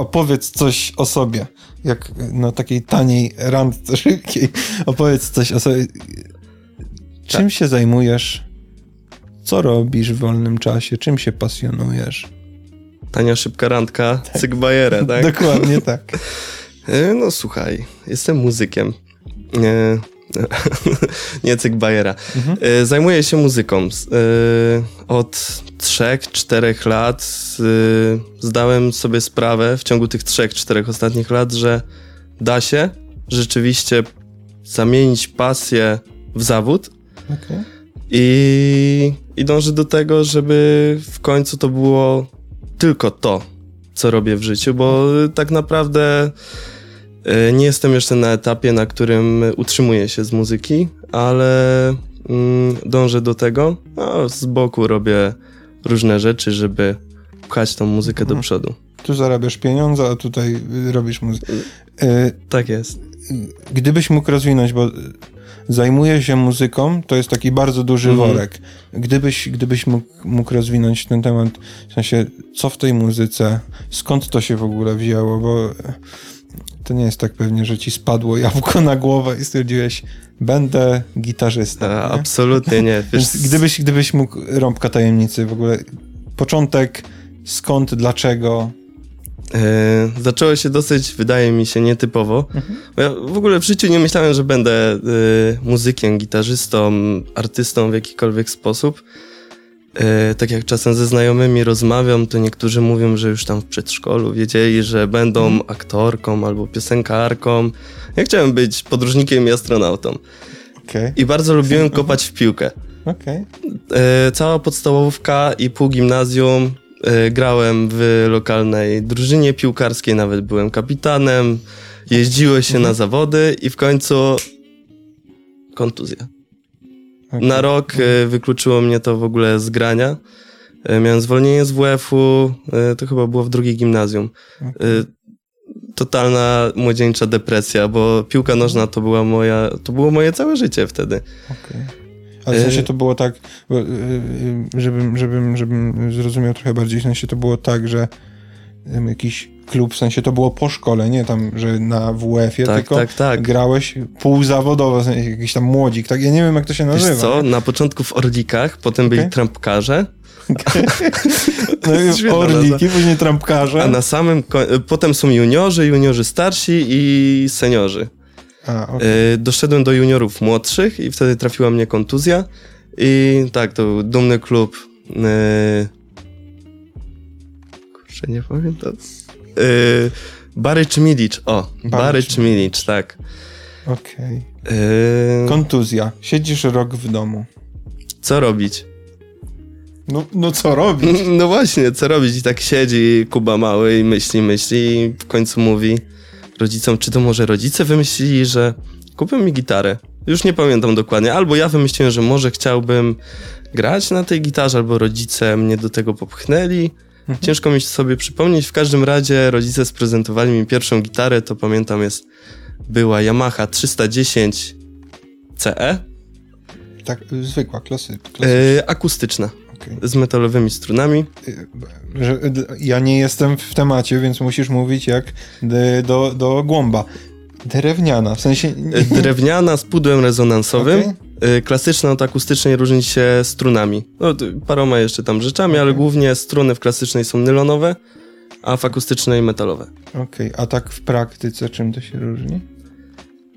opowiedz coś o sobie. Jak na takiej taniej randce szybkiej. Opowiedz coś o sobie. Czym tak. się zajmujesz? Co robisz w wolnym czasie? Czym się pasjonujesz? Tania, szybka randka, tak. cyk tak? Dokładnie tak. E, no słuchaj, jestem muzykiem. E, nie cyk bajera. Mhm. E, zajmuję się muzyką. Od 3-4 lat zdałem sobie sprawę w ciągu tych 3-4 ostatnich lat, że da się rzeczywiście zamienić pasję w zawód. Okay. I, I dążę do tego, żeby w końcu to było tylko to, co robię w życiu, bo tak naprawdę e, nie jestem jeszcze na etapie, na którym utrzymuję się z muzyki, ale mm, dążę do tego. A z boku robię różne rzeczy, żeby pchać tą muzykę do przodu. Tu zarabiasz pieniądze, a tutaj robisz muzykę. E, tak jest. Gdybyś mógł rozwinąć, bo zajmuje się muzyką, to jest taki bardzo duży mhm. worek. Gdybyś, gdybyś mógł, mógł rozwinąć ten temat, w sensie, co w tej muzyce, skąd to się w ogóle wzięło, bo to nie jest tak pewnie, że ci spadło jabłko na głowę i stwierdziłeś, będę gitarzystą. A, nie? Absolutnie nie. Więc gdybyś, gdybyś mógł rąbka tajemnicy w ogóle, początek, skąd, dlaczego, E, zaczęło się dosyć, wydaje mi się, nietypowo. Mhm. Ja w ogóle w życiu nie myślałem, że będę e, muzykiem, gitarzystą, artystą w jakikolwiek sposób. E, tak jak czasem ze znajomymi rozmawiam, to niektórzy mówią, że już tam w przedszkolu wiedzieli, że będą mhm. aktorką albo piosenkarką. Ja chciałem być podróżnikiem i astronautą. Okay. I bardzo lubiłem kopać w piłkę. Okay. Cała podstawówka i pół gimnazjum E, grałem w lokalnej drużynie piłkarskiej, nawet byłem kapitanem. Jeździło się mhm. na zawody i w końcu kontuzja. Okay. Na rok e, wykluczyło mnie to w ogóle z grania. E, miałem zwolnienie z WF-u, to chyba było w drugiej gimnazjum. Okay. Totalna młodzieńcza depresja, bo piłka nożna to była moja, to było moje całe życie wtedy. Okay. Ale w sensie to było tak, żebym, żebym, żebym zrozumiał trochę bardziej, w sensie to było tak, że jakiś klub, w sensie to było po szkole, nie tam, że na WF-ie, tak, tylko tak, tak. grałeś półzawodowo, w sensie jakiś tam młodzik, tak? Ja nie wiem, jak to się nazywa. Wiesz co, na początku w Orlikach, potem okay. byli trampkarze. Okay. No Orliki, później trampkarze. A na samym, potem są juniorzy, juniorzy starsi i seniorzy. A, okay. E, doszedłem do juniorów młodszych i wtedy trafiła mnie kontuzja. I tak, to był dumny klub. E, kurczę, nie pamiętam. E, Barycz Milic, o, Barycz Milic, tak. Okej. Okay. Kontuzja. Siedzisz rok w domu. Co robić? No, no co robić? No właśnie, co robić? I tak siedzi Kuba mały i myśli, myśli i w końcu mówi rodzicom, czy to może rodzice wymyślili, że kupią mi gitarę. Już nie pamiętam dokładnie. Albo ja wymyśliłem, że może chciałbym grać na tej gitarze, albo rodzice mnie do tego popchnęli. Mhm. Ciężko mi sobie przypomnieć. W każdym razie rodzice sprezentowali mi pierwszą gitarę, to pamiętam jest, była Yamaha 310 CE. Tak, zwykła, klasy, Yy, akustyczna okay. z metalowymi strunami. Że, ja nie jestem w temacie, więc musisz mówić jak do, do głąba. Drewniana, w sensie... Drewniana z pudłem rezonansowym. Okay. Klasyczna od akustycznej różni się strunami. No, paroma jeszcze tam rzeczami, okay. ale głównie struny w klasycznej są nylonowe, a w akustycznej metalowe. Okej, okay. a tak w praktyce czym to się różni?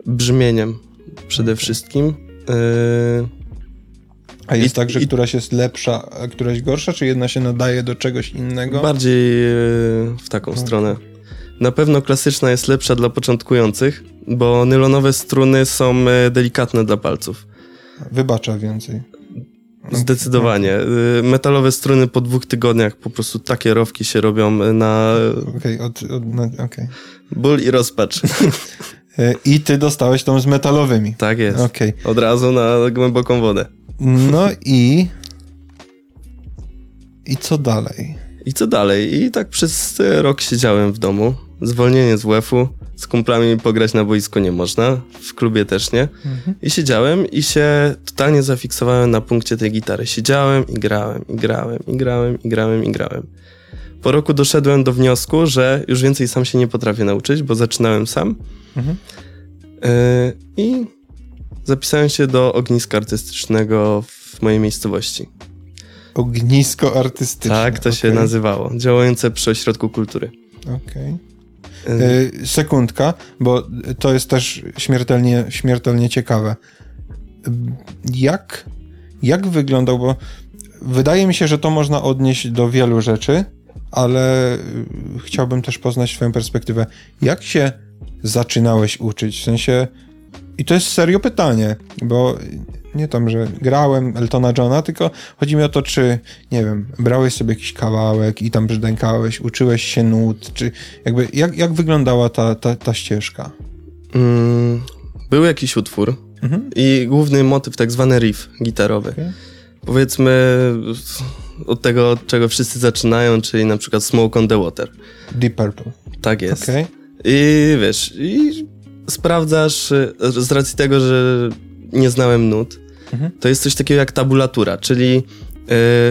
Brzmieniem przede wszystkim. Yy a jest I, tak, że i, któraś jest lepsza, a któraś gorsza, czy jedna się nadaje do czegoś innego? Bardziej e, w taką okay. stronę. Na pewno klasyczna jest lepsza dla początkujących, bo nylonowe struny są delikatne dla palców. Wybacza więcej. Zdecydowanie. Okay. Metalowe struny po dwóch tygodniach po prostu takie rowki się robią na... Okej, okay, no, okay. Ból i rozpacz. E, I ty dostałeś tą z metalowymi. Tak jest. Okay. Od razu na głęboką wodę. No i. I co dalej? I co dalej? I tak przez rok siedziałem w domu. Zwolnienie z WF-u. Z kumplami pograć na boisku nie można. W klubie też nie. Mhm. I siedziałem i się totalnie zafiksowałem na punkcie tej gitary. Siedziałem i grałem, i grałem, i grałem, i grałem, i grałem. po roku doszedłem do wniosku, że już więcej sam się nie potrafię nauczyć, bo zaczynałem sam. Mhm. E, I zapisałem się do ogniska artystycznego w mojej miejscowości. Ognisko artystyczne. Tak, to okay. się nazywało. Działające przy ośrodku kultury. Okej. Okay. E, sekundka, bo to jest też śmiertelnie, śmiertelnie ciekawe. Jak, jak wyglądał, bo wydaje mi się, że to można odnieść do wielu rzeczy, ale chciałbym też poznać Twoją perspektywę. Jak się zaczynałeś uczyć? W sensie, i to jest serio pytanie, bo nie tam, że grałem Eltona Johna, tylko chodzi mi o to, czy, nie wiem, brałeś sobie jakiś kawałek i tam brzdękałeś, uczyłeś się nut, czy jakby, jak, jak wyglądała ta, ta, ta ścieżka? Mm, był jakiś utwór mhm. i główny motyw, tak zwany riff gitarowy. Okay. Powiedzmy od tego, od czego wszyscy zaczynają, czyli na przykład Smoke on the Water. Deep Purple. Tak jest. Okay. I wiesz, i sprawdzasz z racji tego, że nie znałem nut, mhm. to jest coś takiego jak tabulatura, czyli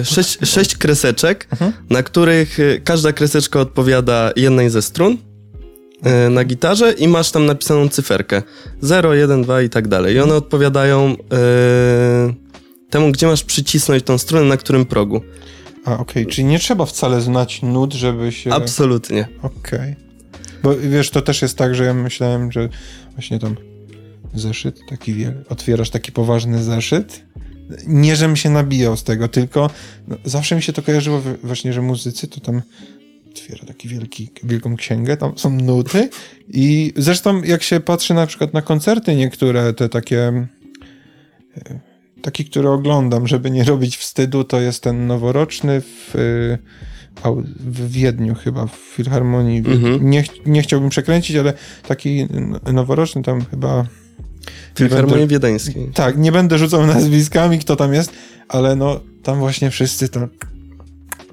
e, sześć, sześć kreseczek, mhm. na których e, każda kreseczka odpowiada jednej ze strun e, na gitarze i masz tam napisaną cyferkę 0, 1, 2 i tak dalej. I one odpowiadają temu, gdzie masz przycisnąć tą strunę, na którym progu. A, okej, okay. czyli nie trzeba wcale znać nut, żeby się... Absolutnie. Okej. Okay. Bo wiesz, to też jest tak, że ja myślałem, że właśnie tam zeszyt, taki wiel... otwierasz taki poważny zeszyt. Nie, żebym się nabijał z tego, tylko no, zawsze mi się to kojarzyło właśnie, że muzycy to tam otwiera taki wielki, wielką księgę, tam są nuty i zresztą jak się patrzy na przykład na koncerty niektóre, te takie e, taki, który oglądam, żeby nie robić wstydu, to jest ten noworoczny w, w Wiedniu chyba, w Filharmonii. Mhm. Nie, nie chciałbym przekręcić, ale taki noworoczny tam chyba Filharmonii Wiedeńskiej. Tak, nie będę rzucał nazwiskami, kto tam jest, ale no tam właśnie wszyscy to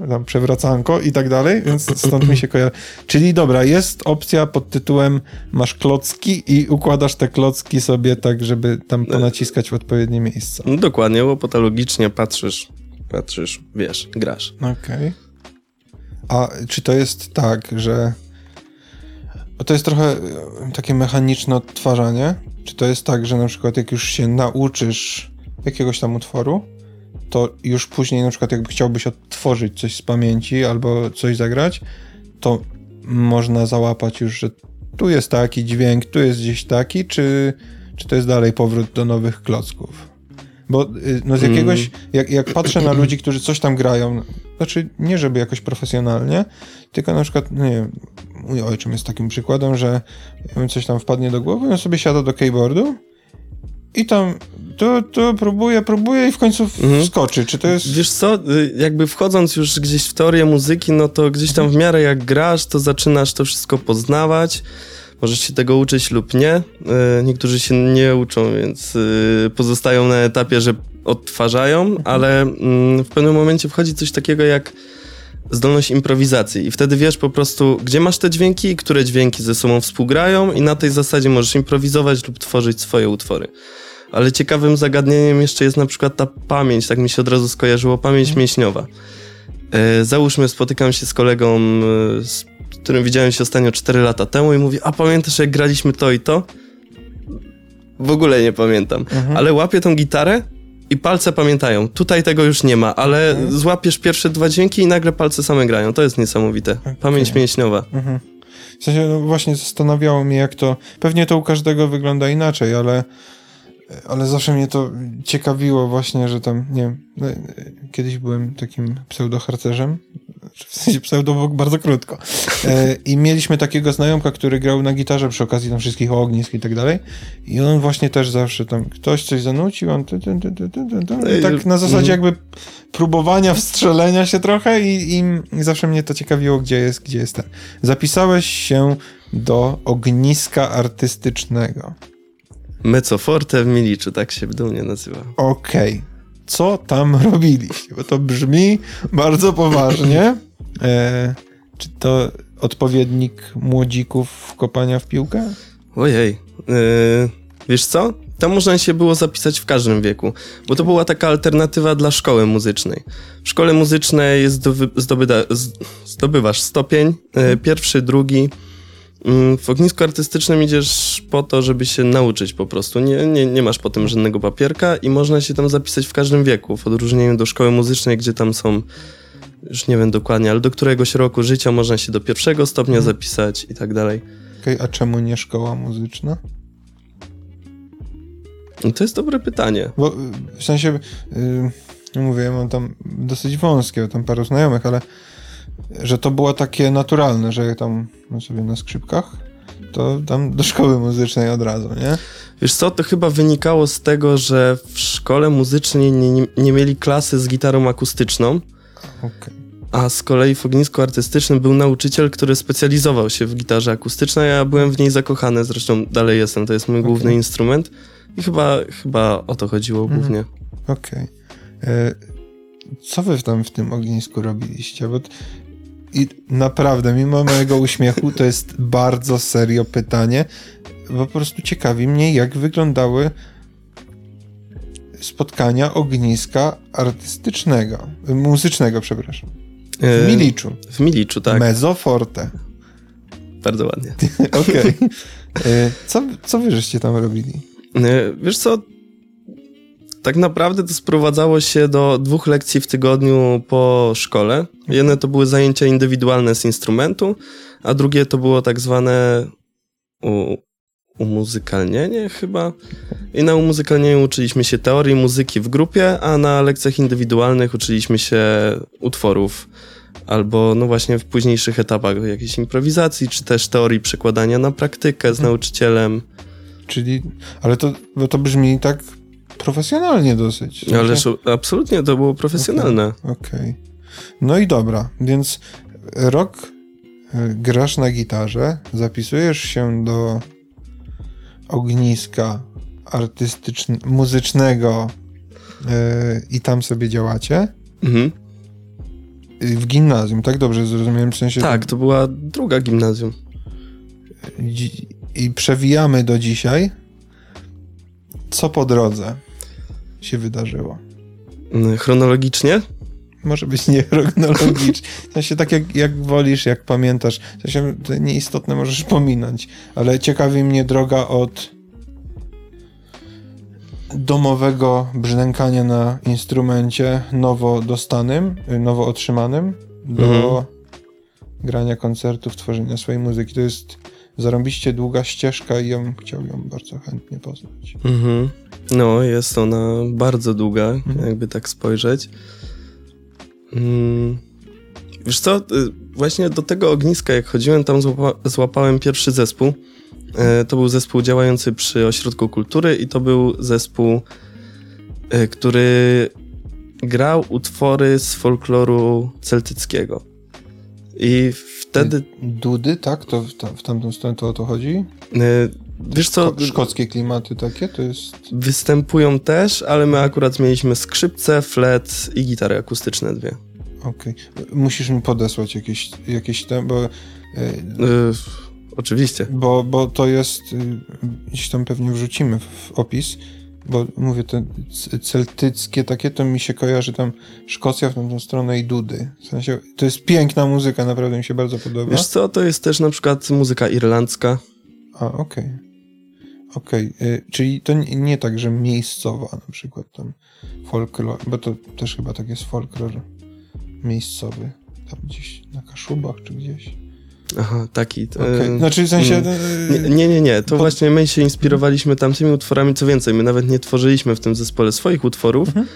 tam przewracanko i tak dalej, więc stąd mi się kojarzy. Czyli dobra, jest opcja pod tytułem masz klocki i układasz te klocki sobie tak, żeby tam ponaciskać w odpowiednie miejsca. No dokładnie, bo patologicznie patrzysz, patrzysz, wiesz, grasz. Okej. Okay. A czy to jest tak, że to jest trochę takie mechaniczne odtwarzanie? Czy to jest tak, że na przykład jak już się nauczysz jakiegoś tam utworu, to już później na przykład jakby chciałbyś odtworzyć coś z pamięci albo coś zagrać, to można załapać już, że tu jest taki dźwięk, tu jest gdzieś taki, czy, czy to jest dalej powrót do nowych klocków? Bo y, no z jakiegoś, mm. jak, jak patrzę na ludzi, którzy coś tam grają, znaczy nie żeby jakoś profesjonalnie, tylko na przykład, no nie wiem, mój ojczym jest takim przykładem, że coś tam wpadnie do głowy, on sobie siada do keyboardu i tam to, to próbuje, próbuje i w końcu mhm. wskoczy. Czy to jest... Wiesz co, y, jakby wchodząc już gdzieś w teorię muzyki, no to gdzieś tam w miarę jak grasz, to zaczynasz to wszystko poznawać. Możesz się tego uczyć lub nie. Y, niektórzy się nie uczą, więc y, pozostają na etapie, że odtwarzają, mhm. ale mm, w pewnym momencie wchodzi coś takiego jak zdolność improwizacji i wtedy wiesz po prostu, gdzie masz te dźwięki i które dźwięki ze sobą współgrają i na tej zasadzie możesz improwizować lub tworzyć swoje utwory. Ale ciekawym zagadnieniem jeszcze jest na przykład ta pamięć, tak mi się od razu skojarzyło, pamięć mhm. mięśniowa. E, załóżmy, spotykam się z kolegą, e, z którym widziałem się ostatnio 4 lata temu i mówi, a pamiętasz jak graliśmy to i to? W ogóle nie pamiętam. Mhm. Ale łapię tą gitarę i palce pamiętają. Tutaj tego już nie ma, ale mhm. złapiesz pierwsze dwa dźwięki i nagle palce same grają. To jest niesamowite. Okay. Pamięć mięśniowa. Mhm. W sensie, no właśnie zastanawiało mnie, jak to. Pewnie to u każdego wygląda inaczej, ale ale zawsze mnie to ciekawiło właśnie, że tam, nie wiem, no, kiedyś byłem takim pseudoharcerzem, w sensie bardzo krótko. E, I mieliśmy takiego znajomka, który grał na gitarze przy okazji tam wszystkich ognisk i tak dalej. I on właśnie też zawsze tam, ktoś coś zanucił, on ty, ty, ty, ty, ty, ty, tak na zasadzie jakby próbowania wstrzelenia się trochę i, i, i zawsze mnie to ciekawiło, gdzie jest, gdzie jest ten. Zapisałeś się do ogniska artystycznego. Mezzo forte w Miliczu, tak się dumnie nazywa. Okej. Okay. Co tam robiliście? Bo to brzmi bardzo poważnie. E, czy to odpowiednik młodzików kopania w piłkę? Ojej. E, wiesz co? tam można się było zapisać w każdym wieku, bo to była taka alternatywa dla szkoły muzycznej. W szkole muzycznej jest zdoby, zdobyda, zdobywasz stopień, e, pierwszy, drugi. Mm, w ognisku artystycznym idziesz po to, żeby się nauczyć po prostu. Nie, nie, nie masz potem żadnego papierka i można się tam zapisać w każdym wieku, w odróżnieniu do szkoły muzycznej, gdzie tam są, już nie wiem dokładnie, ale do któregoś roku życia można się do pierwszego stopnia mhm. zapisać i tak dalej. Okej, okay, a czemu nie szkoła muzyczna? To jest dobre pytanie. Bo w sensie, yy, mówię, ja mam tam dosyć wąskie, tam paru znajomych, ale że to było takie naturalne, że tam no sobie na skrzypkach, to tam do szkoły muzycznej od razu, nie? Wiesz co, to chyba wynikało z tego, że w szkole muzycznej nie, nie, mieli klasy z gitarą akustyczną. Okay. A z kolei w ognisku artystycznym był nauczyciel, który specjalizował się w gitarze akustycznej, a ja byłem w niej zakochany, zresztą dalej jestem, to jest mój okay. główny instrument. I chyba, chyba o to chodziło mhm. głównie. Okej. Okay. E, co wy tam w tym ognisku robiliście? Bo i naprawdę, mimo mojego uśmiechu, to jest bardzo serio pytanie. Po prostu ciekawi mnie, jak wyglądały spotkania ogniska artystycznego, muzycznego, przepraszam. W e, Miliczu. W Miliczu, tak. Mezzo forte. Bardzo ładnie. Okej. Okay. E, co, co wy żeście tam robili? E, wiesz co, tak naprawdę to sprowadzało się do dwóch lekcji w tygodniu po szkole. Jedne to były zajęcia indywidualne z instrumentu, a drugie to było tak zwane u, umuzykalnienie chyba. I na umuzykalnieniu uczyliśmy się teorii muzyki w grupie, a na lekcjach indywidualnych uczyliśmy się utworów albo no właśnie w późniejszych etapach jakiejś improwizacji, czy też teorii przekładania na praktykę z nauczycielem. Czyli, ale to, to brzmi tak profesjonalnie dosyć. Ale Ależ absolutnie to było profesjonalne. Okej. Okay, okay. No i dobra, więc rok e, grasz na gitarze, zapisujesz się do ogniska artystycznego, muzycznego yy, i tam sobie działacie. Mhm. W gimnazjum, tak dobrze zrozumiałem? W sensie tak, to była druga gimnazjum. I przewijamy do dzisiaj. Co po drodze się wydarzyło? Mm, chronologicznie? Może być nie chronologicznie. W sensie tak jak, jak wolisz, jak pamiętasz. W sensie to nieistotne możesz pominąć. Ale ciekawi mnie droga od domowego brzdękania na instrumencie nowo dostanym, nowo otrzymanym do mhm. grania koncertów, tworzenia swojej muzyki. To jest zarąbiście długa ścieżka i ja bym chciał ją bardzo chętnie poznać. Mhm. No, jest ona bardzo długa, mhm. jakby tak spojrzeć. Mm. Wiesz co, y, właśnie do tego ogniska jak chodziłem, tam złapa złapałem pierwszy zespół. E, to był zespół działający przy Ośrodku Kultury i to był zespół, e, który grał utwory z folkloru celtyckiego. I wtedy... Dudy, tak? To w, tam, w tamtą stronę to o to chodzi? E, wiesz co? Szkockie klimaty takie to jest... Występują też, ale my akurat mieliśmy skrzypce, flet i gitary akustyczne dwie. Okej. Okay. Musisz mi podesłać jakieś, jakieś tam, bo... Yy, oczywiście. Bo, bo to jest... Yy, gdzieś tam pewnie wrzucimy w opis bo mówię, te celtyckie takie, to mi się kojarzy tam Szkocja w tą stronę i Dudy. W sensie, to jest piękna muzyka, naprawdę mi się bardzo podoba. Wiesz co, to jest też na przykład muzyka irlandzka. A, okej. Okay. Okej, okay. czyli to nie, nie, tak, że miejscowa na przykład tam folklor, bo to też chyba tak jest folklor miejscowy, tam gdzieś na Kaszubach czy gdzieś. Aha, taki. Okay. Znaczy w sensie... Mm. Nie, nie, nie. To właśnie my się inspirowaliśmy tamtymi utworami, co więcej, my nawet nie tworzyliśmy w tym zespole swoich utworów, mhm.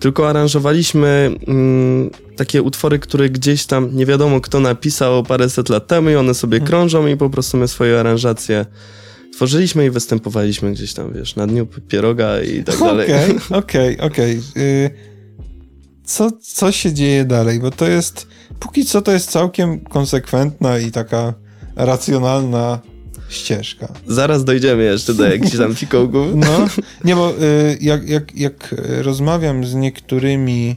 tylko aranżowaliśmy mm, takie utwory, które gdzieś tam nie wiadomo kto napisał paręset lat temu i one sobie mhm. krążą i po prostu my swoje aranżacje tworzyliśmy i występowaliśmy gdzieś tam, wiesz, na dniu pieroga i tak dalej. Okej, okej, okej. Co, co się dzieje dalej? Bo to jest póki co to jest całkiem konsekwentna i taka racjonalna ścieżka. Zaraz dojdziemy jeszcze do jakichś tam fikołków. No, nie, bo y, jak, jak, jak rozmawiam z niektórymi,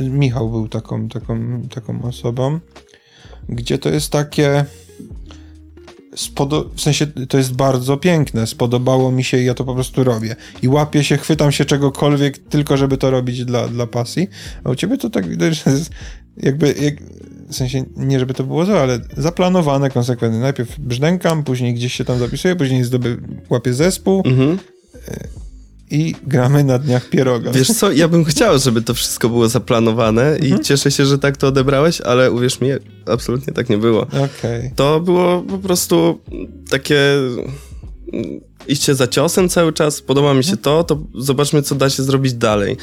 y, Michał był taką, taką, taką osobą, gdzie to jest takie w sensie to jest bardzo piękne, spodobało mi się i ja to po prostu robię. I łapię się, chwytam się czegokolwiek, tylko żeby to robić dla, dla pasji. A u ciebie to tak widać, że jest jakby, jak, w sensie nie żeby to było złe, ale zaplanowane konsekwentnie. Najpierw brzdękam, później gdzieś się tam zapisuję, później zdoby, łapię zespół Mhm. i gramy na dniach pieroga. Wiesz co, ja bym chciał, żeby to wszystko było zaplanowane i cieszę się, że tak to odebrałeś, ale uwierz mi, absolutnie tak nie było. Okej. To było po prostu takie iście za ciosem cały czas, podoba mi się to, to zobaczmy, co da się zrobić dalej.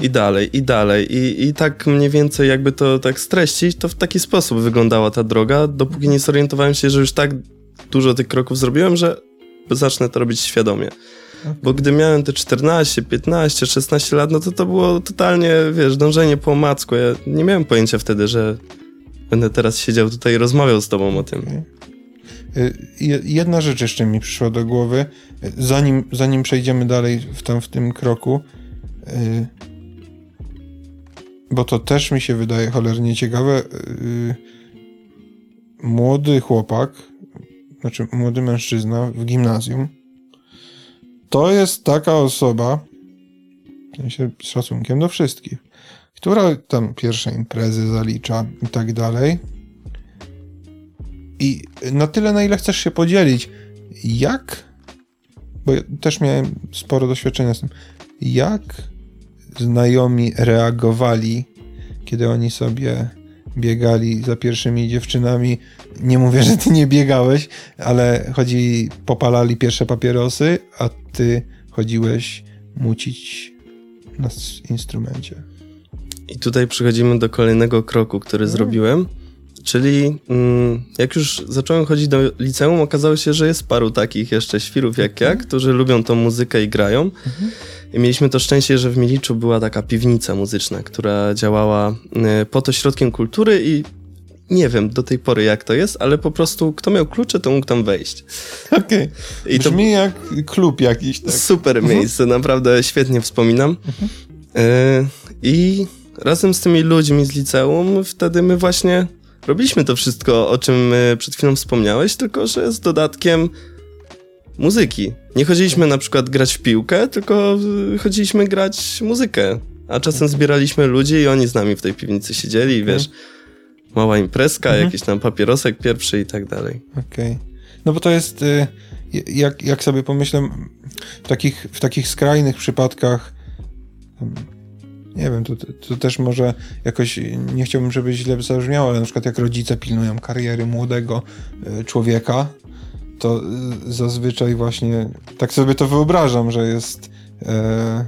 I dalej, i dalej. I, I tak mniej więcej jakby to tak streścić, to w taki sposób wyglądała ta droga, dopóki nie zorientowałem się, że już tak dużo tych kroków zrobiłem, że zacznę to robić świadomie. Bo gdy miałem te 14, 15, 16 lat, no to to było totalnie, wiesz, dążenie po omacku. Ja nie miałem pojęcia wtedy, że będę teraz siedział tutaj i rozmawiał z tobą o tym. Jedna rzecz jeszcze mi przyszła do głowy, y, zanim, zanim przejdziemy dalej w, tam, w tym kroku, y, bo to też mi się wydaje cholernie ciekawe. y, Młody chłopak, znaczy młody mężczyzna w gimnazjum, to jest taka osoba, sensie z szacunkiem do wszystkich, która tam pierwsze imprezy zalicza i tak dalej. I na tyle, na ile chcesz się podzielić, jak, bo ja też miałem sporo doświadczenia z tym, jak znajomi reagowali, kiedy oni sobie biegali za pierwszymi dziewczynami. Nie mówię, że ty nie biegałeś, ale chodzi, popalali pierwsze papierosy, a ty chodziłeś mucić na instrumencie. I tutaj przechodzimy do kolejnego kroku, który zrobiłem. Czyli mm, jak już zacząłem chodzić do liceum, okazało się, że jest paru takich jeszcze świrów jak ja, którzy lubią tą muzykę i grają. I mieliśmy to szczęście, że w Miliczu była taka piwnica muzyczna, która działała y, pod ośrodkiem kultury i nie wiem do tej pory jak to jest, ale po prostu kto miał klucze, to mógł tam wejść. Okej. I to Brzmi jak klub jakiś, tak? Super miejsce, naprawdę świetnie wspominam. E, I razem z tymi ludźmi z liceum, wtedy my właśnie robiliśmy to wszystko, o czym e, przed chwilą wspomniałeś, tylko że z dodatkiem muzyki. Nie chodziliśmy na przykład grać w piłkę, tylko e, chodziliśmy grać muzykę. A czasem zbieraliśmy ludzi i oni z nami w tej piwnicy siedzieli i wiesz, mała imprezka, jakiś tam papierosek pierwszy i tak dalej. Okej. No bo to jest, y, jak, jak sobie pomyślę, w takich, w takich skrajnych przypadkach, nie wiem, to, to też może jakoś, nie chciałbym, żeby źle zabrzmiało, ale na przykład jak rodzice pilnują kariery młodego y, człowieka, to y, zazwyczaj właśnie, tak sobie to wyobrażam, że jest, e,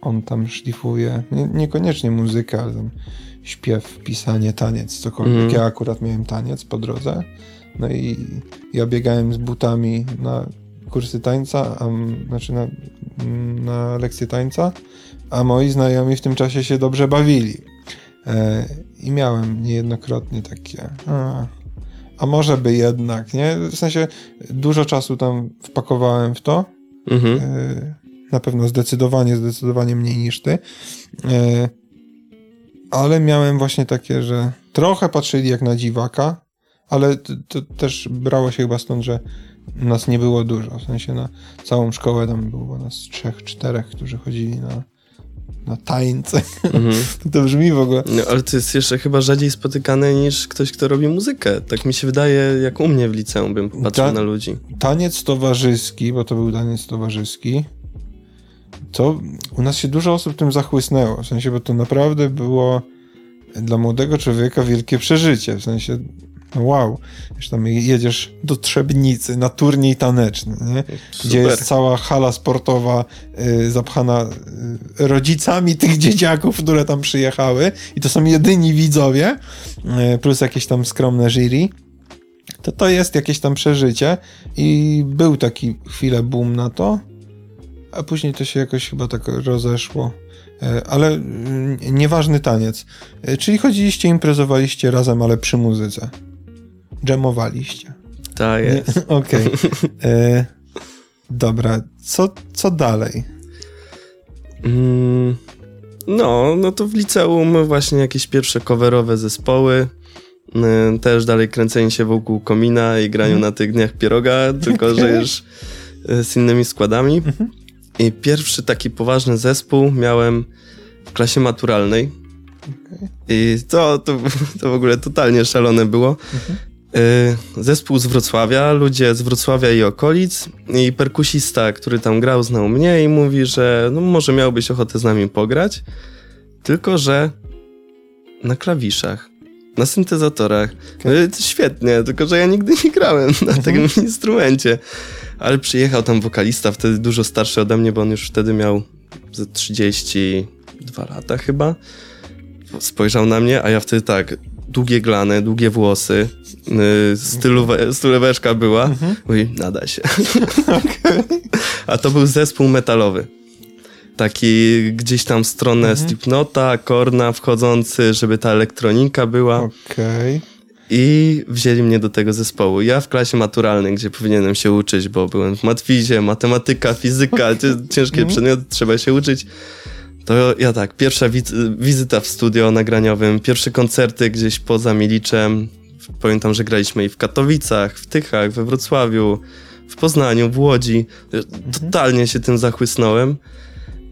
on tam szlifuje, nie, niekoniecznie muzykę, ale tam śpiew, pisanie, taniec, cokolwiek. Mhm. Ja akurat miałem taniec po drodze, no i ja biegałem z butami na kursy tańca, a, znaczy na, na lekcje tańca, a moi znajomi w tym czasie się dobrze bawili. E, I miałem niejednokrotnie takie, a, a może by jednak, nie? W sensie dużo czasu tam wpakowałem w to, Mhm. E, Na pewno zdecydowanie, zdecydowanie mniej niż ty. E, Ale miałem właśnie takie, że trochę patrzyli jak na dziwaka, ale to, to też brało się chyba stąd, że nas nie było dużo. W sensie na całą szkołę tam było nas trzech, czterech, którzy chodzili na, na tańce. Mhm. to brzmi w ogóle. No, ale to jest jeszcze chyba rzadziej spotykane niż ktoś, kto robi muzykę. Tak mi się wydaje, jak u mnie w liceum bym popatrzył Tak. na ludzi. Taniec towarzyski, bo to był taniec towarzyski, to u nas się dużo osób tym zachłysnęło. W sensie, bo to naprawdę było dla młodego człowieka wielkie przeżycie. W sensie, no wow, już tam jedziesz do Trzebnicy na turniej taneczny, nie? gdzie jest cała hala sportowa y, zapchana y, rodzicami tych dzieciaków, które tam przyjechały i to są jedyni widzowie, y, plus jakieś tam skromne jury to to jest jakieś tam przeżycie i był taki chwilę boom na to, a później to się jakoś chyba tak rozeszło. E, Ale mm, nieważny taniec. E, Czyli chodziliście, imprezowaliście razem, ale przy muzyce. Dżemowaliście. Tak jest. Okej. E, Dobra, co, co dalej? Mm, no, no to w liceum właśnie jakieś pierwsze coverowe zespoły. y, też dalej kręcenie się wokół komina i graniu na tych dniach pieroga, tylko że już y, z innymi składami. I pierwszy taki poważny zespół miałem w klasie maturalnej. I to, to, to w ogóle totalnie szalone było. Y, Zespół z Wrocławia, ludzie z Wrocławia i okolic i perkusista, który tam grał, znał mnie i mówi, że no może miałbyś ochotę z nami pograć, tylko że na klawiszach, na syntezatorach. Y, to Świetnie, tylko że ja nigdy nie grałem na tym instrumencie. Ale przyjechał tam wokalista, wtedy dużo starszy ode mnie, bo on już wtedy miał ze 32 lata chyba. Spojrzał na mnie, a ja wtedy tak, długie glane, długie włosy, yy, stylowe, stylóweczka była. Mówi, nada się. A to był zespół metalowy. Taki gdzieś tam w stronę Slipknota, Korna wchodzący, żeby ta elektronika była. Okej. I wzięli mnie do tego zespołu. Ja w klasie maturalnej, gdzie powinienem się uczyć, bo byłem w matwizie, matematyka, fizyka, ciężkie przedmioty, trzeba się uczyć. To ja tak, pierwsza wiz- wizyta w studio nagraniowym, pierwsze koncerty gdzieś poza Miliczem. Pamiętam, że graliśmy i w Katowicach, w Tychach, we Wrocławiu, w Poznaniu, w Łodzi. Totalnie się tym zachłysnąłem.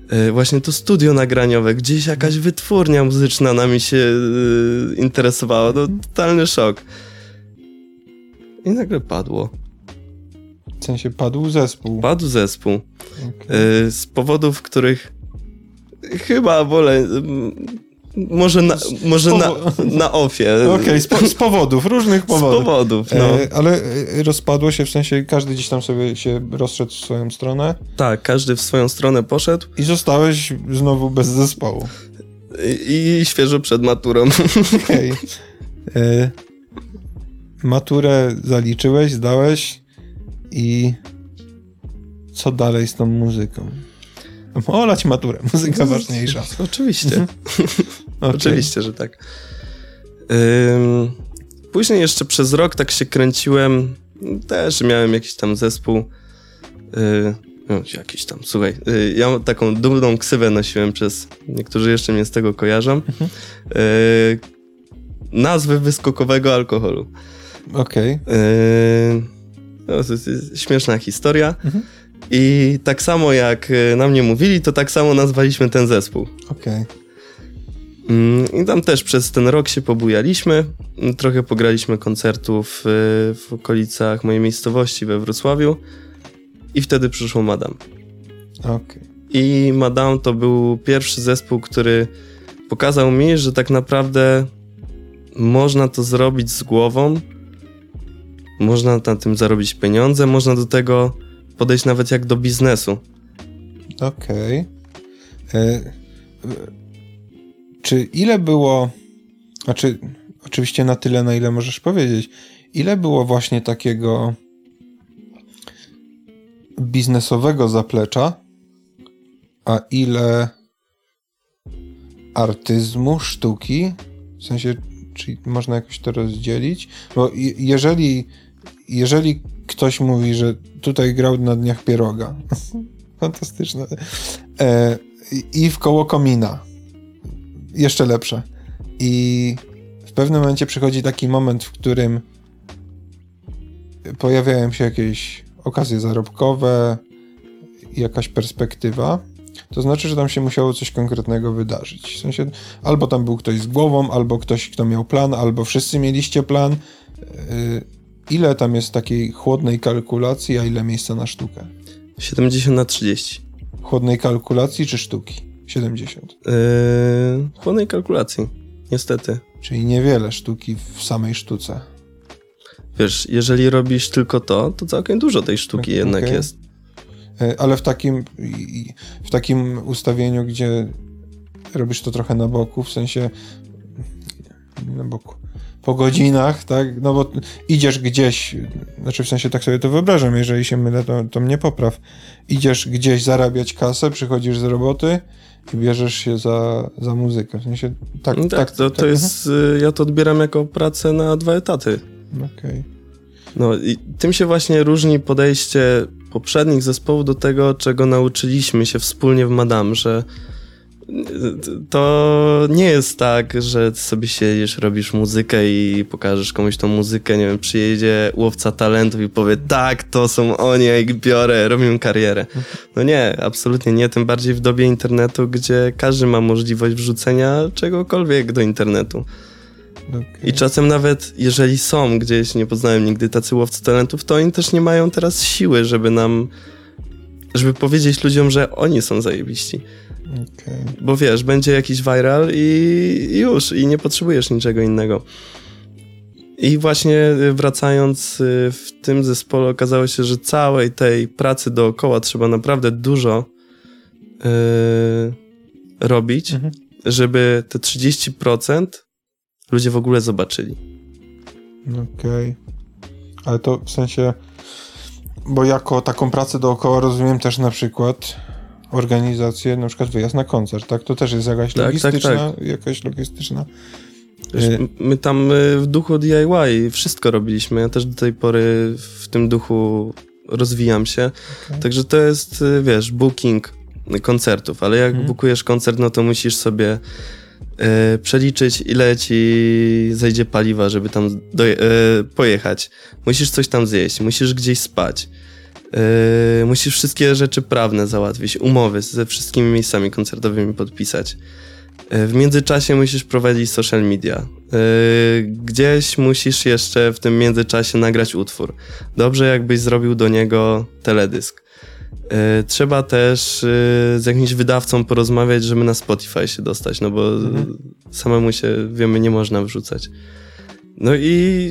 E, Właśnie to studio nagraniowe, gdzieś jakaś wytwórnia muzyczna nami się e, interesowała. To totalny szok. I nagle padło. W sensie padł zespół. Padł zespół. Okej. E, Z powodów, których chyba wolę. mm, Może na, może na, na ofie. Okej, z, po, z powodów, różnych Z powodów. powodów, no. E, ale e, rozpadło się, w sensie każdy gdzieś tam sobie się rozszedł w swoją stronę Tak, każdy w swoją stronę poszedł i zostałeś znowu bez zespołu. i, i świeżo przed maturą. Okej. E, Maturę zaliczyłeś, zdałeś i co dalej z tą muzyką? Olać maturę, muzyka ważniejsza. Oczywiście. Okej. Oczywiście, że tak. Ym, później jeszcze przez rok tak się kręciłem. Też miałem jakiś tam zespół. Yy, no, jakiś tam, słuchaj. Yy, ja taką dumną ksywę nosiłem przez. Niektórzy jeszcze mnie z tego kojarzą. Yy, nazwy wyskokowego alkoholu. Okej. Yy, no, to jest śmieszna historia. Mhm. I tak samo jak y, na mnie mówili, to tak samo nazwaliśmy ten zespół. Okej. Mm, I tam też przez ten rok się pobujaliśmy. Mm, Trochę pograliśmy koncertów y, w okolicach mojej miejscowości we Wrocławiu. I wtedy przyszło Madame. Okej. I Madame to był pierwszy zespół, który pokazał mi, że tak naprawdę można to zrobić z głową. Można na tym zarobić pieniądze, można do tego podejść nawet jak do biznesu. Okej. E, e, Czy ile było, znaczy oczywiście na tyle, na ile możesz powiedzieć, ile było właśnie takiego biznesowego zaplecza, a ile artyzmu, sztuki, w sensie, czy można jakoś to rozdzielić? Bo je- jeżeli, jeżeli ktoś mówi, że tutaj grał na dniach pieroga, fantastyczne, e, i w koło komina, jeszcze lepsze. I w pewnym momencie przychodzi taki moment, w którym pojawiają się jakieś okazje zarobkowe, jakaś perspektywa. To znaczy, że tam się musiało coś konkretnego wydarzyć. W sensie, albo tam był ktoś z głową, albo ktoś, kto miał plan, albo wszyscy mieliście plan. Yy, Ile tam jest takiej chłodnej kalkulacji, a ile miejsca na sztukę? 70 na 30. Chłodnej kalkulacji czy sztuki? 70. Yy, chłodnej kalkulacji, niestety. Czyli niewiele sztuki w samej sztuce. Wiesz, jeżeli robisz tylko to, to całkiem dużo tej sztuki Okej. jednak jest. E, Ale w takim, w takim ustawieniu, gdzie robisz to trochę na boku, w sensie na boku, po godzinach, tak? No bo idziesz gdzieś, znaczy w sensie tak sobie to wyobrażam, jeżeli się mylę, to, to mnie popraw. Idziesz gdzieś zarabiać kasę, przychodzisz z roboty i bierzesz się za, za muzykę. W sensie tak, No tak, to, to tak, jest, y, ja to odbieram jako pracę na dwa etaty. Okej. No i tym się właśnie różni podejście poprzednich zespołów do tego, czego nauczyliśmy się wspólnie w Madame, że to nie jest tak, że ty sobie siedzisz, robisz muzykę i pokażesz komuś tą muzykę, nie wiem, przyjedzie łowca talentów i powie tak, to są oni, ja ich biorę, robimy karierę. No nie, absolutnie nie, tym bardziej w dobie internetu, gdzie każdy ma możliwość wrzucenia czegokolwiek do internetu. Okay. I czasem nawet, jeżeli są gdzieś, nie poznałem nigdy tacy łowcy talentów, to oni też nie mają teraz siły, żeby nam, żeby powiedzieć ludziom, że oni są zajebiści. Okay. Bo wiesz, będzie jakiś viral i już, i nie potrzebujesz niczego innego. I właśnie wracając y, w tym zespole, okazało się, że całej tej pracy dookoła trzeba naprawdę dużo yy, robić, mhm. żeby te 30% ludzie w ogóle zobaczyli. Okej. Okay. Ale to w sensie, bo jako taką pracę dookoła rozumiem też na przykład organizację, na przykład wyjazd na koncert, tak? To też jest jakaś tak, tak logistyczna, tak, tak. jakaś logistyczna. Y, my tam y, w duchu DIY wszystko robiliśmy. Ja też do tej pory w tym duchu rozwijam się. Okay. Także to jest, y, wiesz, booking koncertów, ale jak hmm. bookujesz koncert, no to musisz sobie e, przeliczyć, ile ci zejdzie paliwa, żeby tam do, e, pojechać. Musisz coś tam zjeść, musisz gdzieś spać. E, musisz wszystkie rzeczy prawne załatwić, umowy ze wszystkimi miejscami koncertowymi podpisać. W międzyczasie musisz prowadzić social media. Gdzieś musisz jeszcze w tym międzyczasie nagrać utwór. Dobrze, jakbyś zrobił do niego teledysk. E, trzeba też e, z jakimś wydawcą porozmawiać, żeby na Spotify się dostać, no bo mhm. samemu się, wiemy, nie można wrzucać. No i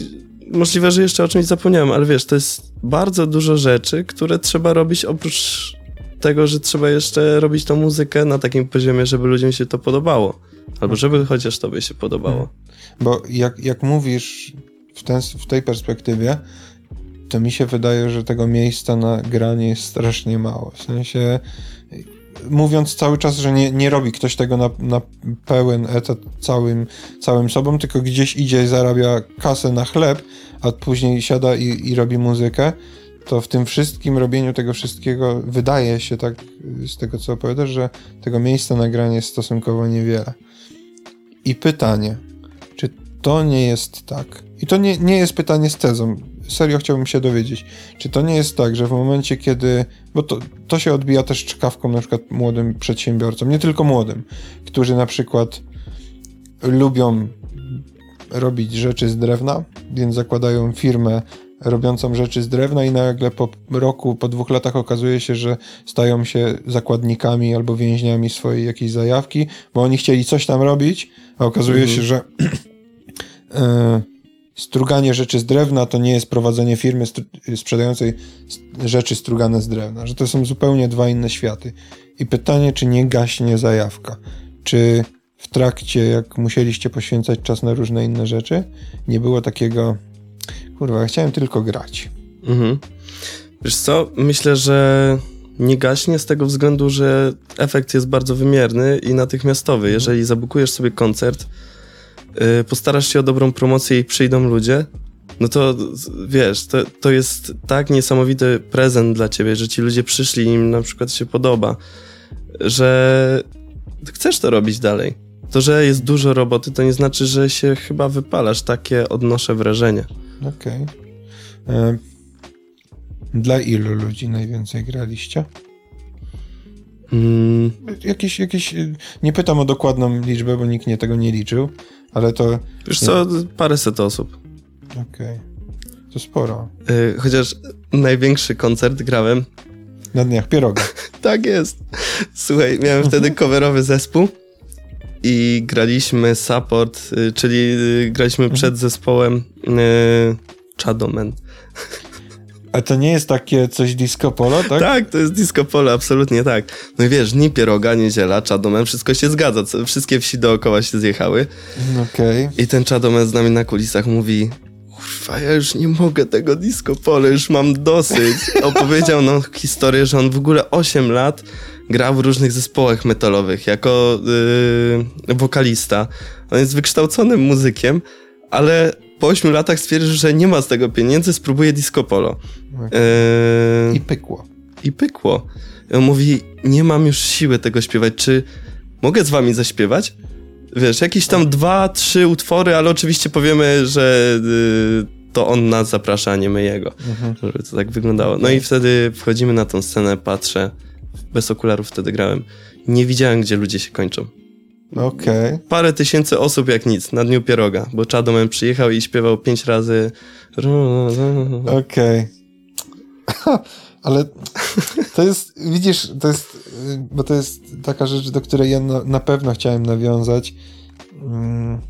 możliwe, że jeszcze o czymś zapomniałem, ale wiesz, to jest bardzo dużo rzeczy, które trzeba robić oprócz tego, że trzeba jeszcze robić tą muzykę na takim poziomie, żeby ludziom się to podobało. Albo żeby chociaż tobie się podobało. Mhm. Bo jak, jak mówisz w, ten, w tej perspektywie, to mi się wydaje, że tego miejsca na granie jest strasznie mało. W sensie, mówiąc cały czas, że nie, nie robi ktoś tego na, na pełen etat całym, całym sobą, tylko gdzieś idzie i zarabia kasę na chleb, a później siada i, i robi muzykę, to w tym wszystkim robieniu tego wszystkiego wydaje się tak z tego, co opowiadasz, że tego miejsca na granie jest stosunkowo niewiele. I pytanie, czy to nie jest tak? I to nie, nie jest pytanie z tezą serio chciałbym się dowiedzieć, czy to nie jest tak, że w momencie, kiedy, bo to, to się odbija też czkawką na przykład młodym przedsiębiorcom, nie tylko młodym, którzy na przykład lubią robić rzeczy z drewna, więc zakładają firmę robiącą rzeczy z drewna i nagle po roku, po dwóch latach okazuje się, że stają się zakładnikami albo więźniami swojej jakiejś zajawki, bo oni chcieli coś tam robić, a okazuje mhm. się, że yy, struganie rzeczy z drewna to nie jest prowadzenie firmy sprzedającej rzeczy strugane z drewna, że to są zupełnie dwa inne światy. I pytanie, czy nie gaśnie zajawka? Czy w trakcie, jak musieliście poświęcać czas na różne inne rzeczy, nie było takiego, kurwa, ja chciałem tylko grać. Mhm. Wiesz co, myślę, że nie gaśnie z tego względu, że efekt jest bardzo wymierny i natychmiastowy. Mhm. Jeżeli zabukujesz sobie koncert, postarasz się o dobrą promocję i przyjdą ludzie, no to wiesz, to, to jest tak niesamowity prezent dla ciebie, że ci ludzie przyszli i im na przykład się podoba, że chcesz to robić dalej. To, że jest dużo roboty, to nie znaczy, że się chyba wypalasz. Takie odnoszę wrażenie. Okej. Okay. E, dla ilu ludzi najwięcej graliście? Mm. Jakieś, jakieś, nie pytam o dokładną liczbę, bo nikt nie tego nie liczył, ale to... Wiesz co, paręset osób. Okej. Okay. To sporo. Yy, chociaż największy koncert grałem... Na dniach pieroga. tak jest. Słuchaj, miałem wtedy coverowy zespół i graliśmy support, yy, czyli yy, graliśmy przed mhm. zespołem yy, Chadoman. A to nie jest takie coś disco polo, tak? Tak, to jest disco polo, absolutnie tak. No i wiesz, dni pieroga, niedziela, czadomen, wszystko się zgadza, wszystkie wsi dookoła się zjechały. Okej. Okay. I ten czadomen z nami na kulisach mówi, kurwa, ja już nie mogę tego disco polo, już mam dosyć. Opowiedział nam historię, że on w ogóle 8 lat grał w różnych zespołach metalowych jako yy, wokalista. On jest wykształconym muzykiem, ale po 8 latach stwierdził, że nie ma z tego pieniędzy, spróbuje disco polo. Okay. I pykło. I pykło. I on mówi, nie mam już siły tego śpiewać, czy mogę z wami zaśpiewać? Wiesz, jakieś tam dwa, trzy utwory, ale oczywiście powiemy, że y, to on nas zaprasza, a nie my jego. Mhm. Żeby to tak wyglądało. No i wtedy wchodzimy na tą scenę, patrzę, bez okularów wtedy grałem. Nie widziałem, gdzie ludzie się kończą. Okay. Parę tysięcy osób jak nic, na Dniu Pieroga, bo Chadomen przyjechał i śpiewał pięć razy. Okej. Okay. Ale to jest, widzisz, to jest, bo to jest taka rzecz, do której ja na, na pewno chciałem nawiązać. Mm.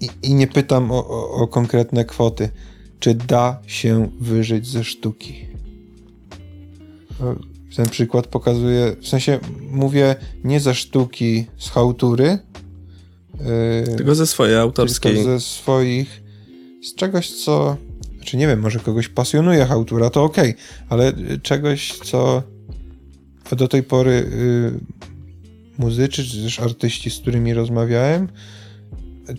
I, I, nie pytam o, o, o konkretne kwoty. Czy da się wyżyć ze sztuki? Ten przykład pokazuje, w sensie mówię nie ze sztuki, z hałtury. Yy, tylko ze swojej autorskiej. Tylko ze swoich, z czegoś, co, czy nie wiem, może kogoś pasjonuje hałtura, to okej, okay, ale czegoś, co do tej pory yy, muzycy, czy też artyści, z którymi rozmawiałem,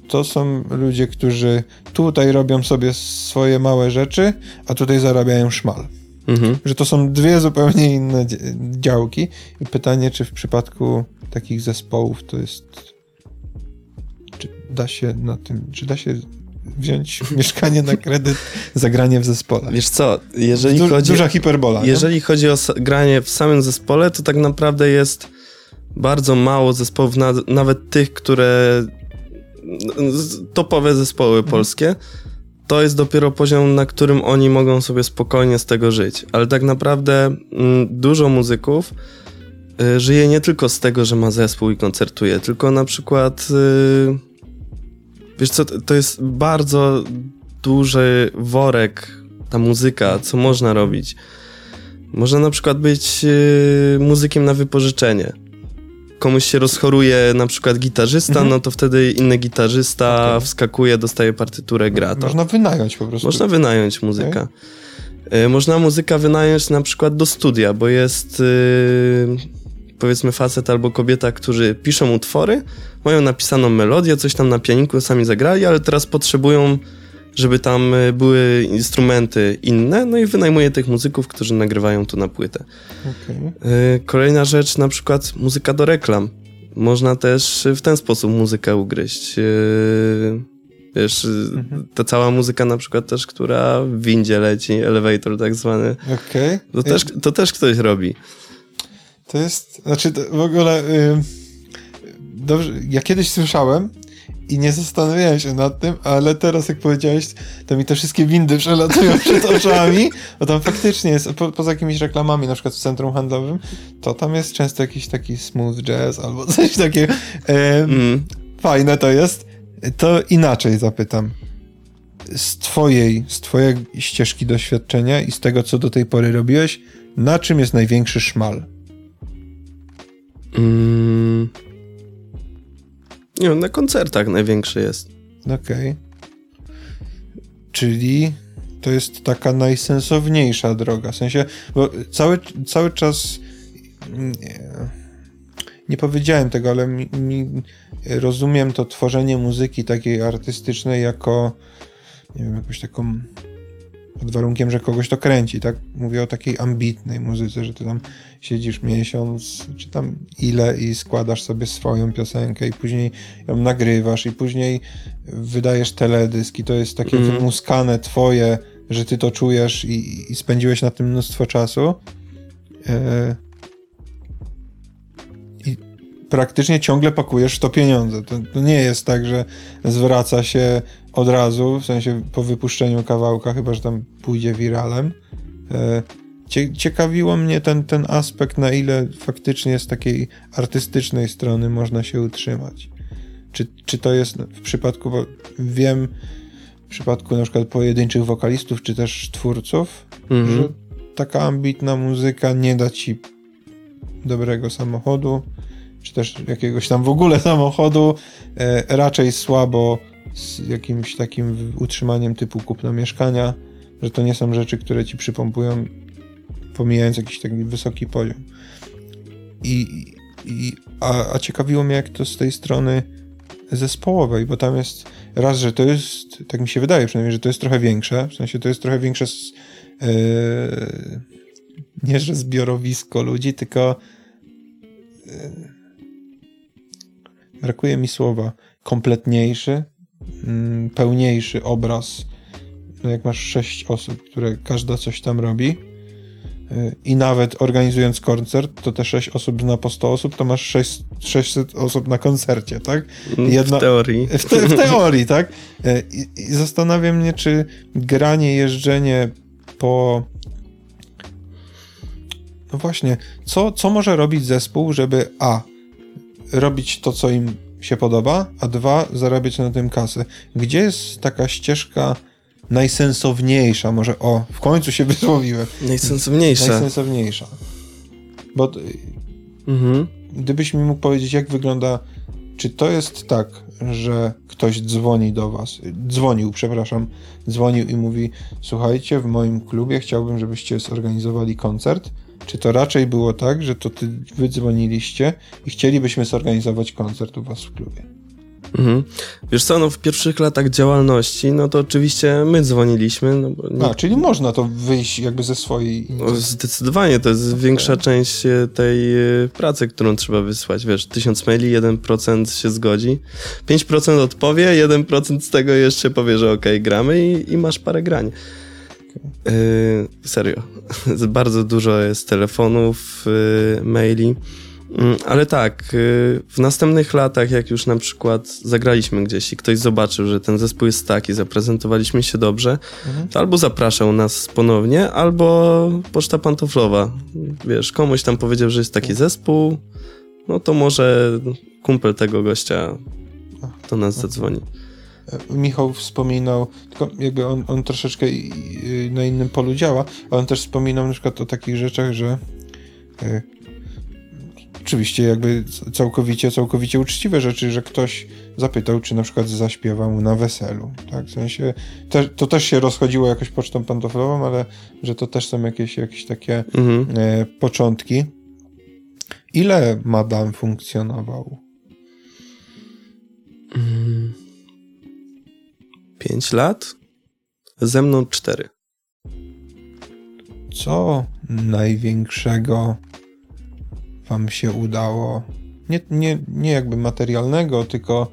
to są ludzie, którzy tutaj robią sobie swoje małe rzeczy, a tutaj zarabiają szmal. Mhm. Że to są dwie zupełnie inne działki. I pytanie, czy w przypadku takich zespołów to jest. Czy da się na tym. Czy da się wziąć mieszkanie na kredyt, zagranie w zespole. Wiesz co, jeżeli du chodzi... Duża hiperbola. Jeżeli nie? chodzi o granie w samym zespole, to tak naprawdę jest bardzo mało zespołów, na, nawet tych, które... topowe zespoły mhm. polskie, to jest dopiero poziom, na którym oni mogą sobie spokojnie z tego żyć. Ale tak naprawdę mm, dużo muzyków y, żyje nie tylko z tego, że ma zespół i koncertuje, tylko na przykład y, wiesz co, to jest bardzo duży worek ta muzyka, co można robić. Można na przykład być y, muzykiem na wypożyczenie komuś się rozchoruje na przykład gitarzysta, mhm. no to wtedy inny gitarzysta okay. wskakuje, dostaje partyturę, gra to. Można wynająć po prostu. Można wynająć muzyka. Okay. Można muzyka wynająć na przykład do studia, bo jest yy, powiedzmy facet albo kobieta, którzy piszą utwory, mają napisaną melodię, coś tam na pianiku sami zagrali, ale teraz potrzebują żeby tam e, były instrumenty inne, no i wynajmuję tych muzyków, którzy nagrywają to na płytę. Okay. E, kolejna rzecz, na przykład muzyka do reklam. Można też w ten sposób muzykę ugryźć. E, wiesz, mhm. ta cała muzyka na przykład też, która w windzie leci, elevator tak zwany. Okay. To, też, to też ktoś robi. To jest, znaczy to w ogóle... Yy, dobrze, ja kiedyś słyszałem, i nie zastanawiałem się nad tym, ale teraz jak powiedziałeś, to mi te wszystkie windy przelatują przed oczami, bo tam faktycznie jest, po, poza jakimiś reklamami, na przykład w centrum handlowym, to tam jest często jakiś taki smooth jazz albo coś takiego. E, mm. Fajne to jest. To inaczej zapytam. Z twojej, z twojej ścieżki doświadczenia i z tego, co do tej pory robiłeś, na czym jest największy szmal? Mm. Nie na koncertach największy jest. Okej. Okay. Czyli to jest taka najsensowniejsza droga. W sensie, bo cały, cały czas nie, nie powiedziałem tego, ale mi, mi, rozumiem to tworzenie muzyki takiej artystycznej jako nie wiem, jakąś taką pod warunkiem, że kogoś to kręci, tak? Mówię o takiej ambitnej muzyce, że ty tam siedzisz miesiąc, czy tam ile i składasz sobie swoją piosenkę i później ją nagrywasz i później wydajesz teledysk i to jest takie mm. wymuskane twoje, że ty to czujesz i, i spędziłeś na tym mnóstwo czasu. I praktycznie ciągle pakujesz w to pieniądze. To, to nie jest tak, że zwraca się od razu, w sensie po wypuszczeniu kawałka, chyba że tam pójdzie wiralem. E, ciekawiło mnie ten, ten aspekt, na ile faktycznie z takiej artystycznej strony można się utrzymać. Czy, czy to jest w przypadku, wiem, w przypadku na przykład pojedynczych wokalistów, czy też twórców, mhm. że taka ambitna muzyka nie da ci dobrego samochodu, czy też jakiegoś tam w ogóle samochodu, e, raczej słabo z jakimś takim utrzymaniem typu kupno mieszkania, że to nie są rzeczy, które ci przypompują, pomijając jakiś taki wysoki poziom. I, i a, a ciekawiło mnie, jak to z tej strony zespołowej, bo tam jest raz, że to jest, tak mi się wydaje przynajmniej, że to jest trochę większe, w sensie to jest trochę większe z, yy, nie że zbiorowisko ludzi, tylko e, brakuje mi słowa, kompletniejszy, mm, pełniejszy obraz. No jak masz sześć osób, które każda coś tam robi e, i nawet organizując koncert, to te sześć osób zna po 100 osób, to masz sześć, 600 osób na koncercie, tak? Jedna, w teorii. W, te, w teorii, tak? E, I, I zastanawiam mnie, czy granie, jeżdżenie po no właśnie, co, co może robić zespół, żeby a. robić to, co im się podoba, a dwa. zarabiać na tym kasę. Gdzie jest taka ścieżka najsensowniejsza? Może o, w końcu się wysłowiłem. Najsensowniejsza. Najsensowniejsza. Bo mhm. gdybyś mi mógł powiedzieć, jak wygląda. Czy to jest tak, że ktoś dzwoni do was, dzwonił, przepraszam, dzwonił i mówi: Słuchajcie, w moim klubie chciałbym, żebyście zorganizowali koncert czy to raczej było tak, że to ty wydzwoniliście i chcielibyśmy zorganizować koncert u was w klubie? Mhm. Wiesz co, no w pierwszych latach działalności, no to oczywiście my dzwoniliśmy. No nie... A, czyli można to wyjść jakby ze swojej... No, zdecydowanie, to jest okay. większa część e, tej e, pracy, którą trzeba wysłać. Wiesz, tysiąc maili, 1% się zgodzi, 5% odpowie, 1% z tego jeszcze powie, że ok, gramy i, i masz parę grań. Yy, serio. Bardzo dużo jest telefonów, yy, maili. Yy, ale tak, y, w następnych latach, jak już na przykład zagraliśmy gdzieś i ktoś zobaczył, że ten zespół jest taki, zaprezentowaliśmy się dobrze, mhm. to albo zapraszał nas ponownie, albo poczta pantoflowa. Wiesz, komuś tam powiedział, że jest taki mhm. zespół, no to może kumpel tego gościa do nas zadzwoni. Michał wspominał, tylko jakby on, on troszeczkę na innym polu działa, ale on też wspominał na przykład o takich rzeczach, że e, oczywiście jakby całkowicie, całkowicie uczciwe rzeczy, że ktoś zapytał, czy na przykład zaśpiewa mu na weselu, tak, w sensie, te, to też się rozchodziło jakoś pocztą pantoflową, ale że to też są jakieś, jakieś takie mhm. e, początki. Ile Madame funkcjonował? Mm. 5 lat, ze mną 4. Co największego wam się udało? Nie, nie, nie jakby materialnego, tylko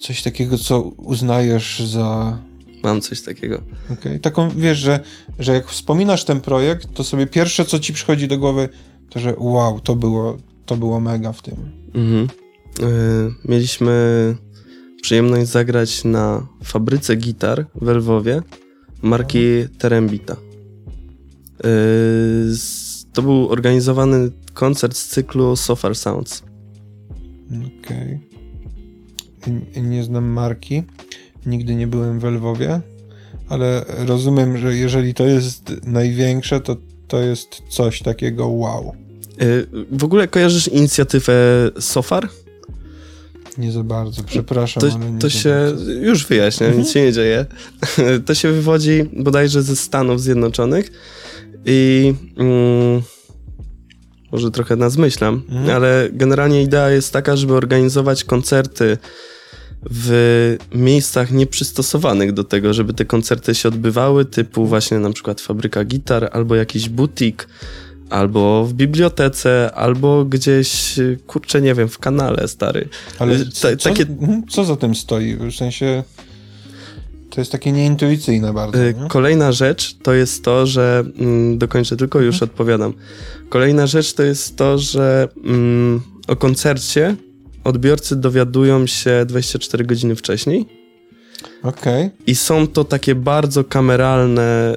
coś takiego, co uznajesz za. Mam coś takiego. Okay. Taką wiesz, że, że jak wspominasz ten projekt, to sobie pierwsze, co ci przychodzi do głowy, to że wow, to było, to było mega w tym. Mhm. Yy, mieliśmy przyjemność zagrać na fabryce gitar w Lwowie marki Terembita. Yy, to był organizowany koncert z cyklu Sofar Sounds. Okej. Okay. Nie znam marki. Nigdy nie byłem w Lwowie, ale rozumiem, że jeżeli to jest największe, to to jest coś takiego wow. Yy, w ogóle kojarzysz inicjatywę Sofar? Nie za bardzo, przepraszam. To, to się już wyjaśnię, nic się nie dzieje. To się wywodzi bodajże ze Stanów Zjednoczonych i mm, może trochę nas myślam, mhm. ale generalnie idea jest taka, żeby organizować koncerty w miejscach nieprzystosowanych do tego, żeby te koncerty się odbywały, typu właśnie na przykład fabryka gitar albo jakiś butik, albo w bibliotece, albo gdzieś, kurczę, nie wiem, w kanale stary. Ale co, takie... Mhm, co za tym stoi? W sensie... To jest takie nieintuicyjne bardzo. Y, nie? Kolejna rzecz to jest to, że mm, dokończę tylko, już mhm. odpowiadam. Kolejna rzecz to jest to, że mm, o koncercie odbiorcy dowiadują się 24 godziny wcześniej Okej. Okay. I są to takie bardzo kameralne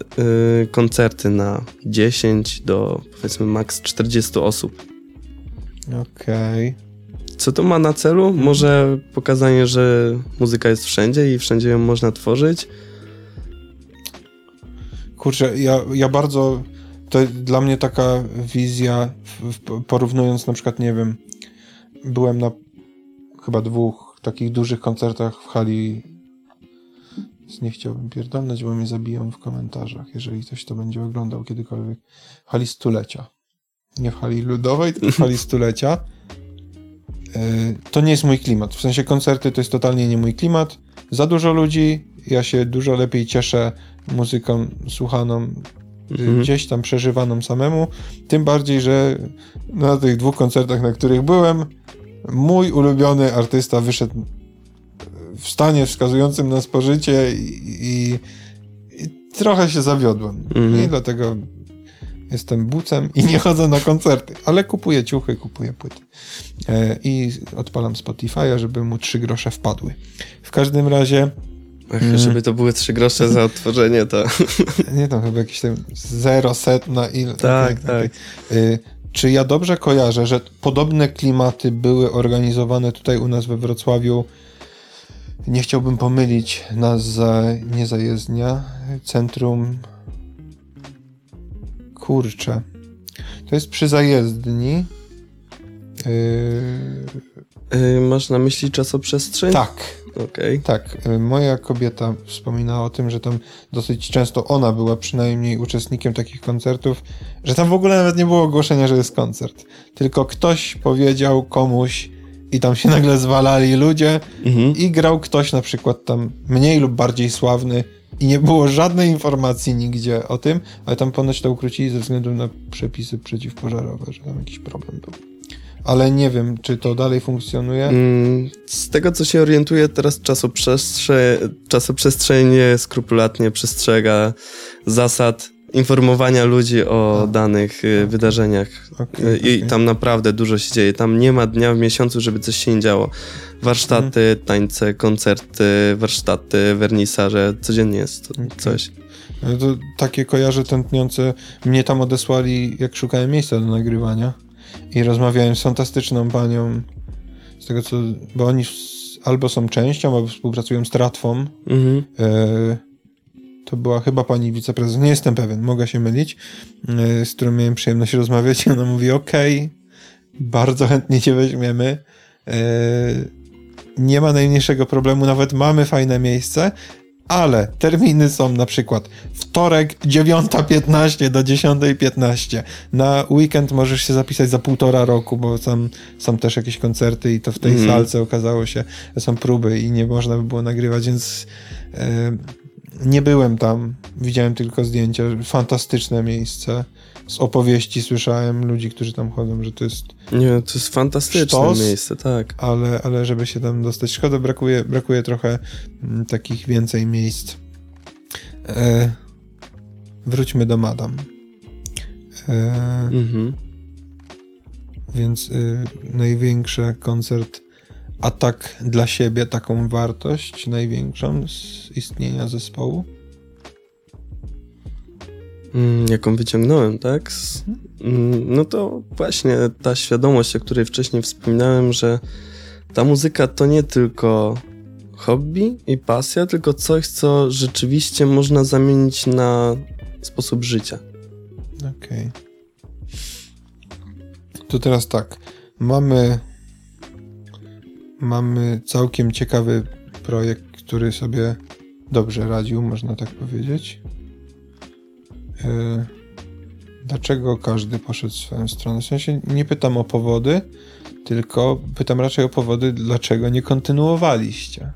y, koncerty na 10 do powiedzmy maks 40 osób. Okej. Okay. Co to ma na celu? Może pokazanie, że muzyka jest wszędzie i wszędzie ją można tworzyć. Kurczę, ja, ja bardzo. To dla mnie taka wizja, porównując na przykład, nie wiem, byłem na chyba dwóch takich dużych koncertach w hali więc nie chciałbym pierdolnąć, bo mnie zabiją w komentarzach, jeżeli ktoś to będzie oglądał kiedykolwiek. W hali stulecia. Nie w hali ludowej, tylko w hali stulecia. E, to nie jest mój klimat. W sensie koncerty to jest totalnie nie mój klimat. Za dużo ludzi, ja się dużo lepiej cieszę muzyką słuchaną mhm. gdzieś tam przeżywaną samemu. Tym bardziej, że na tych dwóch koncertach, na których byłem, mój ulubiony artysta wyszedł w stanie wskazującym na spożycie i, i, i trochę się zawiodłem. Mhm. I dlatego jestem bucem i nie chodzę na koncerty, ale kupuję ciuchy, kupuję płyty. E, I odpalam Spotify'a, żeby mu trzy grosze wpadły. W każdym razie Ach, mm. żeby to były trzy grosze za odtworzenie, to... Nie, tam chyba jakieś tam zero set na ile. Tak, tak. tak. Y, czy ja dobrze kojarzę, że podobne klimaty były organizowane tutaj u nas we Wrocławiu? Nie chciałbym pomylić nas za niezajezdnia. Centrum. Kurczę. To jest przy zajezdni. Yy... Yy, masz na myśli czasoprzestrzeń? Tak, Okay. Tak, y, moja kobieta wspominała o tym, że tam dosyć często ona była przynajmniej uczestnikiem takich koncertów, że tam w ogóle nawet nie było ogłoszenia, że jest koncert. Tylko ktoś powiedział komuś i tam się nagle zwalali ludzie mhm. i grał ktoś na przykład tam mniej lub bardziej sławny i nie było żadnej informacji nigdzie o tym, ale tam ponoć to ukrócili ze względu na przepisy przeciwpożarowe, że tam jakiś problem był ale nie wiem, czy to dalej funkcjonuje. Mm, z tego, co się orientuję, teraz czasoprzestrze czasoprzestrzeń skrupulatnie przestrzega zasad informowania ludzi o A. danych okay. wydarzeniach. Okay, I okay. tam naprawdę dużo się dzieje. Tam nie ma dnia w miesiącu, żeby coś się nie działo. Warsztaty, mhm. tańce, koncerty, warsztaty, wernisaże. Codziennie jest coś. No to takie kojarze tętniące mnie tam odesłali, jak szukałem miejsca do nagrywania i rozmawiałem z fantastyczną panią, z tego co, bo oni albo są częścią, albo współpracują z Tratwą. Mhm. E, to była chyba pani wiceprezes, nie jestem pewien, mogę się mylić, e, z którą miałem przyjemność rozmawiać. Ona mówi: OK, bardzo chętnie cię weźmiemy. E, nie ma najmniejszego problemu, nawet mamy fajne miejsce, ale terminy są na przykład wtorek 9.15 do 10.15. Na weekend możesz się zapisać za półtora roku, bo tam są też jakieś koncerty i to w tej mm. salce okazało się, że są próby i nie można by było nagrywać, więc e, nie byłem tam. Widziałem tylko zdjęcia. Fantastyczne miejsce z opowieści słyszałem ludzi, którzy tam chodzą, że to jest. Nie, to jest fantastyczne sztos, miejsce, tak. Ale, ale żeby się tam dostać, szkoda, brakuje, brakuje trochę m, mm, takich więcej miejsc. E, wróćmy do Madam. E, mhm. Więc y, największy koncert, a tak dla siebie taką wartość największą z istnienia zespołu? Mm, jaką wyciągnąłem, tak? Mm, no to właśnie ta świadomość, o której wcześniej wspominałem, że ta muzyka to nie tylko hobby i pasja, tylko coś, co rzeczywiście można zamienić na sposób życia. Okej. Okay. To teraz tak. Mamy mamy całkiem ciekawy projekt, który sobie dobrze radził, można tak powiedzieć. E, dlaczego każdy poszedł w swoją stronę. W sensie nie pytam o powody, tylko pytam raczej o powody, dlaczego nie kontynuowaliście.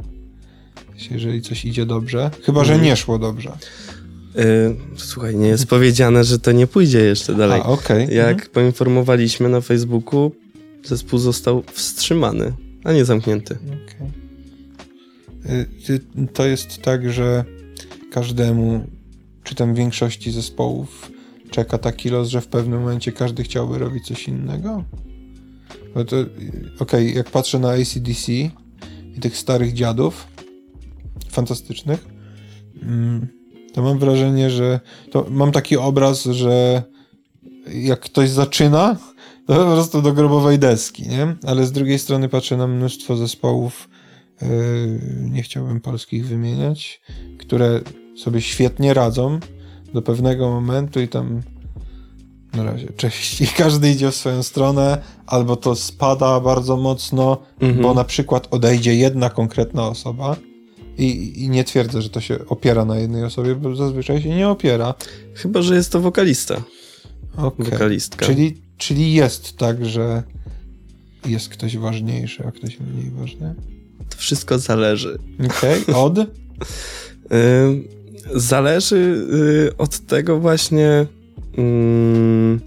Jeżeli coś idzie dobrze, chyba że mhm. nie szło dobrze. Yy, słuchaj, nie jest powiedziane, że to nie pójdzie jeszcze dalej. A, okay. Jak mhm. poinformowaliśmy na Facebooku, zespół został wstrzymany, a nie zamknięty. Okay. To jest tak, że każdemu czy tam większości zespołów czeka taki los, że w pewnym momencie każdy chciałby robić coś innego? To, okej, okay, jak patrzę na ACDC i tych starych dziadów, fantastycznych, mm, to mam wrażenie, że mam taki obraz, że jak ktoś zaczyna, to po prostu do grobowej deski, nie? Ale z drugiej strony patrzę na mnóstwo zespołów, yy, nie chciałbym polskich wymieniać, które sobie świetnie radzą do pewnego momentu i tam na razie, cześć. I każdy idzie w swoją stronę, albo to spada bardzo mocno, mhm. bo na przykład odejdzie jedna konkretna osoba. I, I, nie twierdzę, że to się opiera na jednej osobie, bo zazwyczaj się nie opiera. Chyba, że jest to wokalista. Okay. Wokalistka. Czyli, czyli jest tak, że jest ktoś ważniejszy, a ktoś mniej ważny? To wszystko zależy. Okej, okay. od? Zależy y, od tego właśnie, mm,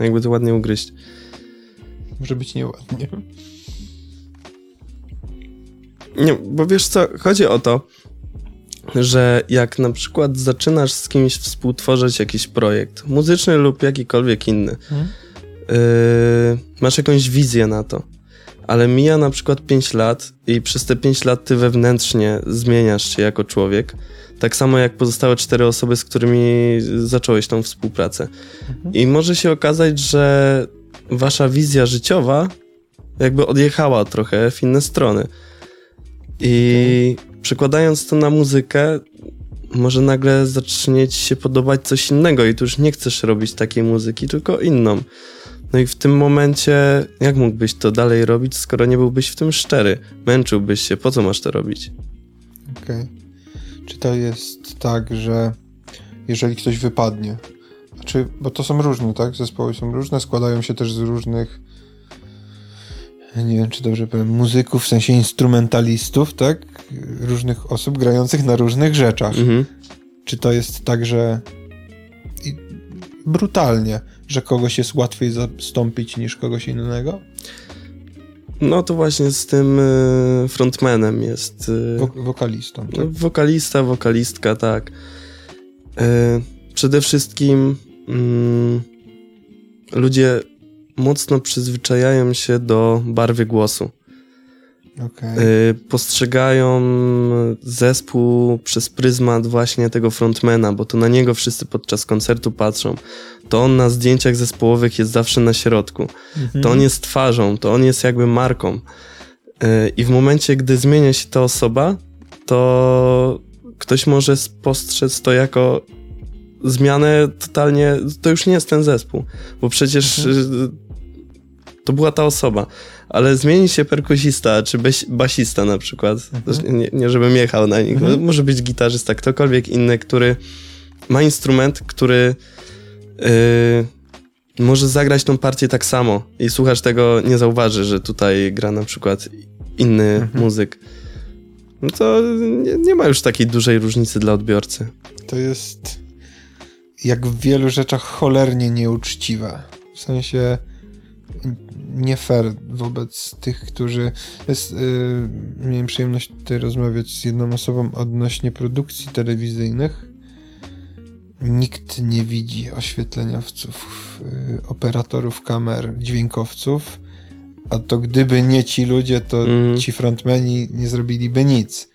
jakby to ładnie ugryźć. Może być nieładnie. Nie, bo wiesz co, chodzi o to, że jak na przykład zaczynasz z kimś współtworzyć jakiś projekt, muzyczny lub jakikolwiek inny, Hmm? yy, masz jakąś wizję na to, ale mija na przykład 5 lat i przez te 5 lat ty wewnętrznie zmieniasz się jako człowiek, tak samo jak pozostałe cztery osoby, z którymi zacząłeś tą współpracę. Mhm. I może się okazać, że wasza wizja życiowa jakby odjechała trochę w inne strony. I przekładając to na muzykę, może nagle zacznie ci się podobać coś innego i tu już nie chcesz robić takiej muzyki, tylko inną. No i w tym momencie, jak mógłbyś to dalej robić, skoro nie byłbyś w tym szczery? Męczyłbyś się, po co masz to robić? Okej. Czy to jest tak, że jeżeli ktoś wypadnie, znaczy, bo to są różne, tak? Zespoły są różne, składają się też z różnych nie wiem, czy dobrze powiem, muzyków, w sensie instrumentalistów, tak? Różnych osób grających na różnych rzeczach. Mhm. Czy to jest tak, że i brutalnie, że kogoś jest łatwiej zastąpić niż kogoś innego? No to właśnie z tym y, frontmanem jest. y, Wok- wokalistą, tak? Wokalista, wokalistka, tak. E, przede wszystkim mm, ludzie mocno przyzwyczajają się do barwy głosu. E, postrzegają zespół przez pryzmat właśnie tego frontmana, bo to na niego wszyscy podczas koncertu patrzą. To on na zdjęciach zespołowych jest zawsze na środku. Mhm. To on jest twarzą, to on jest jakby marką. Yy, I w momencie, gdy zmienia się ta osoba, to ktoś może spostrzec to jako zmianę totalnie. To już nie jest ten zespół, bo przecież yy, to była ta osoba. Ale zmieni się perkusista, czy basista na przykład. Mhm. Nie, nie żebym jechał na nich. Mhm. Może być gitarzysta, ktokolwiek inny, który ma instrument, który yy, może zagrać tą partię tak samo i słuchacz tego nie zauważy, że tutaj gra na przykład inny Mhm. muzyk. No to nie, nie ma już takiej dużej różnicy dla odbiorcy. To jest jak w wielu rzeczach cholernie nieuczciwe. W sensie nie fair wobec tych, którzy. Jest, yy, miałem przyjemność tutaj rozmawiać z jedną osobą odnośnie produkcji telewizyjnych. Nikt nie widzi oświetleniowców, yy, operatorów kamer, dźwiękowców. A to gdyby nie ci ludzie, to Mhm. ci frontmeni nie zrobiliby nic.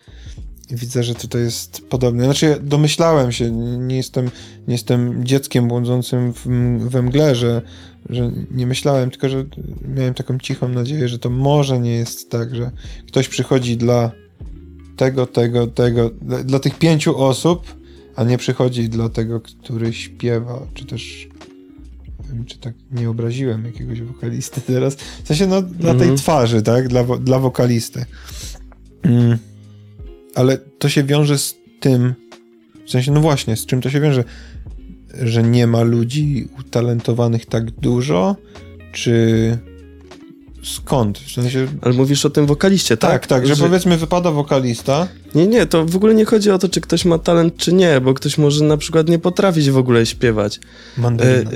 Widzę, że tutaj jest podobne. Znaczy, domyślałem się, nie jestem, nie jestem dzieckiem błądzącym w, we mgle, że, że nie myślałem, tylko że miałem taką cichą nadzieję, że to może nie jest tak, że ktoś przychodzi dla tego, tego, tego, dla, dla tych pięciu osób, a nie przychodzi dla tego, który śpiewa, czy też wiem, czy tak nie obraziłem jakiegoś wokalisty teraz. W sensie, no, dla tej Mhm. twarzy, tak? Dla, dla wokalisty. Mm. Ale to się wiąże z tym, w sensie, no właśnie, z czym to się wiąże? Że nie ma ludzi utalentowanych tak dużo, czy skąd? W sensie, Ale mówisz o tym wokaliście, tak? tak, tak, że powiedzmy wypada wokalista, Nie, nie, to w ogóle nie chodzi o to, czy ktoś ma talent, czy nie, bo ktoś może na przykład nie potrafić w ogóle śpiewać. Mandaryna. e,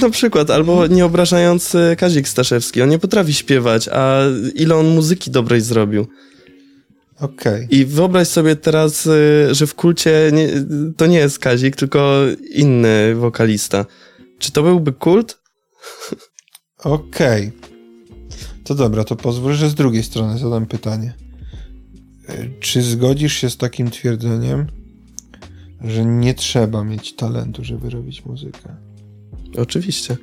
na przykład, albo nie obrażając e, Kazik Staszewski, on nie potrafi śpiewać, a ile on muzyki dobrej zrobił. Okej. I wyobraź sobie teraz, e, że w kulcie nie, to nie jest Kazik, tylko inny wokalista. Czy to byłby kult? Okej. To dobra, to pozwól, że z drugiej strony zadam pytanie. E, Czy zgodzisz się z takim twierdzeniem, że nie trzeba mieć talentu, żeby robić muzykę? Oczywiście.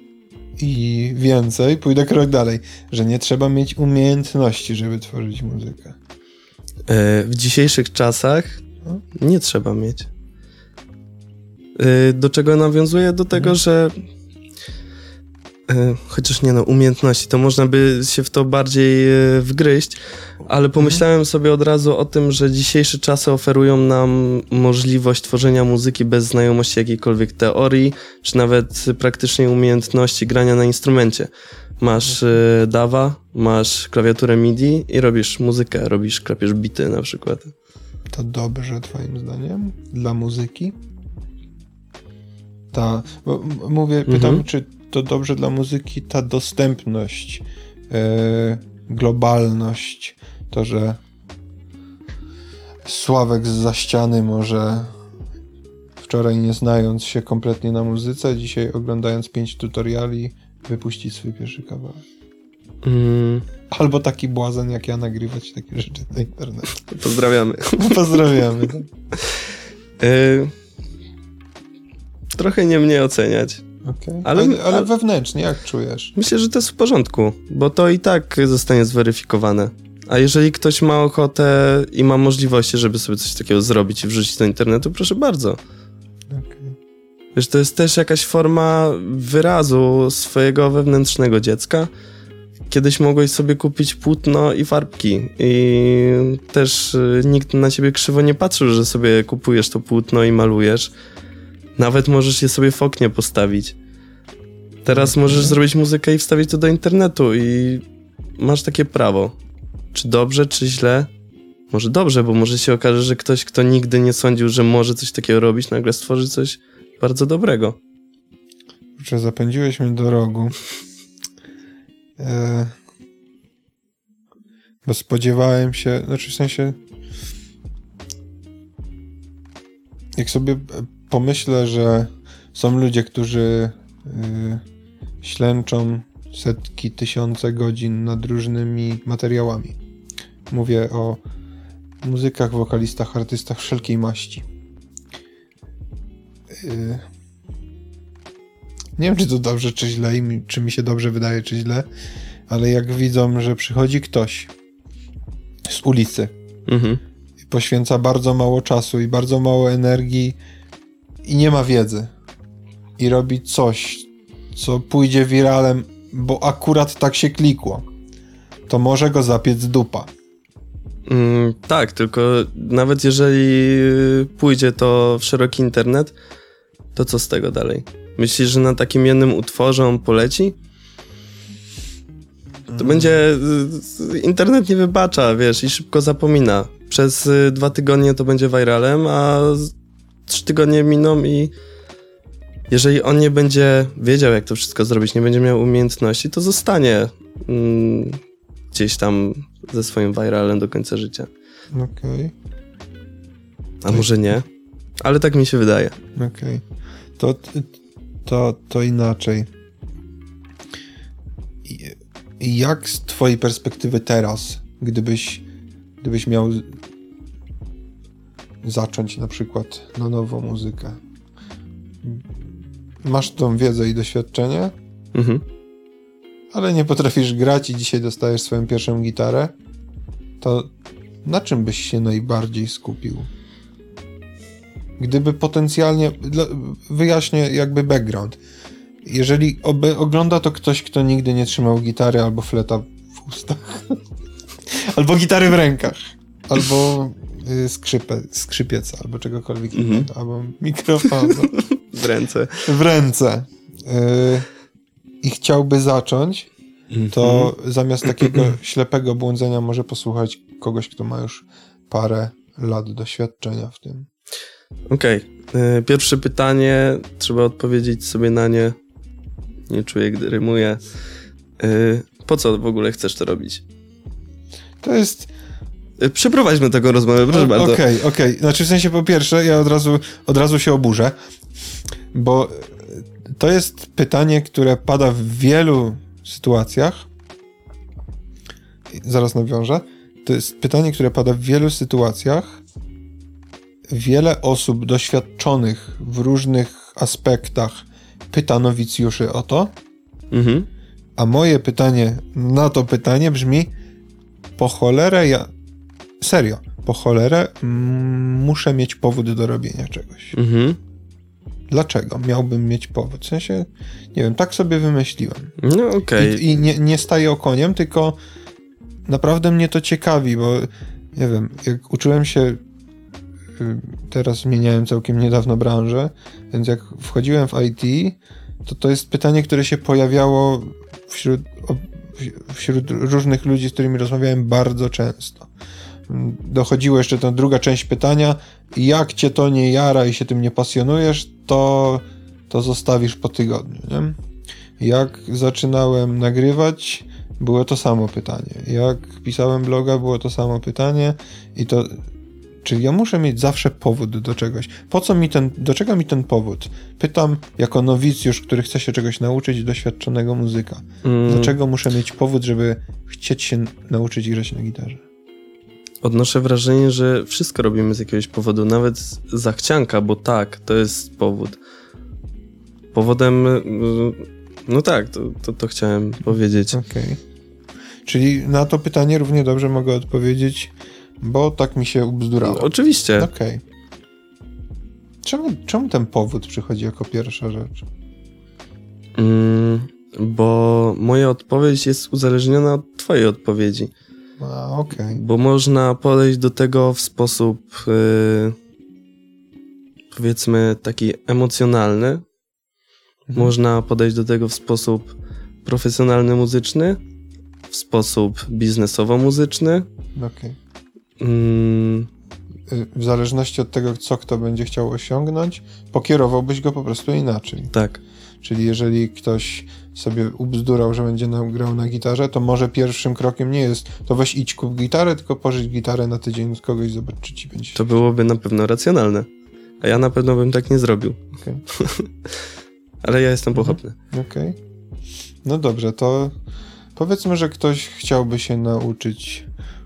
I więcej, pójdę krok dalej, że nie trzeba mieć umiejętności, żeby tworzyć muzykę. E, W dzisiejszych czasach No. nie trzeba mieć. E, Do czego nawiązuję? Do tego, Mhm. że e, chociaż nie no, umiejętności, to można by się w to bardziej wgryźć, ale pomyślałem sobie od razu o tym, że dzisiejsze czasy oferują nam możliwość tworzenia muzyki bez znajomości jakiejkolwiek teorii, czy nawet praktycznej umiejętności grania na instrumencie. Masz dawa, masz klawiaturę MIDI i robisz muzykę, robisz, klapiesz bity na przykład. to dobrze, Twoim zdaniem, dla muzyki? Ta, bo mówię, pytam, mhm. czy to dobrze dla muzyki ta dostępność, yy, globalność, to, że Sławek z za ściany może wczoraj nie znając się kompletnie na muzyce, dzisiaj oglądając pięć tutoriali, wypuścić swój pierwszy kawałek. Mm. Albo taki błazen jak ja nagrywać takie rzeczy na internet. Pozdrawiamy. Pozdrawiamy. Tak. Y trochę nie mnie oceniać. Okay. Ale, ale, ale wewnętrznie, jak czujesz? Myślę, że to jest w porządku, bo to i tak zostanie zweryfikowane. A jeżeli ktoś ma ochotę i ma możliwości, żeby sobie coś takiego zrobić i wrzucić do internetu, proszę bardzo. Okay. Wiesz, to jest też jakaś forma wyrazu swojego wewnętrznego dziecka. Kiedyś mogłeś sobie kupić płótno i farbki i też y, nikt na ciebie krzywo nie patrzył, że sobie kupujesz to płótno i malujesz. Nawet możesz je sobie w oknie postawić. Teraz okay. możesz zrobić muzykę i wstawić to do internetu i masz takie prawo. Czy dobrze, czy źle? Może dobrze, bo może się okaże, że ktoś, kto nigdy nie sądził, że może coś takiego robić, nagle stworzy coś bardzo dobrego. Kurczę, zapędziłeś mnie do rogu. E... Bo spodziewałem się, znaczy w sensie jak sobie pomyślę, że są ludzie, którzy yy, ślęczą setki, tysiące godzin nad różnymi materiałami. Mówię o muzykach, wokalistach, artystach wszelkiej maści. Yy, nie wiem, czy to dobrze, czy źle, czy mi się dobrze wydaje, czy źle, ale jak widzą, że przychodzi ktoś z ulicy mhm. i poświęca bardzo mało czasu i bardzo mało energii i nie ma wiedzy i robi coś, co pójdzie wiralem, bo akurat tak się klikło, to może go zapiec dupa. Mm, tak, tylko nawet jeżeli pójdzie to w szeroki internet, to co z tego dalej? Myślisz, że na takim jednym utworze on poleci? To mm. będzie. Internet nie wybacza, wiesz, i szybko zapomina. Przez y, dwa tygodnie to będzie viralem, a trzy tygodnie miną i jeżeli on nie będzie wiedział, jak to wszystko zrobić, nie będzie miał umiejętności, to zostanie mm, gdzieś tam ze swoim viralem do końca życia. Okej. Okay. A może nie? Ale tak mi się wydaje. Okej. Okay. To, to, to inaczej. Jak z twojej perspektywy teraz, gdybyś, gdybyś miał zacząć na przykład na nową muzykę. Masz tą wiedzę i doświadczenie, mhm. ale nie potrafisz grać i dzisiaj dostajesz swoją pierwszą gitarę, to na czym byś się najbardziej skupił? Gdyby potencjalnie, wyjaśnię jakby background. Jeżeli ogląda to ktoś, kto nigdy nie trzymał gitary albo fleta w ustach, albo gitary w rękach, albo Y, skrzypę, skrzypiec albo czegokolwiek innego, albo mikrofon. w ręce. W ręce. Yy, I chciałby zacząć, to -hmm. zamiast takiego ślepego błądzenia może posłuchać kogoś, kto ma już parę lat doświadczenia w tym. Okej. Okay. Pierwsze pytanie, trzeba odpowiedzieć sobie na nie. Nie czuję, gdy rymuję. Yy, po co w ogóle chcesz to robić? To jest Y, przeprowadźmy taką rozmowę, proszę bardzo. Okej, okay, okej. Okay. Znaczy w sensie po pierwsze, ja od razu, od razu się oburzę, bo to jest pytanie, które pada w wielu sytuacjach. Zaraz nawiążę. To jest pytanie, które pada w wielu sytuacjach. Wiele osób doświadczonych w różnych aspektach pyta nowicjuszy o to. Mhm. A moje pytanie na to pytanie brzmi: po cholerę ja Serio, po cholerę muszę mieć powód do robienia czegoś. Mhm. Dlaczego miałbym mieć powód? W sensie, nie wiem, tak sobie wymyśliłem. No okej. Okay. I, I, nie, nie staję okoniem, tylko naprawdę mnie to ciekawi, bo nie wiem, jak uczyłem się teraz zmieniałem całkiem niedawno branżę, więc jak wchodziłem w IT, to to jest pytanie, które się pojawiało wśród, wśród różnych ludzi, z którymi rozmawiałem bardzo często dochodziło jeszcze ta druga część pytania, jak cię to nie jara i się tym nie pasjonujesz, to, to zostawisz po tygodniu, nie? Jak zaczynałem nagrywać, było to samo pytanie. Jak pisałem bloga, było to samo pytanie i to Czyli ja muszę mieć zawsze powód do czegoś. Po co mi ten, do czego mi ten powód? Pytam jako nowicjusz, który chce się czegoś nauczyć, doświadczonego muzyka. Mm. Dlaczego muszę mieć powód, żeby chcieć się nauczyć grać na gitarze? Odnoszę wrażenie, że wszystko robimy z jakiegoś powodu, nawet zachcianka, bo tak, to jest powód. Powodem, y, no tak, to, to, to chciałem powiedzieć. Okej. Okay. Czyli na to pytanie równie dobrze mogę odpowiedzieć bo tak mi się ubzdurało. oczywiście. Okej. Okay. Czemu, czemu ten powód przychodzi jako pierwsza rzecz? Mm, bo moja odpowiedź jest uzależniona od twojej odpowiedzi. A, okej. Okay. Bo można podejść do tego w sposób yy, powiedzmy taki emocjonalny. Mhm. Można podejść do tego w sposób profesjonalny muzyczny, w sposób biznesowo-muzyczny. Okej. Okay. Mm, w zależności od tego, co kto będzie chciał osiągnąć, pokierowałbyś go po prostu inaczej. Tak. Czyli jeżeli ktoś sobie ubzdurał, że będzie grał na gitarze, to może pierwszym krokiem nie jest to weź idź kup gitarę, tylko pożyć gitarę na tydzień od kogoś, zobacz, czy ci będzie. To byłoby na pewno racjonalne. A ja na pewno bym tak nie zrobił. Okay. Ale ja jestem mhm. pochopny. Okej. Okay. No dobrze, to powiedzmy, że ktoś chciałby się nauczyć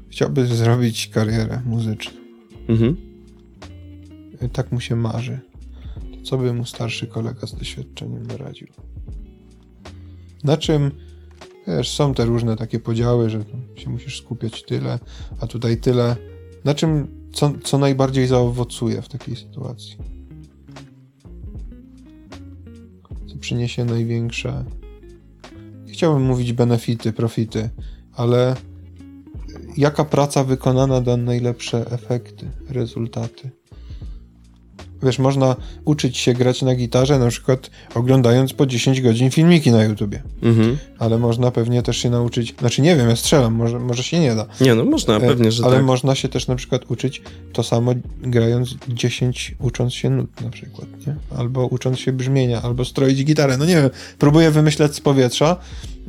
Chciałby zrobić karierę muzyczną. Mhm. Tak mu się marzy. To co by mu starszy kolega z doświadczeniem doradził? Na czym, wiesz, są te różne takie podziały, że się musisz skupiać tyle, a tutaj tyle. Na czym, co, co najbardziej zaowocuje w takiej sytuacji? Co przyniesie największe, nie chciałbym mówić benefity, profity, ale jaka praca wykonana da najlepsze efekty, rezultaty. Wiesz, można uczyć się grać na gitarze, na przykład oglądając po 10 godzin filmiki na YouTubie. Mhm. Ale można pewnie też się nauczyć, znaczy nie wiem, ja strzelam, może, może się nie da. Nie, no można, e, pewnie, że Ale tak. można się też na przykład uczyć to samo grając 10, ucząc się nut na przykład, nie? Albo ucząc się brzmienia, albo stroić gitarę, no nie wiem, próbuję wymyślać z powietrza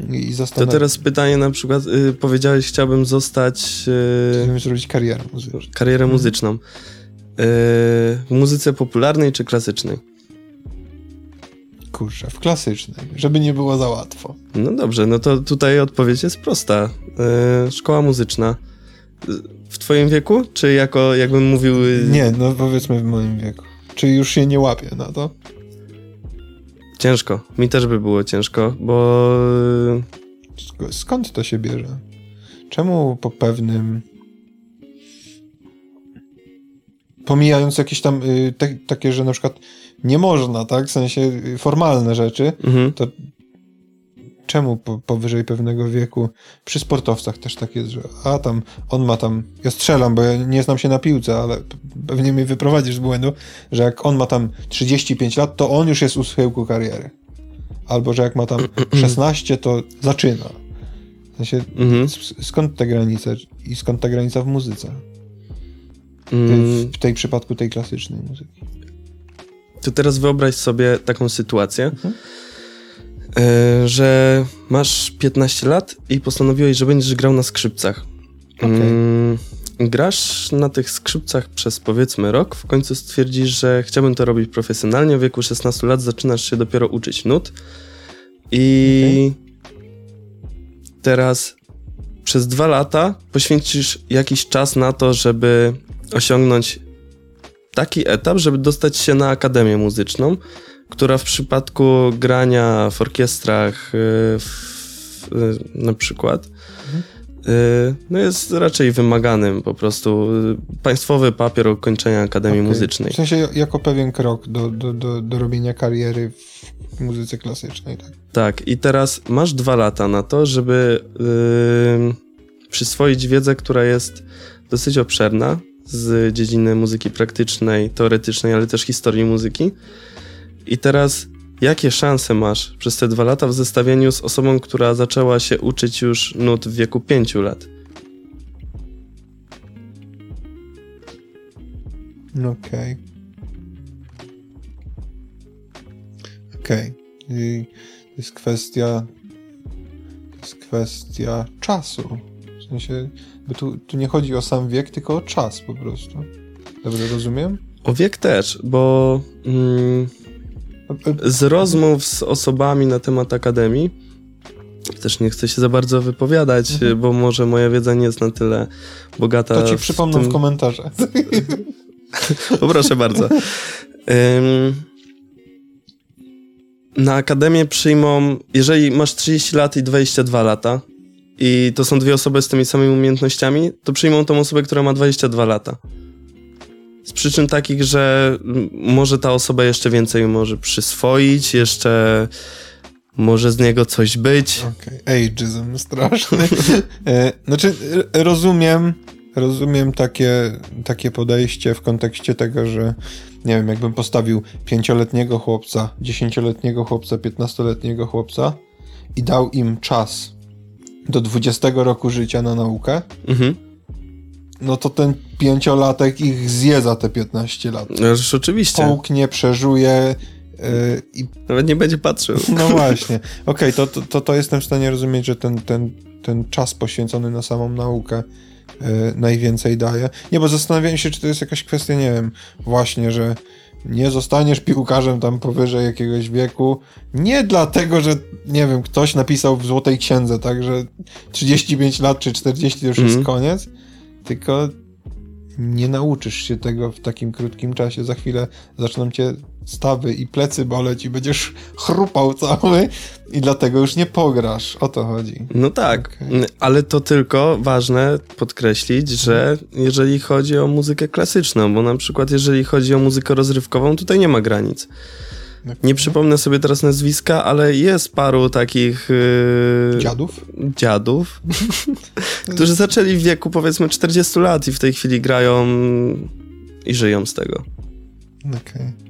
i zastanawiać. To teraz pytanie na przykład, yy, powiedziałeś, chciałbym zostać... Yy, Chciałbym zrobić karierę muzyczną. Karierę muzyczną. Yy, w muzyce popularnej czy klasycznej? Kurczę, w klasycznej, żeby nie było za łatwo. No dobrze, no to tutaj odpowiedź jest prosta. Yy, szkoła muzyczna. W twoim wieku? Czy jako, jakbym mówił... Yy, nie, no powiedzmy w moim wieku. Czy już się nie łapię na to? Ciężko. Mi też by było ciężko, bo... Skąd to się bierze? Czemu po pewnym pomijając jakieś tam y, te, takie, że na przykład nie można, tak, w sensie y, formalne rzeczy, mhm. to czemu po, powyżej pewnego wieku, przy sportowcach też tak jest, że a tam, on ma tam, ja strzelam, bo ja nie znam się na piłce, ale pewnie mnie wyprowadzisz z błędu, że jak on ma tam 35 lat, to on już jest u schyłku kariery. Albo, że jak ma tam 16, to zaczyna. W sensie, mhm. skąd te granice i skąd ta granica w muzyce? W tej przypadku tej klasycznej muzyki. To teraz wyobraź sobie taką sytuację, mhm. E, że masz 15 lat i postanowiłeś, że będziesz grał na skrzypcach. Okay. Grasz na tych skrzypcach przez powiedzmy rok, w końcu stwierdzisz, że chciałbym to robić profesjonalnie. W wieku 16 lat zaczynasz się dopiero uczyć nut. I okay. teraz przez dwa lata poświęcisz jakiś czas na to, żeby osiągnąć taki etap, żeby dostać się na akademię muzyczną, która w przypadku grania w orkiestrach y, w, y, na przykład y, no jest raczej wymaganym po prostu państwowy papier o ukończeniu Akademii okay. Muzycznej. W sensie jako pewien krok do, do, do, do robienia kariery w muzyce klasycznej, tak? Tak, i teraz masz dwa lata na to, żeby yy, przyswoić wiedzę, która jest dosyć obszerna, z dziedziny muzyki praktycznej, teoretycznej, ale też historii muzyki. I teraz, jakie szanse masz przez te dwa lata w zestawieniu z osobą, która zaczęła się uczyć już nut w wieku pięciu lat? Okej. Okej. I To jest kwestia... To jest kwestia czasu. W sensie, bo tu, tu nie chodzi o sam wiek, tylko o czas po prostu. Dobrze rozumiem? O wiek też, bo mm, z rozmów z osobami na temat akademii, też nie chcę się za bardzo wypowiadać, Mhm. bo może moja wiedza nie jest na tyle bogata. To ci w przypomnę tym- w komentarzach. O, proszę bardzo. Ym, na akademię przyjmą, jeżeli masz 30 lat i 22 lata i to są dwie osoby z tymi samymi umiejętnościami, to przyjmą tą osobę, która ma 22 lata. Z przyczyn takich, że może ta osoba jeszcze więcej może przyswoić, jeszcze może z niego coś być. Okej, ageism straszny. E, znaczy, rozumiem, rozumiem takie, takie podejście w kontekście tego, że nie wiem, jakbym postawił pięcioletniego chłopca, dziesięcioletniego chłopca, piętnastoletniego chłopca i dał im czas do 20 roku życia na naukę, Mhm. no to ten pięciolatek ich zje za te 15 lat. No, oczywiście. Połknie, przeżuje e, i Nawet nie będzie patrzył. no właśnie. Okej, to, to, to, to jestem w stanie rozumieć, że ten, ten, ten czas poświęcony na samą naukę e, najwięcej daje. Nie, bo zastanawiałem się, czy to jest jakaś kwestia, nie wiem, właśnie, że nie zostaniesz piłkarzem tam powyżej jakiegoś wieku. Nie dlatego, że nie wiem, ktoś napisał w Złotej Księdze, tak, że 35 lat czy 40 to już Mhm. jest koniec, tylko nie nauczysz się tego w takim krótkim czasie. Za chwilę zaczną cię stawy i plecy boleć i będziesz chrupał cały i dlatego już nie pograsz. O to chodzi. No tak, Okej. ale to tylko ważne podkreślić, że jeżeli chodzi o muzykę klasyczną, bo na przykład jeżeli chodzi o muzykę rozrywkową, tutaj nie ma granic. Nie przypomnę sobie teraz nazwiska, ale jest paru takich yy, Dziadów? dziadów, którzy zaczęli w wieku powiedzmy 40 lat i w tej chwili grają i żyją z tego. Okej.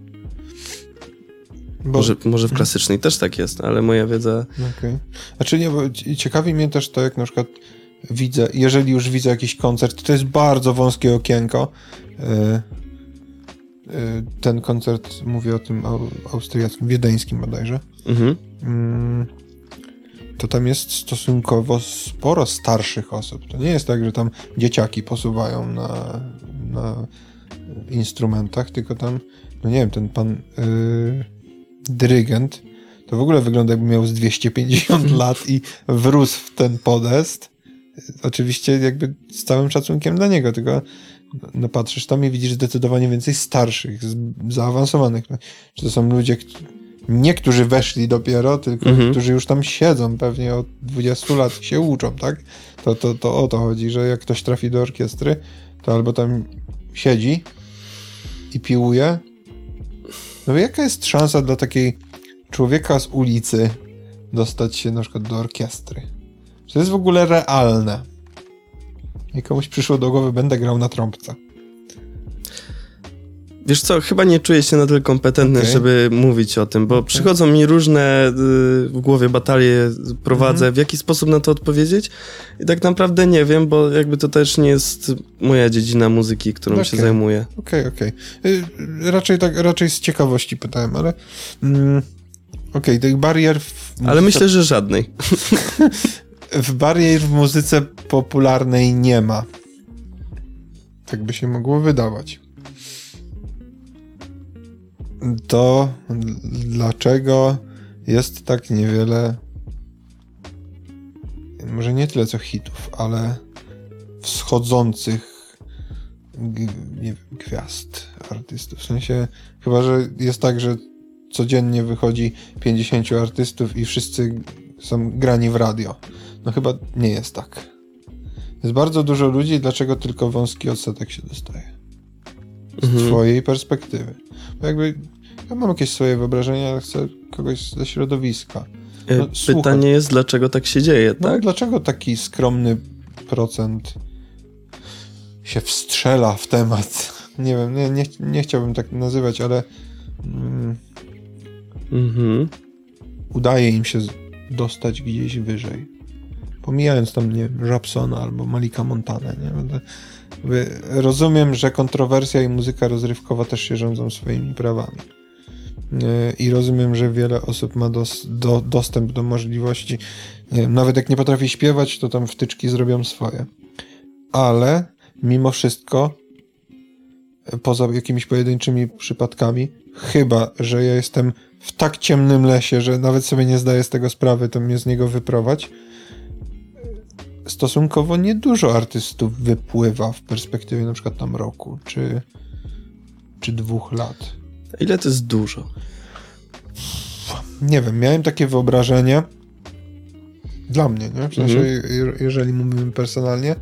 Bo, Może, może w klasycznej też tak jest, ale moja wiedza... Okej. Znaczy nie, bo ci- ciekawi mnie też to, jak na przykład widzę, jeżeli już widzę jakiś koncert, to jest bardzo wąskie okienko. Yy, yy, ten koncert, mówię o tym au, austriackim, wiedeńskim bodajże. Mhm. Mm, to tam jest stosunkowo sporo starszych osób. To nie jest tak, że tam dzieciaki posuwają na, na instrumentach, tylko tam, no nie wiem, ten pan yy, dyrygent to w ogóle wygląda jakby miał z 250 lat i wrósł w ten podest. Oczywiście jakby z całym szacunkiem dla niego, tylko no patrzysz tam i widzisz zdecydowanie więcej starszych, zaawansowanych. Czy to są ludzie, kt- nie którzy weszli dopiero, tylko Mhm. którzy już tam siedzą pewnie od 20 lat i się uczą, tak? To, to, to o to chodzi, że jak ktoś trafi do orkiestry, to albo tam siedzi i piłuje. No jaka jest szansa dla takiej człowieka z ulicy dostać się na przykład do orkiestry? Czy to jest w ogóle realne? I komuś przyszło do głowy, będę grał na trąbce. Wiesz co, chyba nie czuję się na tyle kompetentny, Okej. żeby mówić o tym, bo Okej. przychodzą mi różne y, w głowie batalie, prowadzę, Mhm. w jaki sposób na to odpowiedzieć i tak naprawdę nie wiem, bo jakby to też nie jest moja dziedzina muzyki, którą się Okej. zajmuję. Okej, okej. Y, Raczej tak, raczej z ciekawości pytałem, ale... Mm, okej, tych barier w Ale myślę, że żadnej. w barier w muzyce popularnej nie ma. Tak by się mogło wydawać. To dlaczego jest tak niewiele, może nie tyle co hitów, ale wschodzących wiem, gwiazd, artystów. W sensie, chyba, że jest tak, że codziennie wychodzi 50 artystów i wszyscy są grani w radio. No chyba nie jest tak. Jest bardzo dużo ludzi, dlaczego tylko wąski odsetek się dostaje? Z Mhm. twojej perspektywy. Jakby ja mam jakieś swoje wyobrażenia, ale chcę kogoś ze środowiska. Y, No. Pytanie jest, dlaczego tak się dzieje, No tak? dlaczego taki skromny procent się wstrzela w temat? Nie wiem, nie, nie, nie chciałbym tak nazywać, ale mm, Mhm. udaje im się dostać gdzieś wyżej. pomijając tam, nie wiem, albo Malika Montana, nie? Rozumiem, że kontrowersja i muzyka rozrywkowa też się rządzą swoimi prawami. I rozumiem, że wiele osób ma dos, do, dostęp do możliwości. Nawet jak nie potrafi śpiewać, to tam wtyczki zrobią swoje. Ale mimo wszystko, poza jakimiś pojedynczymi przypadkami, chyba, że ja jestem w tak ciemnym lesie, że nawet sobie nie zdaję z tego sprawy, to mnie z niego wyprowadź. Stosunkowo niedużo artystów wypływa w perspektywie na przykład tam roku, czy, czy dwóch lat. Ile to jest dużo? Nie wiem, miałem takie wyobrażenie dla mnie, nie? W sensie, mhm. jeżeli mówimy personalnie,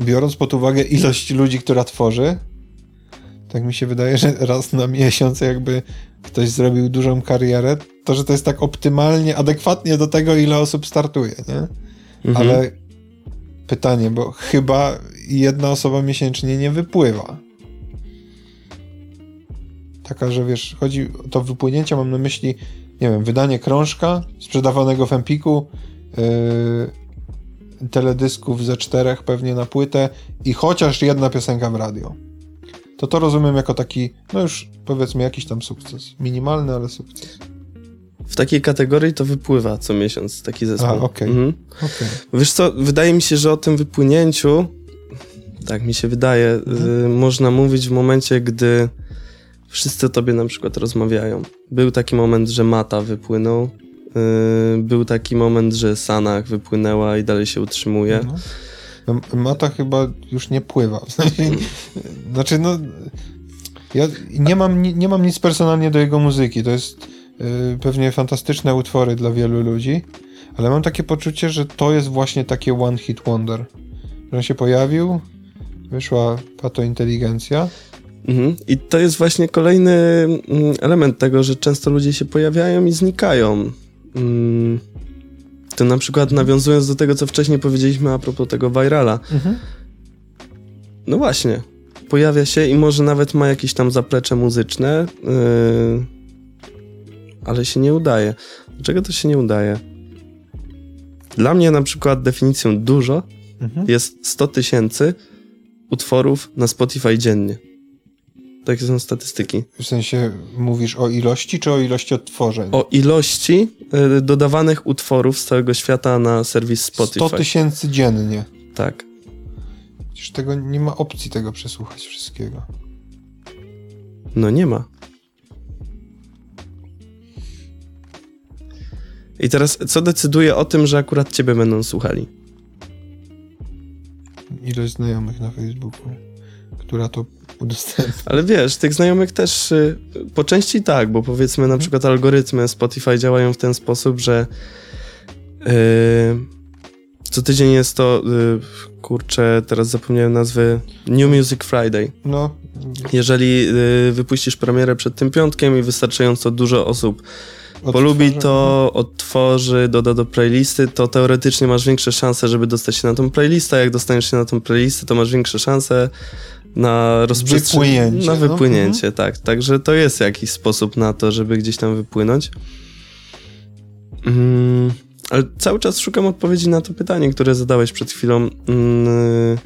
biorąc pod uwagę ilość ludzi, która tworzy, tak mi się wydaje, że raz na miesiąc jakby ktoś zrobił dużą karierę, to że to jest tak optymalnie, adekwatnie do tego, ile osób startuje, nie? Mhm. Ale pytanie, bo chyba jedna osoba miesięcznie nie wypływa. Taka, że wiesz, chodzi o to wypłynięcie, mam na myśli, nie wiem, wydanie krążka sprzedawanego w Empiku, yy, teledysków ze czterech pewnie na płytę i chociaż jedna piosenka w radio to to rozumiem jako taki, no już powiedzmy jakiś tam sukces. Minimalny, ale sukces. W takiej kategorii to wypływa co miesiąc taki zespół. A, okej. Okay. Mhm. okay. Wiesz co, wydaje mi się, że o tym wypłynięciu, tak mi się wydaje, mhm. y, można mówić w momencie, gdy wszyscy o tobie na przykład rozmawiają. Był taki moment, że Mata wypłynął, y, był taki moment, że Sanach wypłynęła i dalej się utrzymuje. Mhm. Mata chyba już nie pływa. znaczy, no. Ja nie mam, nie, nie mam nic personalnie do jego muzyki. To jest y, pewnie fantastyczne utwory dla wielu ludzi, ale mam takie poczucie, że to jest właśnie takie one hit wonder. Że on się pojawił, wyszła pato inteligencja. Mhm. I to jest właśnie kolejny mm, element tego, że często ludzie się pojawiają i znikają. Mm to na przykład nawiązując do tego, co wcześniej powiedzieliśmy a propos tego virala. Mhm. No właśnie. Pojawia się i może nawet ma jakieś tam zaplecze muzyczne, yy, ale się nie udaje. Dlaczego to się nie udaje? Dla mnie na przykład definicją dużo mhm. jest 100 tysięcy utworów na Spotify dziennie. Takie są statystyki. W sensie mówisz o ilości, czy o ilości odtworzeń? O ilości y, dodawanych utworów z całego świata na serwis Spotify. 100 tysięcy dziennie. Tak. Przecież tego nie ma opcji tego przesłuchać wszystkiego. No nie ma. I teraz, co decyduje o tym, że akurat ciebie będą słuchali? Ilość znajomych na Facebooku, która to udostępnić. Ale wiesz, tych znajomych też y, po części tak, bo powiedzmy na mhm. przykład algorytmy Spotify działają w ten sposób, że yy, co tydzień jest to, yy, kurczę, teraz zapomniałem nazwy, New Music Friday. No. Jeżeli yy, wypuścisz premierę przed tym piątkiem i wystarczająco dużo osób Odtworzy. polubi to, odtworzy, doda do playlisty, to teoretycznie masz większe szanse, żeby dostać się na tą playlistę. Jak dostaniesz się na tą playlistę, to masz większe szanse, na rozprzestrzenienie. Na no. wypłynięcie, no. tak. Także to jest jakiś sposób na to, żeby gdzieś tam wypłynąć. Mm, ale cały czas szukam odpowiedzi na to pytanie, które zadałeś przed chwilą. Mm,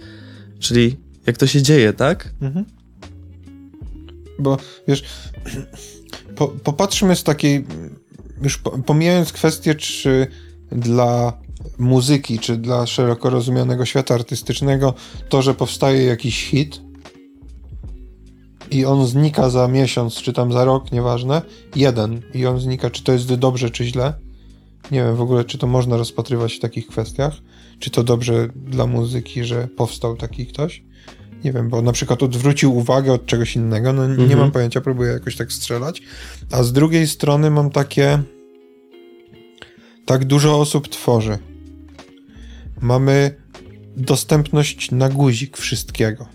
czyli jak to się dzieje, tak? Mhm. Bo wiesz, po, popatrzmy z takiej, już pomijając kwestię, czy dla muzyki, czy dla szeroko rozumianego świata artystycznego, to, że powstaje jakiś hit, i on znika za miesiąc, czy tam za rok, nieważne, jeden i on znika, czy to jest dobrze, czy źle. Nie wiem w ogóle, czy to można rozpatrywać w takich kwestiach, czy to dobrze dla muzyki, że powstał taki ktoś. Nie wiem, bo na przykład odwrócił uwagę od czegoś innego, no mhm. nie mam pojęcia, próbuję jakoś tak strzelać. A z drugiej strony mam takie. Tak dużo osób tworzy. Mamy dostępność na guzik wszystkiego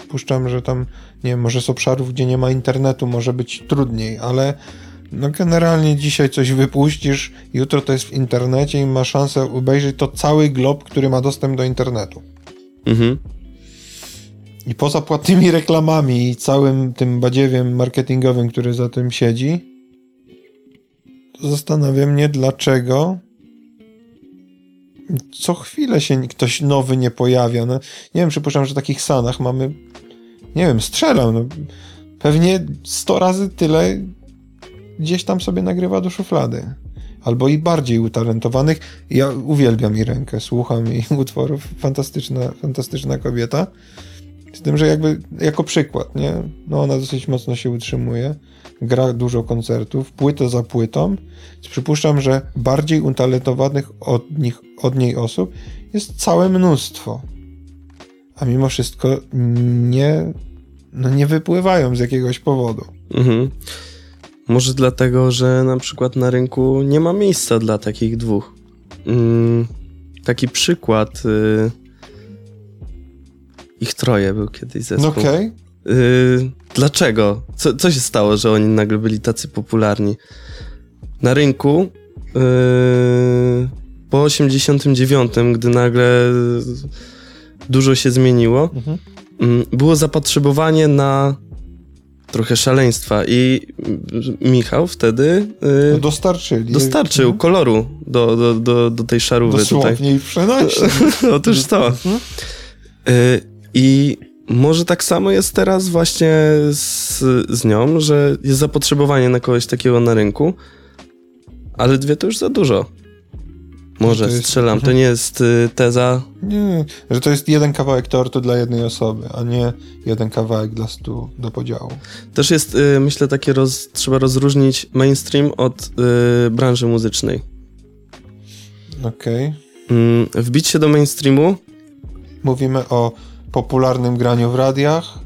przypuszczam, że tam, nie wiem, może z obszarów, gdzie nie ma internetu, może być trudniej, ale no generalnie dzisiaj coś wypuścisz, jutro to jest w internecie i ma szansę obejrzeć to cały glob, który ma dostęp do internetu. Mhm. I poza płatnymi reklamami i całym tym badziewiem marketingowym, który za tym siedzi, zastanawia mnie, dlaczego co chwilę się ktoś nowy nie pojawia. No, nie wiem, przypuszczam, że takich Sanach mamy, nie wiem, strzelam, no, pewnie 100 razy tyle gdzieś tam sobie nagrywa do szuflady. Albo i bardziej utalentowanych. Ja uwielbiam rękę, słucham jej utworów. Fantastyczna, fantastyczna kobieta. Z tym, że jakby jako przykład, nie? No ona dosyć mocno się utrzymuje, gra dużo koncertów, płytę za płytą. Przypuszczam, że bardziej utalentowanych od, nich, od niej osób jest całe mnóstwo. A mimo wszystko nie, no nie wypływają z jakiegoś powodu. Mhm. Może dlatego, że na przykład na rynku nie ma miejsca dla takich dwóch. Mm, taki przykład. Y, ich troje był kiedyś zespół. Okej. Okay. Dlaczego? Co, co się stało, że oni nagle byli tacy popularni? Na rynku y, po 89, gdy nagle dużo się zmieniło, mhm. Mm, było zapotrzebowanie na trochę szaleństwa i Michał wtedy yy, dostarczyli. dostarczył mhm. koloru do, do, do, do tej szarówy Dosłownie tutaj. i przenosi. Otóż to. Mhm. Yy, I może tak samo jest teraz właśnie z, z nią, że jest zapotrzebowanie na kogoś takiego na rynku, ale dwie to już za dużo. Może, to jest, strzelam. To nie jest y, teza. Nie, że to jest jeden kawałek tortu dla jednej osoby, a nie jeden kawałek dla stu do podziału. Też jest, y, myślę, takie roz, trzeba rozróżnić mainstream od y, branży muzycznej. Okej. Okay. Mm, wbić się do mainstreamu. Mówimy o popularnym graniu w radiach,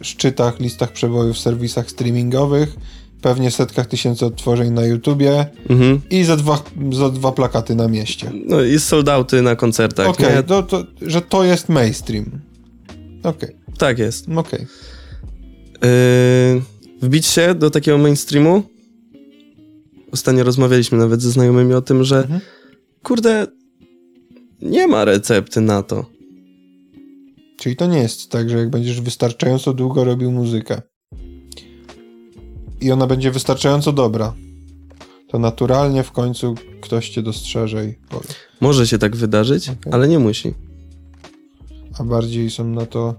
szczytach, listach przebojów, serwisach streamingowych pewnie setkach tysięcy odtworzeń na YouTubie mhm. i za dwa, za dwa plakaty na mieście. No i sold outy na koncertach. Okej, okay, to, to, że to jest mainstream. Okej. Okay. Tak jest. Okej. Okay. Yy, wbić się do takiego mainstreamu. Ostatnio rozmawialiśmy nawet ze znajomymi o tym, że mhm. kurde, nie ma recepty na to. Czyli to nie jest tak, że jak będziesz wystarczająco długo robił muzykę, i ona będzie wystarczająco dobra, to naturalnie w końcu ktoś cię dostrzeże i powie. Może się tak wydarzyć, okay. ale nie musi. A bardziej są na to.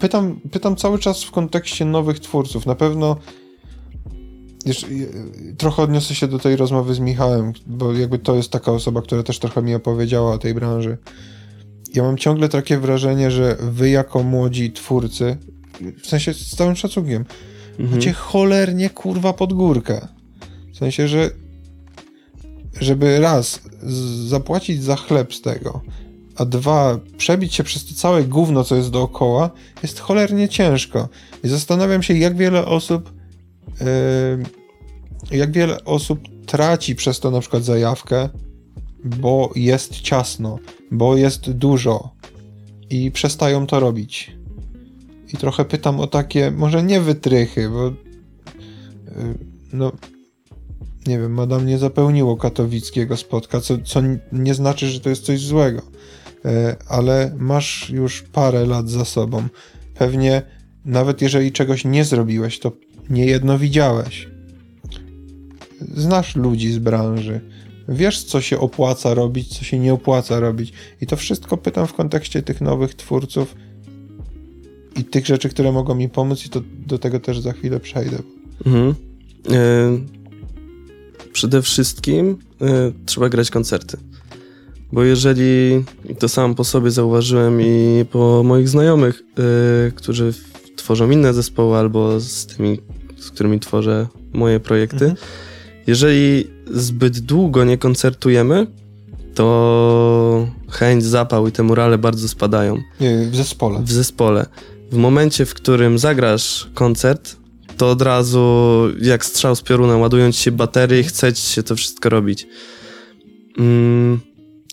pytam, pytam cały czas w kontekście nowych twórców. Na pewno. Jeszcze, trochę odniosę się do tej rozmowy z Michałem, bo jakby to jest taka osoba, która też trochę mi opowiedziała o tej branży. Ja mam ciągle takie wrażenie, że wy jako młodzi twórcy, w sensie z całym szacunkiem, mhm. macie cholernie kurwa pod górkę. W sensie, że żeby raz zapłacić za chleb z tego, a dwa przebić się przez to całe gówno, co jest dookoła, jest cholernie ciężko. I zastanawiam się, jak wiele osób yy, jak wiele osób traci przez to na przykład zajawkę, bo jest ciasno, bo jest dużo i przestają to robić. I trochę pytam o takie, może nie wytrychy, bo y, no nie wiem, madam nie zapełniło katowickiego spotka, co, co nie znaczy, że to jest coś złego, e, ale masz już parę lat za sobą. Pewnie nawet jeżeli czegoś nie zrobiłeś, to niejedno widziałeś. Znasz ludzi z branży. Wiesz, co się opłaca robić, co się nie opłaca robić. I to wszystko pytam w kontekście tych nowych twórców, i tych rzeczy, które mogą mi pomóc i to, do tego też za chwilę przejdę. Mhm. E, przede wszystkim e, trzeba grać koncerty. Bo jeżeli to sam po sobie zauważyłem i po moich znajomych, e, którzy tworzą inne zespoły albo z tymi, z którymi tworzę moje projekty, mhm. jeżeli zbyt długo nie koncertujemy, to chęć, zapał i te murale bardzo spadają. Nie, w zespole. W zespole w momencie, w którym zagrasz koncert, to od razu jak strzał z pioruna, ładując się baterii, chcecie się to wszystko robić. Mm.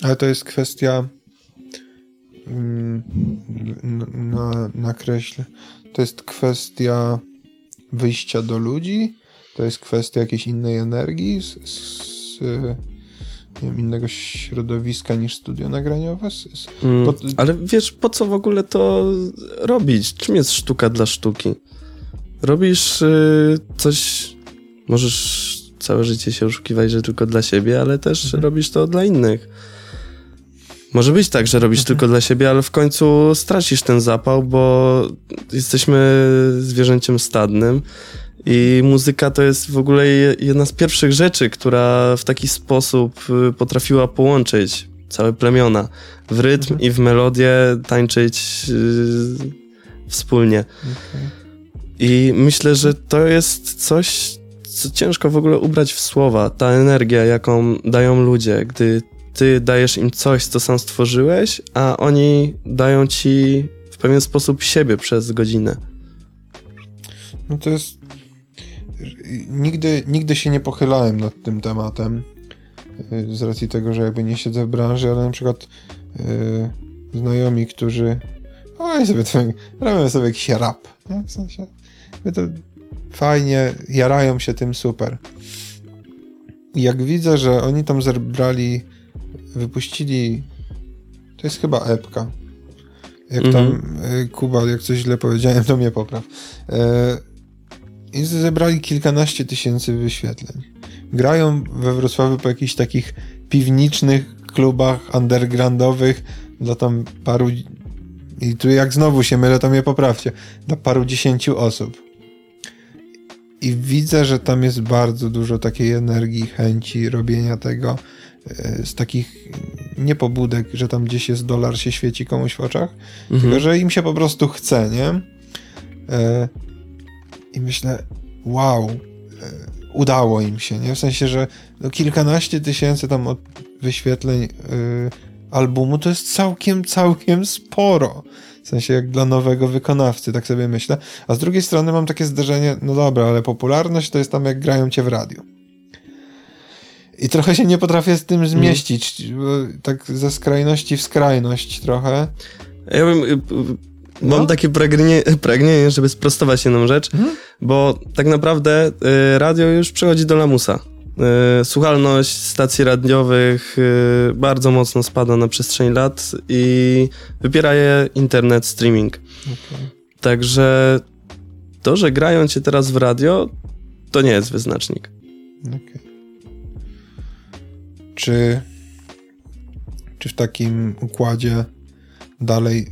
Ale to jest kwestia mm, na, nakreślę. To jest kwestia wyjścia do ludzi, to jest kwestia jakiejś innej energii, z, z, nie wiem, innego środowiska niż studio nagraniowe. Mm, ale wiesz, po co w ogóle to robić? Czym jest sztuka dla sztuki? Robisz y, coś możesz całe życie się oszukiwać, że tylko dla siebie, ale też mhm. robisz to dla innych. Może być tak, że robisz mhm. tylko dla siebie, ale w końcu stracisz ten zapał, bo jesteśmy zwierzęciem stadnym i muzyka to jest w ogóle jedna z pierwszych rzeczy, która w taki sposób y, potrafiła połączyć całe plemiona w rytm mhm. i w melodię tańczyć yy, wspólnie. Okay. I myślę, że to jest coś, co ciężko w ogóle ubrać w słowa. Ta energia, jaką dają ludzie, gdy ty dajesz im coś, co sam stworzyłeś, a oni dają ci w pewien sposób siebie przez godzinę. No to jest. Nigdy, nigdy się nie pochylałem nad tym tematem. Y, z racji tego, że jakby nie siedzę w branży, ale na przykład yy, znajomi, którzy. Oj, sobie to, robią sobie jakiś rap. Nie? W sensie. To fajnie, jarają się tym super. Jak widzę, że oni tam zebrali wypuścili. To jest chyba epka. Jak tam mm-hmm. Kuba, jak coś źle powiedziałem, to mnie popraw. E, I zebrali kilkanaście tysięcy wyświetleń. Grają we Wrocławiu po jakichś takich piwniczych klubach undergroundowych dla tam paru. I tu jak znowu się mylę, to mnie poprawcie. Dla paru dziesięciu osób. I widzę, że tam jest bardzo dużo takiej energii, chęci robienia tego z takich nie pobudek, że tam gdzieś jest dolar, się świeci komuś w oczach, mhm. tylko że im się po prostu chce, nie? I myślę, wow, e, udało im się, nie? W sensie, że no kilkanaście tysięcy tam od wyświetleń e, albumu to jest całkiem, całkiem sporo. W sensie jak dla nowego wykonawcy, tak sobie myślę. A z drugiej strony mam takie zderzenie, no dobra, ale popularność to jest tam jak grają cię w radiu. I trochę się nie potrafię z tym mhm. zmieścić. Mm. Tak ze skrajności w skrajność trochę. Ja bym. Y, y, mam no? takie pragnienie, pragnienie, żeby sprostować jedną rzecz, hmm? bo tak naprawdę y, radio już przechodzi do lamusa. Słuchalność stacji radiowych bardzo mocno spada na przestrzeni lat i wypiera je internet, streaming. Okay. Także to, że grają cię teraz w radio, to nie jest wyznacznik. Okay czy, czy w takim układzie dalej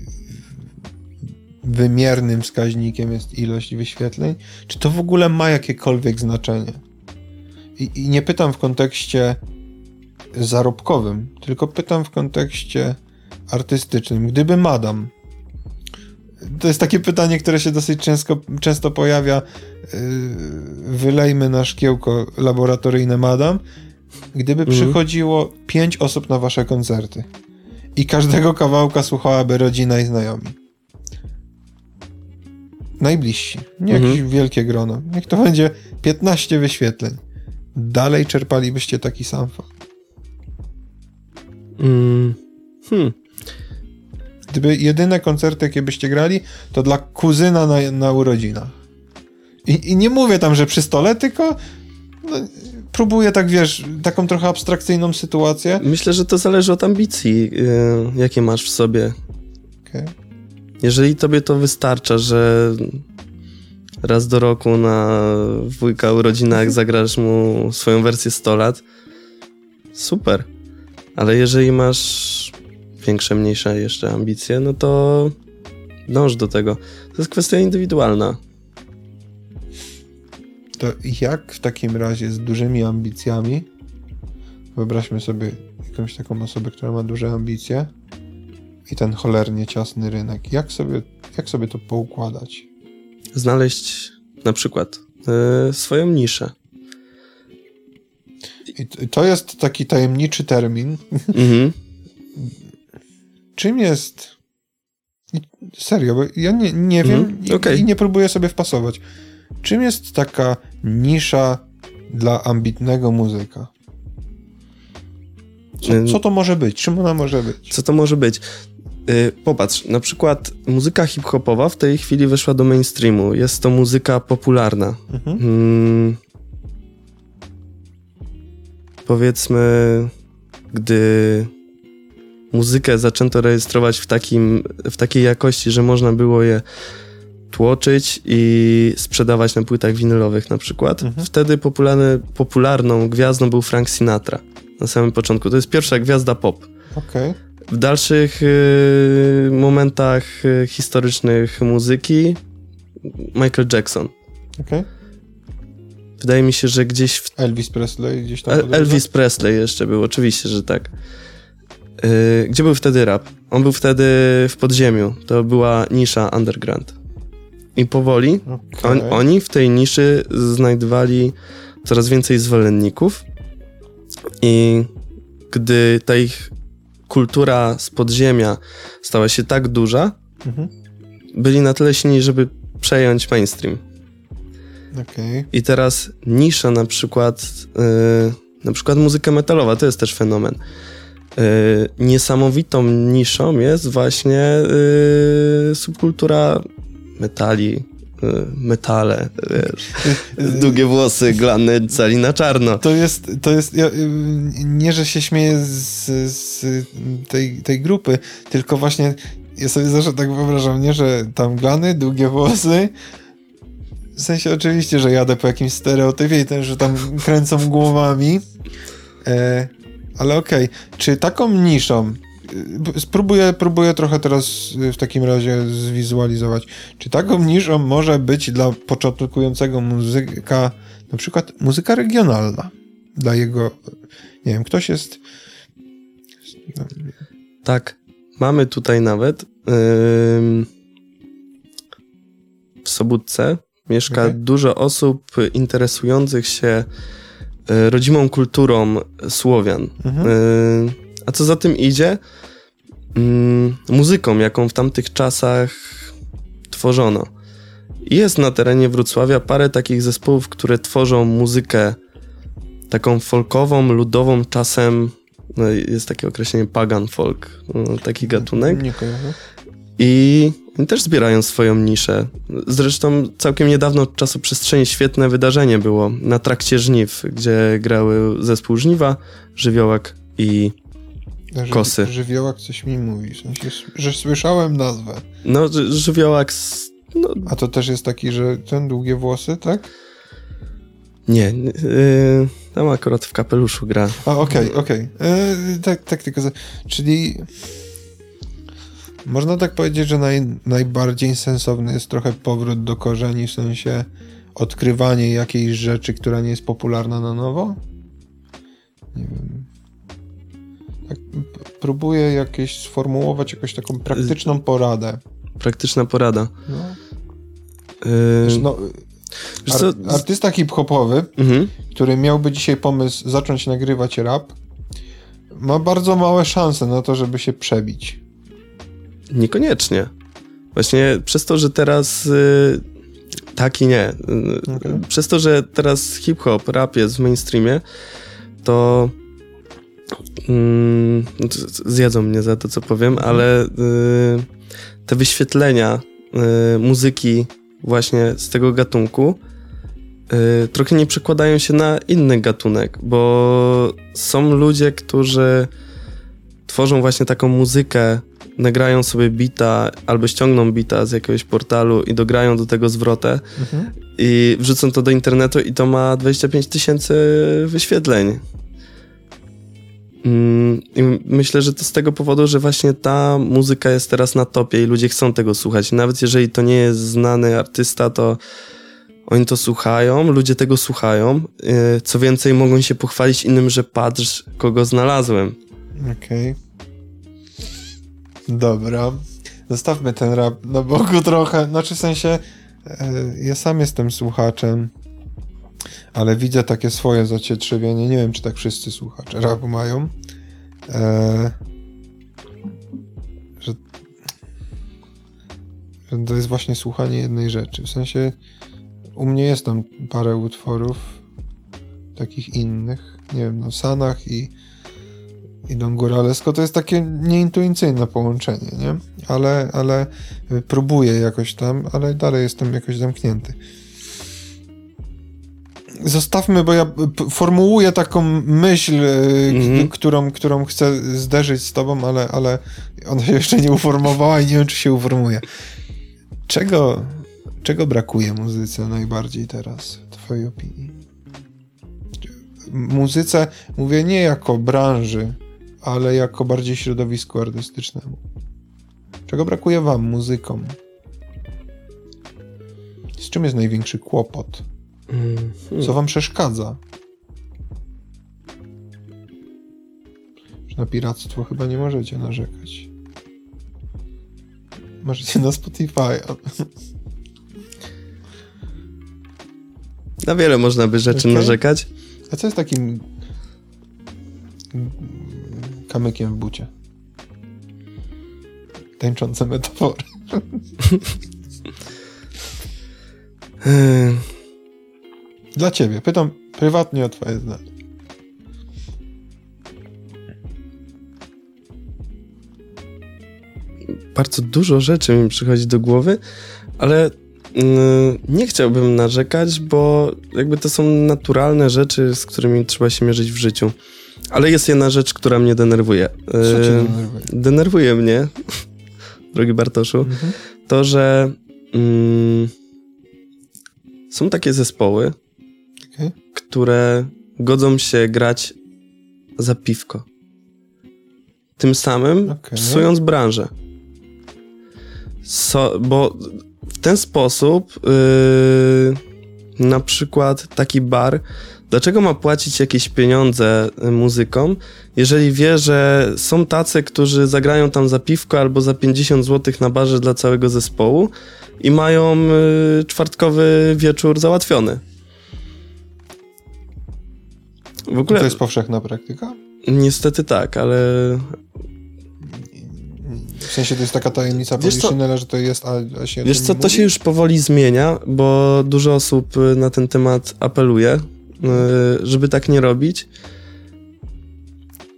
wymiernym wskaźnikiem jest ilość wyświetleń? Czy to w ogóle ma jakiekolwiek znaczenie? I, I, nie pytam w kontekście zarobkowym, tylko pytam w kontekście artystycznym. Gdyby Madam, to jest takie pytanie, które się dosyć często, często pojawia, yy, wylejmy na szkiełko laboratoryjne Madam, gdyby mhm. przychodziło pięć osób na wasze koncerty i każdego kawałka słuchałaby rodzina i znajomi. Najbliżsi, nie mhm. jakieś wielkie grono. Niech to będzie 15 wyświetleń. Dalej czerpalibyście taki sam fakt. Mm. Hmm. Gdyby jedyne koncerty, jakie byście grali, to dla kuzyna na, na urodzinach. I, I, nie mówię tam, że przy stole, tylko no, próbuję tak, wiesz, taką trochę abstrakcyjną sytuację. Myślę, że to zależy od ambicji, yy, jakie masz w sobie. Okay. Jeżeli tobie to wystarcza, że raz do roku na wujka urodzinach zagrasz mu swoją wersję 100 lat, super. Ale jeżeli masz większe, mniejsze jeszcze ambicje, no to dąż do tego. To jest kwestia indywidualna to jak w takim razie z dużymi ambicjami, wyobraźmy sobie jakąś taką osobę, która ma duże ambicje i ten cholernie ciasny rynek, jak sobie, jak sobie to poukładać? Znaleźć na przykład yy, swoją niszę. I to jest taki tajemniczy termin. Mhm. Czym jest. Serio, bo ja nie, nie wiem mhm. okay. i, i nie próbuję sobie wpasować. Czym jest taka nisza dla ambitnego muzyka? Co, co, to może być? Czym ona może być? Co to może być? Yy, popatrz, na przykład muzyka hip-hopowa w tej chwili weszła do mainstreamu. Jest to muzyka popularna. Mhm. Hmm, powiedzmy, gdy muzykę zaczęto rejestrować w, takim, w takiej jakości, że można było je tłoczyć i sprzedawać na płytach winylowych na przykład. Mhm. Wtedy popularny, popularną gwiazdą był Frank Sinatra na samym początku. To jest pierwsza gwiazda pop. Okay. W dalszych y, momentach y, historycznych muzyki Michael Jackson. Okay. Wydaje mi się, że gdzieś... W... Elvis Presley gdzieś tam... El Elvis Presley jeszcze był, oczywiście, że tak. Y, gdzie był wtedy rap? On był wtedy w podziemiu. To była nisza underground. I powoli okay. on, oni w tej niszy znajdowali coraz więcej zwolenników i gdy ta ich kultura z podziemia stała się tak duża, mhm. byli na tyle silni, żeby przejąć mainstream. Okay. I teraz nisza na przykład, yy, na przykład muzyka metalowa, to jest też fenomen. Yy, niesamowitą niszą jest właśnie yy, subkultura metali, metale, wiesz, długie włosy, glany, cali na czarno. To jest, to jest ja, y, nie, że się śmieję z, z tej, tej grupy, tylko właśnie ja sobie zawsze tak wyobrażam, nie, że tam glany, długie włosy, w sensie oczywiście, że jadę po jakimś stereotypie i ten, że tam kręcą głowami, e, ale okej, okay. czy taką niszą Spróbuję, próbuję trochę teraz w takim razie zwizualizować. Czy taką niszą może być dla początkującego muzyka, na przykład muzyka regionalna? Dla jego, nie wiem, ktoś jest... Tak, mamy tutaj nawet yy, w Sobótce mieszka okay. dużo osób interesujących się y, rodzimą kulturą Słowian. Mhm. Yy, a co za tym idzie? Mm, muzyką, jaką w tamtych czasach tworzono. Jest na terenie Wrocławia parę takich zespołów, które tworzą muzykę taką folkową, ludową, czasem no jest takie określenie pagan folk, no, taki gatunek. Nie kojarzę. I też zbierają swoją niszę. Zresztą całkiem niedawno od czasu przestrzeni świetne wydarzenie było na trakcie żniw, gdzie grały zespół Żniwa, Żywiołak i Ży, kosy. Żywiołak coś mi mówi, że słyszałem nazwę. No, żywiołak... No. A to też jest taki, że ten długie włosy, tak? Nie, yy, tam akurat w kapeluszu gra. A, okej, okay, okej. Okay. Yy, tak, tak, tylko... Czyli... Można tak powiedzieć, że naj, najbardziej sensowny jest trochę powrót do korzeni, w sensie odkrywanie jakiejś rzeczy, która nie jest popularna na nowo? Nie wiem próbuję jakieś sformułować jakąś taką praktyczną poradę. Praktyczna porada. No. Yy... no ar artysta hip-hopowy, mhm. który miałby dzisiaj pomysł zacząć nagrywać rap, ma bardzo małe szanse na to, żeby się przebić. Niekoniecznie. Właśnie przez to, że teraz yy, tak i nie. Yy, okay. Przez to, że teraz hip-hop, rap jest w mainstreamie, to mm, zjedzą mnie za to, co powiem, mhm. ale y, te wyświetlenia y, muzyki właśnie z tego gatunku y, trochę nie przekładają się na inny gatunek, bo są ludzie, którzy tworzą właśnie taką muzykę, nagrają sobie bita albo ściągną bita z jakiegoś portalu i dograją do tego zwrotę mhm. i wrzucą to do internetu i to ma 25 tysięcy wyświetleń. Mm, myślę, że to z tego powodu, że właśnie ta muzyka jest teraz na topie i ludzie chcą tego słuchać. Nawet jeżeli to nie jest znany artysta, to oni to słuchają, ludzie tego słuchają. Y, co więcej, mogą się pochwalić innym, że patrz, kogo znalazłem. Okej. Okay. Dobra. Zostawmy ten rap na boku trochę. Znaczy w sensie, e, ja sam jestem słuchaczem ale widzę takie swoje zacietrzewienie. Nie wiem, czy tak wszyscy słuchacze rapu mają. E, że, że to jest właśnie słuchanie jednej rzeczy. W sensie u mnie jest tam parę utworów takich innych. Nie wiem, no Sanach i i Don Góralesko to jest takie nieintuicyjne połączenie, nie? Ale, ale próbuję jakoś tam, ale dalej jestem jakoś zamknięty zostawmy, bo ja formułuję taką myśl, mm-hmm. którą, którą chcę zderzyć z tobą, ale, ale ona się jeszcze nie uformowała i nie wiem, czy się uformuje. Czego Czego brakuje muzyce najbardziej teraz, w twojej opinii? Muzyce mówię nie jako branży, ale jako bardziej środowisku artystycznemu. Czego brakuje wam, muzykom? Z czym jest największy kłopot? Mm, Co wam przeszkadza? Na piractwo chyba nie możecie narzekać. Możecie na Spotify. Na wiele można by rzeczy Okej. narzekać. A co jest takim kamykiem w bucie? Tańczące metafory. Dla ciebie. Pytam prywatnie o twoje zdanie. bardzo dużo rzeczy mi przychodzi do głowy, ale yy, nie chciałbym narzekać, bo jakby to są naturalne rzeczy, z którymi trzeba się mierzyć w życiu. Ale jest jedna rzecz, która mnie denerwuje. Co cię Yy, denerwuje? denerwuje mnie, drogi Bartoszu, Mhm. to, że mm, są takie zespoły, Okej. które godzą się grać za piwko. Tym samym Okej. psując branżę. So, bo w ten sposób yy, na przykład taki bar, dlaczego ma płacić jakieś pieniądze y, muzykom, jeżeli wie, że są tacy, którzy zagrają tam za piwko albo za 50 zł na barze dla całego zespołu i mają y, czwartkowy wieczór załatwiony. W ogóle To jest powszechna praktyka? niestety tak, ale W sensie to jest taka tajemnica Poliszynela, że to jest, a, a się Wiesz co, to się już powoli zmienia, bo dużo osób y, na ten temat apeluje, y, żeby tak nie robić.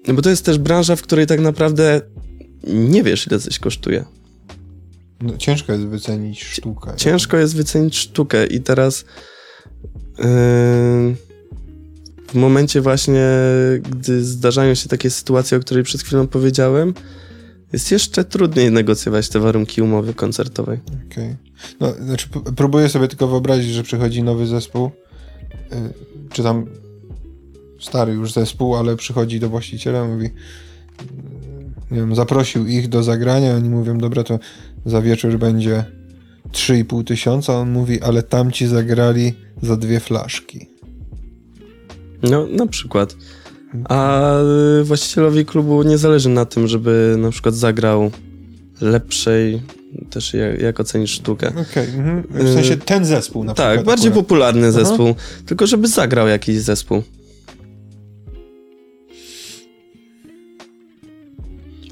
No Bo to jest też branża, w której tak naprawdę nie wiesz, ile coś kosztuje. No, ciężko jest wycenić sztukę. Ciężko jest wycenić sztukę i teraz yy, w momencie właśnie, gdy zdarzają się takie sytuacje, o której przed chwilą powiedziałem, jest jeszcze trudniej negocjować te warunki umowy koncertowej. Okej. No, znaczy, próbuję sobie tylko wyobrazić, że przychodzi nowy zespół, y, czy tam stary już zespół, ale przychodzi do właściciela, mówi, y, nie wiem, zaprosił ich do zagrania, oni mówią, dobra, to za wieczór będzie 3,5 tysiąca, on mówi, ale tamci zagrali za dwie flaszki. No, na przykład. A y, właścicielowi klubu nie zależy na tym, żeby na przykład zagrał lepszej, też jak, jak ocenisz sztukę. Okej, mhm. w sensie ten zespół na przykład. Tak, bardziej akurat. popularny Aha. zespół, tylko żeby zagrał jakiś zespół.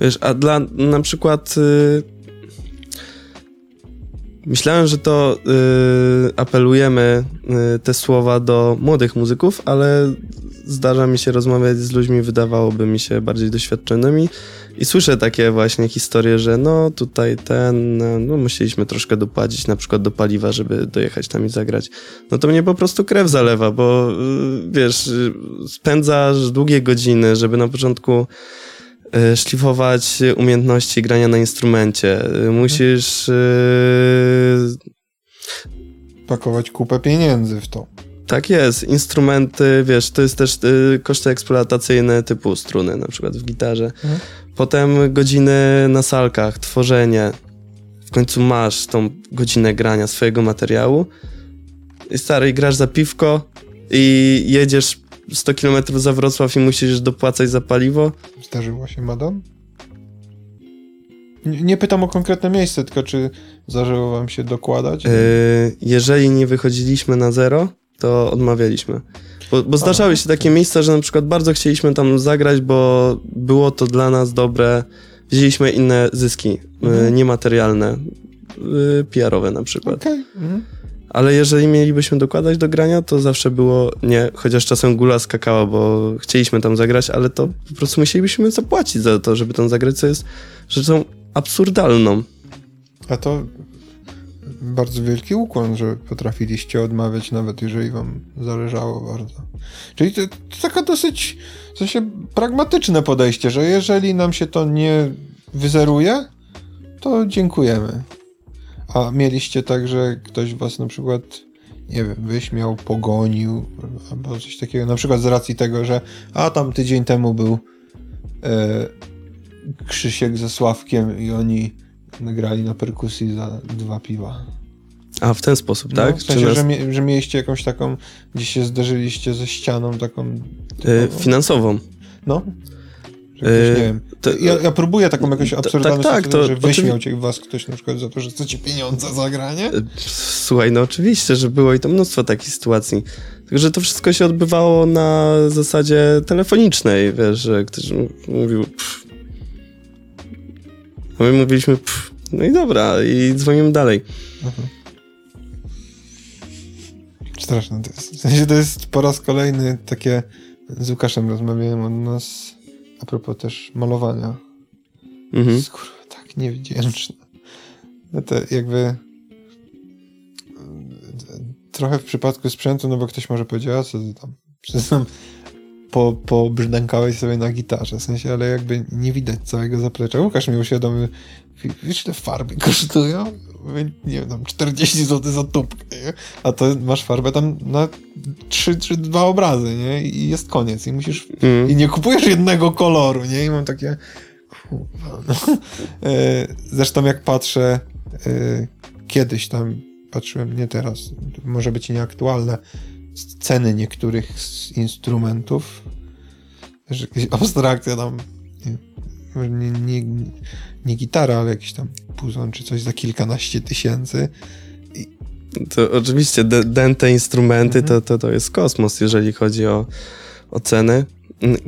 Wiesz, a dla na przykład y, myślałem, że to y, apelujemy y, te słowa do młodych muzyków, ale zdarza mi się rozmawiać z ludźmi, wydawałoby mi się bardziej doświadczonymi i słyszę takie właśnie historie, że no tutaj ten, no, no musieliśmy troszkę dopłacić na przykład do paliwa, żeby dojechać tam i zagrać. No to mnie po prostu krew zalewa, bo y, wiesz, spędzasz długie godziny, żeby na początku szlifować umiejętności grania na instrumencie. Y, Musisz y, Pakować kupę pieniędzy w to. tak jest, instrumenty, wiesz, to jest też koszty eksploatacyjne typu struny, na przykład w gitarze. Mhm. Potem godziny na salkach, tworzenie. W końcu masz tą godzinę grania swojego materiału. I stary, grasz za piwko i jedziesz 100 km za Wrocław i musisz dopłacać za paliwo. Zdarzyło się, madam? Nie, pytam o konkretne miejsce, tylko czy zdarzyło wam się dokładać? Y, jeżeli nie wychodziliśmy na zero, to odmawialiśmy. Bo, bo zdarzały się takie miejsca, że na przykład bardzo chcieliśmy tam zagrać, bo było to dla nas dobre. Wzięliśmy inne zyski, Mhm. y, niematerialne, y, PR-owe na przykład. Okej. Mhm. Ale jeżeli mielibyśmy dokładać do grania, to zawsze było nie, chociaż czasem gula skakała, bo chcieliśmy tam zagrać, ale to po prostu musielibyśmy zapłacić za to, żeby tam zagrać, co jest rzeczą absurdalną. A to bardzo wielki ukłon, że potrafiliście odmawiać, nawet jeżeli wam zależało bardzo. Czyli to, to taka dosyć w sensie pragmatyczne podejście, że jeżeli nam się to nie wyzeruje, to dziękujemy. A mieliście tak, że ktoś was na przykład, nie wiem, wyśmiał, pogonił, albo coś takiego, na przykład z racji tego, że a tam tydzień temu był e, Krzysiek ze Sławkiem i oni nagrali na perkusji za dwa piwa. A w ten sposób, No, tak? w sensie, nas- że, mie- że mieliście jakąś taką, gdzie się zderzyliście ze ścianą taką... y, finansową. No. Że ktoś, E, nie wiem. To- ja, ja próbuję taką jakąś absurdalną tak, tak, to że wyśmiał cię was ktoś na przykład za to, że chcecie pieniądze za granie. Słuchaj, no oczywiście, że było i to mnóstwo takich sytuacji. Tylko, że to wszystko się odbywało na zasadzie telefonicznej, wiesz, że ktoś mówił pff. A my mówiliśmy pff. No i dobra, i dzwonimy dalej. Straszne to jest. W sensie to jest po raz kolejny takie... Z Łukaszem rozmawiałem od nas a propos też malowania. Mhm. Kurwa, tak niewdzięczne. No to jakby e, trochę w przypadku sprzętu, no bo ktoś może powiedzieć, a co ty tam, tam po, pobrzdękałeś sobie na gitarze, w sensie, ale jakby nie widać całego zaplecza. Łukasz mi uświadomił, "Wi- wiesz, ile farby kosztują? Nie wiem, tam 40 zł za tubkę, nie? A to masz farbę tam na 3 czy 2 obrazy, nie? I jest koniec i musisz Mhm. i nie kupujesz jednego koloru, nie? I mam takie. Kurwa, no. E, Zresztą jak patrzę, e, kiedyś tam patrzyłem, nie teraz, może być nieaktualne, ceny niektórych z instrumentów, abstrakcja tam, nie, nie, nie, gitara, ale jakiś tam puzon czy coś za kilkanaście tysięcy. To oczywiście dęte instrumenty Mhm. to, to, to jest kosmos, jeżeli chodzi o, o ceny.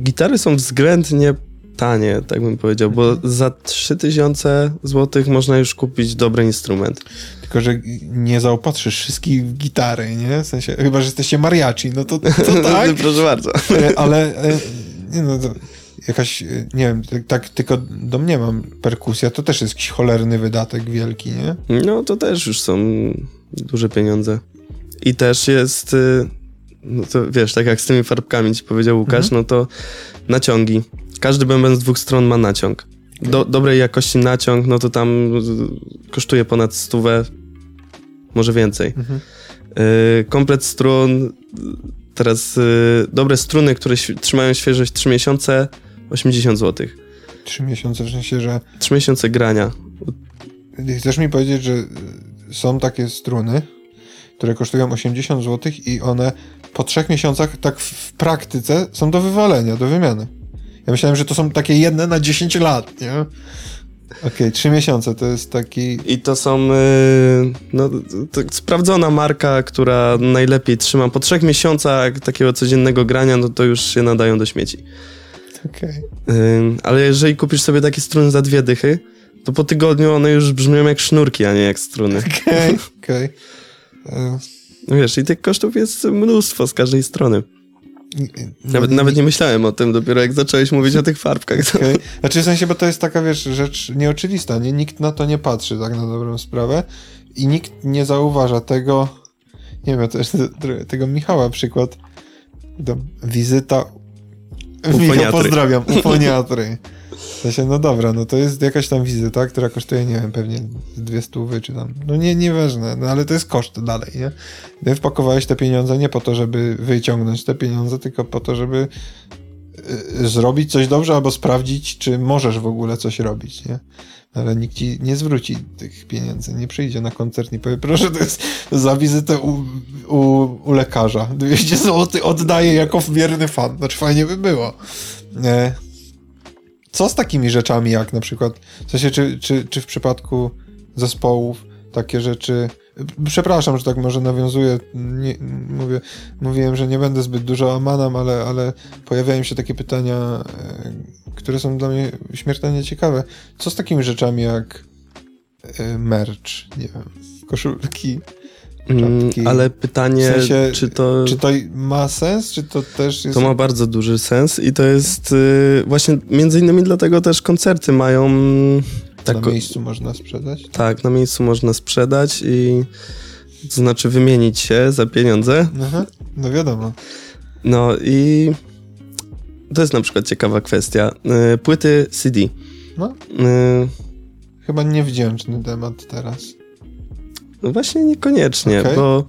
Gitary są względnie tanie, tak bym powiedział, bo Mhm. za 3000 zł można już kupić dobry instrument. Tylko, że nie zaopatrzysz wszystkich w gitary, nie? W sensie, chyba, że jesteście mariachi, no to, to tak. Proszę bardzo. E, ale e, nie no, to jakaś, e, nie wiem, tak, tak tylko domniemam, perkusja to też jest jakiś cholerny wydatek wielki, nie? No to też już są duże pieniądze. I też jest, no to wiesz, tak jak z tymi farbkami ci powiedział Łukasz, Mhm. no to naciągi. Każdy bęben z dwóch stron ma naciąg. Do, dobrej jakości naciąg, no to tam y, kosztuje ponad stówę, może więcej. Mhm. Y, komplet strun, y, teraz y, dobre struny, które trzymają świeżość 3 miesiące, 80 zł. Trzy miesiące, w sensie, że 3 miesiące grania. chcesz mi powiedzieć, że e, są takie struny, które kosztują 80 zł i one po trzech miesiącach tak w praktyce są do wywalenia, do wymiany. Ja myślałem, że to są takie jedne na 10 lat, nie? Okej, trzy miesiące to jest taki... I to są y, no, to sprawdzona marka, która najlepiej trzyma. Po trzech miesiącach takiego codziennego grania, no to już się nadają do śmieci. Okej. Y, ale jeżeli kupisz sobie takie struny za dwie dychy, to po tygodniu one już brzmią jak sznurki, a nie jak struny. Okej, okej. E, No wiesz, i tych kosztów jest mnóstwo z każdej strony. Nawet, nawet nie myślałem o tym, dopiero jak zacząłeś mówić o tych farbkach. To... Okej. Znaczy w sensie, bo to jest taka, wiesz, rzecz nieoczywista, nie? Nikt na to nie patrzy tak na dobrą sprawę i nikt nie zauważa tego, nie wiem, to jest te- tego Michała przykład, wizyta Michał, pozdrawiam, ufoniatry. W sensie, no dobra, no to jest jakaś tam wizyta, która kosztuje, nie wiem, pewnie dwie stówy, czy tam, no nie, nieważne, no ale to jest koszt dalej, nie? Ty wpakowałeś te pieniądze nie po to, żeby wyciągnąć te pieniądze, tylko po to, żeby y, zrobić coś dobrze albo sprawdzić, czy możesz w ogóle coś robić, nie? Ale nikt ci nie zwróci tych pieniędzy, nie przyjdzie na koncert i powie, proszę, to jest za wizytę u, u, u lekarza. 200 zł oddaję jako wierny fan. Znaczy fajnie by było. E, co z takimi rzeczami, jak na przykład, w sensie, czy, czy, czy w przypadku zespołów takie rzeczy. Przepraszam, że tak może nawiązuję. Nie, mówię, mówiłem, że nie będę zbyt dużo amanam, ale, ale pojawiają się takie pytania, e, które są dla mnie śmiertelnie ciekawe. Co z takimi rzeczami jak e, merch, nie wiem, koszulki? Mm, ale pytanie, W sensie, czy to... Czy to ma sens, czy to też jest... To ma bardzo duży sens i to jest y, właśnie między innymi dlatego też koncerty mają tak, Na miejscu można sprzedać? tak, na miejscu można sprzedać i to znaczy wymienić się za pieniądze. Aha, no wiadomo. No i to jest na przykład ciekawa kwestia. Y, Płyty CD. No. Y, Chyba niewdzięczny temat teraz. No właśnie niekoniecznie, Okej. bo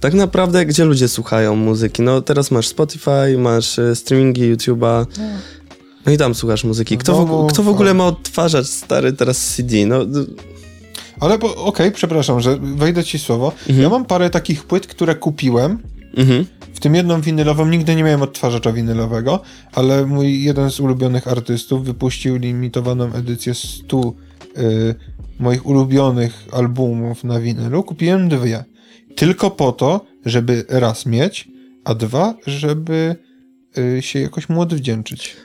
tak naprawdę gdzie ludzie słuchają muzyki? No teraz masz Spotify, masz e, streamingi YouTube'a, no i tam słuchasz muzyki. Kto, w, kto w ogóle ma odtwarzać stary teraz CD? No, Ale okej, przepraszam, że wejdę ci słowo. Mhm. Ja mam parę takich płyt, które kupiłem, mhm. w tym jedną winylową, nigdy nie miałem odtwarzacza winylowego, ale mój jeden z ulubionych artystów wypuścił limitowaną edycję 100 y, moich ulubionych albumów na winylu. Kupiłem dwie. Tylko po to, żeby raz mieć, a dwa, żeby y, się jakoś mu odwdzięczyć.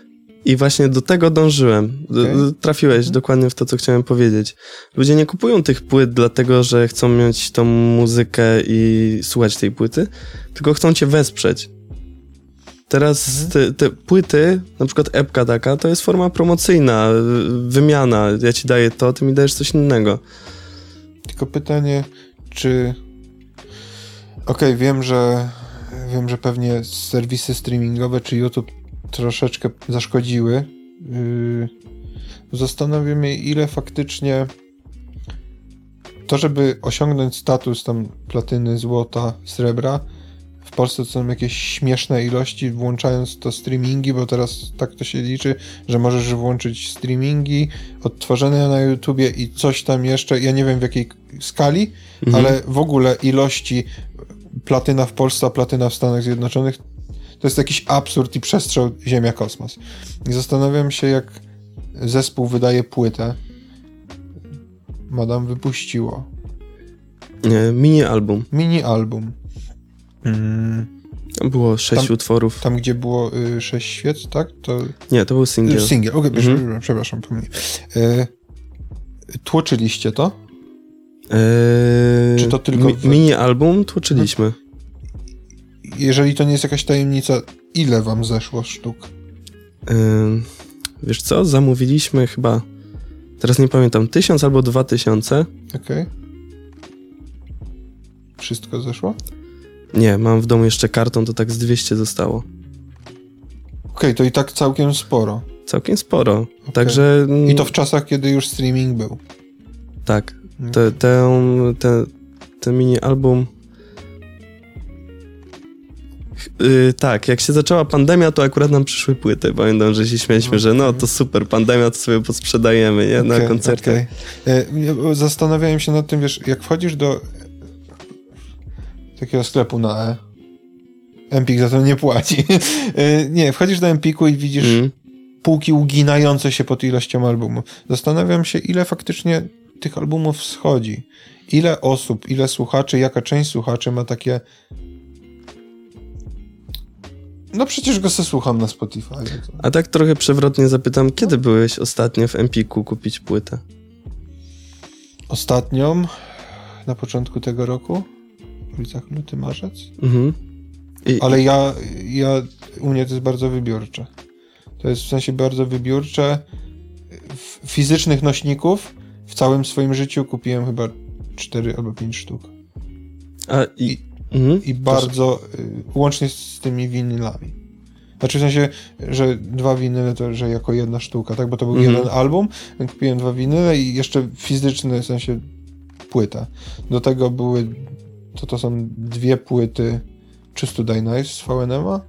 I właśnie do tego dążyłem. D- Trafiłeś dokładnie w to, co chciałem powiedzieć. Ludzie nie kupują tych płyt dlatego, że chcą mieć tą muzykę i słuchać tej płyty, tylko chcą cię wesprzeć. Teraz te, te płyty, na przykład epka taka, to jest forma promocyjna, y, wymiana. Ja ci daję to, ty mi dajesz coś innego. Tylko pytanie, czy. Okej, wiem, że wiem, że pewnie serwisy streamingowe czy YouTube troszeczkę zaszkodziły. Yy, Zastanawiam się, ile faktycznie to, żeby osiągnąć status tam platyny, złota, srebra, w Polsce to są jakieś śmieszne ilości, włączając to streamingi, bo teraz tak to się liczy, że możesz włączyć streamingi, odtworzone na YouTubie i coś tam jeszcze, ja nie wiem w jakiej skali, Mhm. ale w ogóle ilości platyna w Polsce, a platyna w Stanach Zjednoczonych to jest jakiś absurd i przestrzał Ziemia-Kosmos. I zastanawiam się, jak zespół wydaje płytę. Madame wypuściło. Nie, mini album. Mini album. Mm, Tam było sześć Tam- utworów. tam, gdzie było y, sześć świec, tak? To Nie, to był singiel. singiel. Okej, Mhm. przepraszam, przepraszam, pomyliłem. Y, tłoczyliście to? Eee, Czy to tylko mi, mini album tłoczyliśmy. Jeżeli to nie jest jakaś tajemnica, ile wam zeszło sztuk? Ym, wiesz co, zamówiliśmy chyba, teraz nie pamiętam, tysiąc albo dwa tysiące. Okej. Wszystko zeszło? Nie, mam w domu jeszcze karton, to tak z 200 zostało. Okej, to i tak całkiem sporo. Całkiem sporo. Także... mm, I to w czasach, kiedy już streaming był. Tak. Te, te, te, ten mini album... Yy, tak, jak się zaczęła pandemia, to akurat nam przyszły płyty. Pamiętam, że się śmialiśmy, że no to super, pandemia to sobie posprzedajemy, nie? Na Okej, koncertach. okej. E, Zastanawiałem się nad tym, wiesz, jak wchodzisz do takiego sklepu na E, Empik za to nie płaci. E, nie, wchodzisz do Empiku i widzisz Mm. półki uginające się pod ilością albumów. Zastanawiam się, ile faktycznie tych albumów schodzi. Ile osób, ile słuchaczy, jaka część słuchaczy ma takie. No przecież go se słucham na Spotify. A tak trochę przewrotnie zapytam, kiedy byłeś ostatnio w Empiku kupić płytę? Ostatnią, na początku tego roku, w ulicach luty, marzec. Mhm. I, Ale ja, ja, u mnie to jest bardzo wybiórcze. To jest w sensie bardzo wybiórcze. F- Fizycznych nośników w całym swoim życiu kupiłem chyba 4 albo 5 sztuk. A, i, i- mhm. I bardzo, y, łącznie z tymi winylami. Znaczy w sensie, że dwa winyle to, że jako jedna sztuka, tak? Bo to był Mhm. jeden album, kupiłem dwa winyle i jeszcze fizyczny, w sensie płytę. Do tego były, to to są dwie płyty Czystu Daj Nice z VNM-a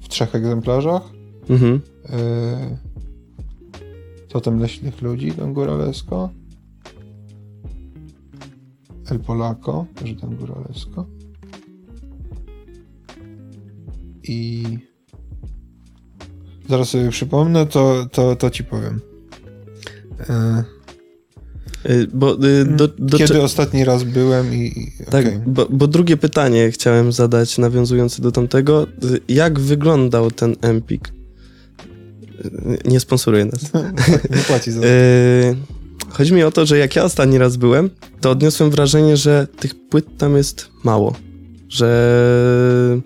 w trzech egzemplarzach. Mhm. Yy, Totem Leśnych Ludzi Don Góralesko. El Polaco, też Don Góralesko. I zaraz sobie przypomnę, to, to, to ci powiem. Yy, Y, Bo, y, do, do, Kiedy cze- ostatni raz byłem i... tak, okej. bo, bo drugie pytanie chciałem zadać, nawiązujące do tamtego. Y, Jak wyglądał ten Empik? Y, Nie sponsoruje nas. Nie płaci za to. Y, Chodzi mi o to, że jak ja ostatni raz byłem, to odniosłem wrażenie, że tych płyt tam jest mało. Że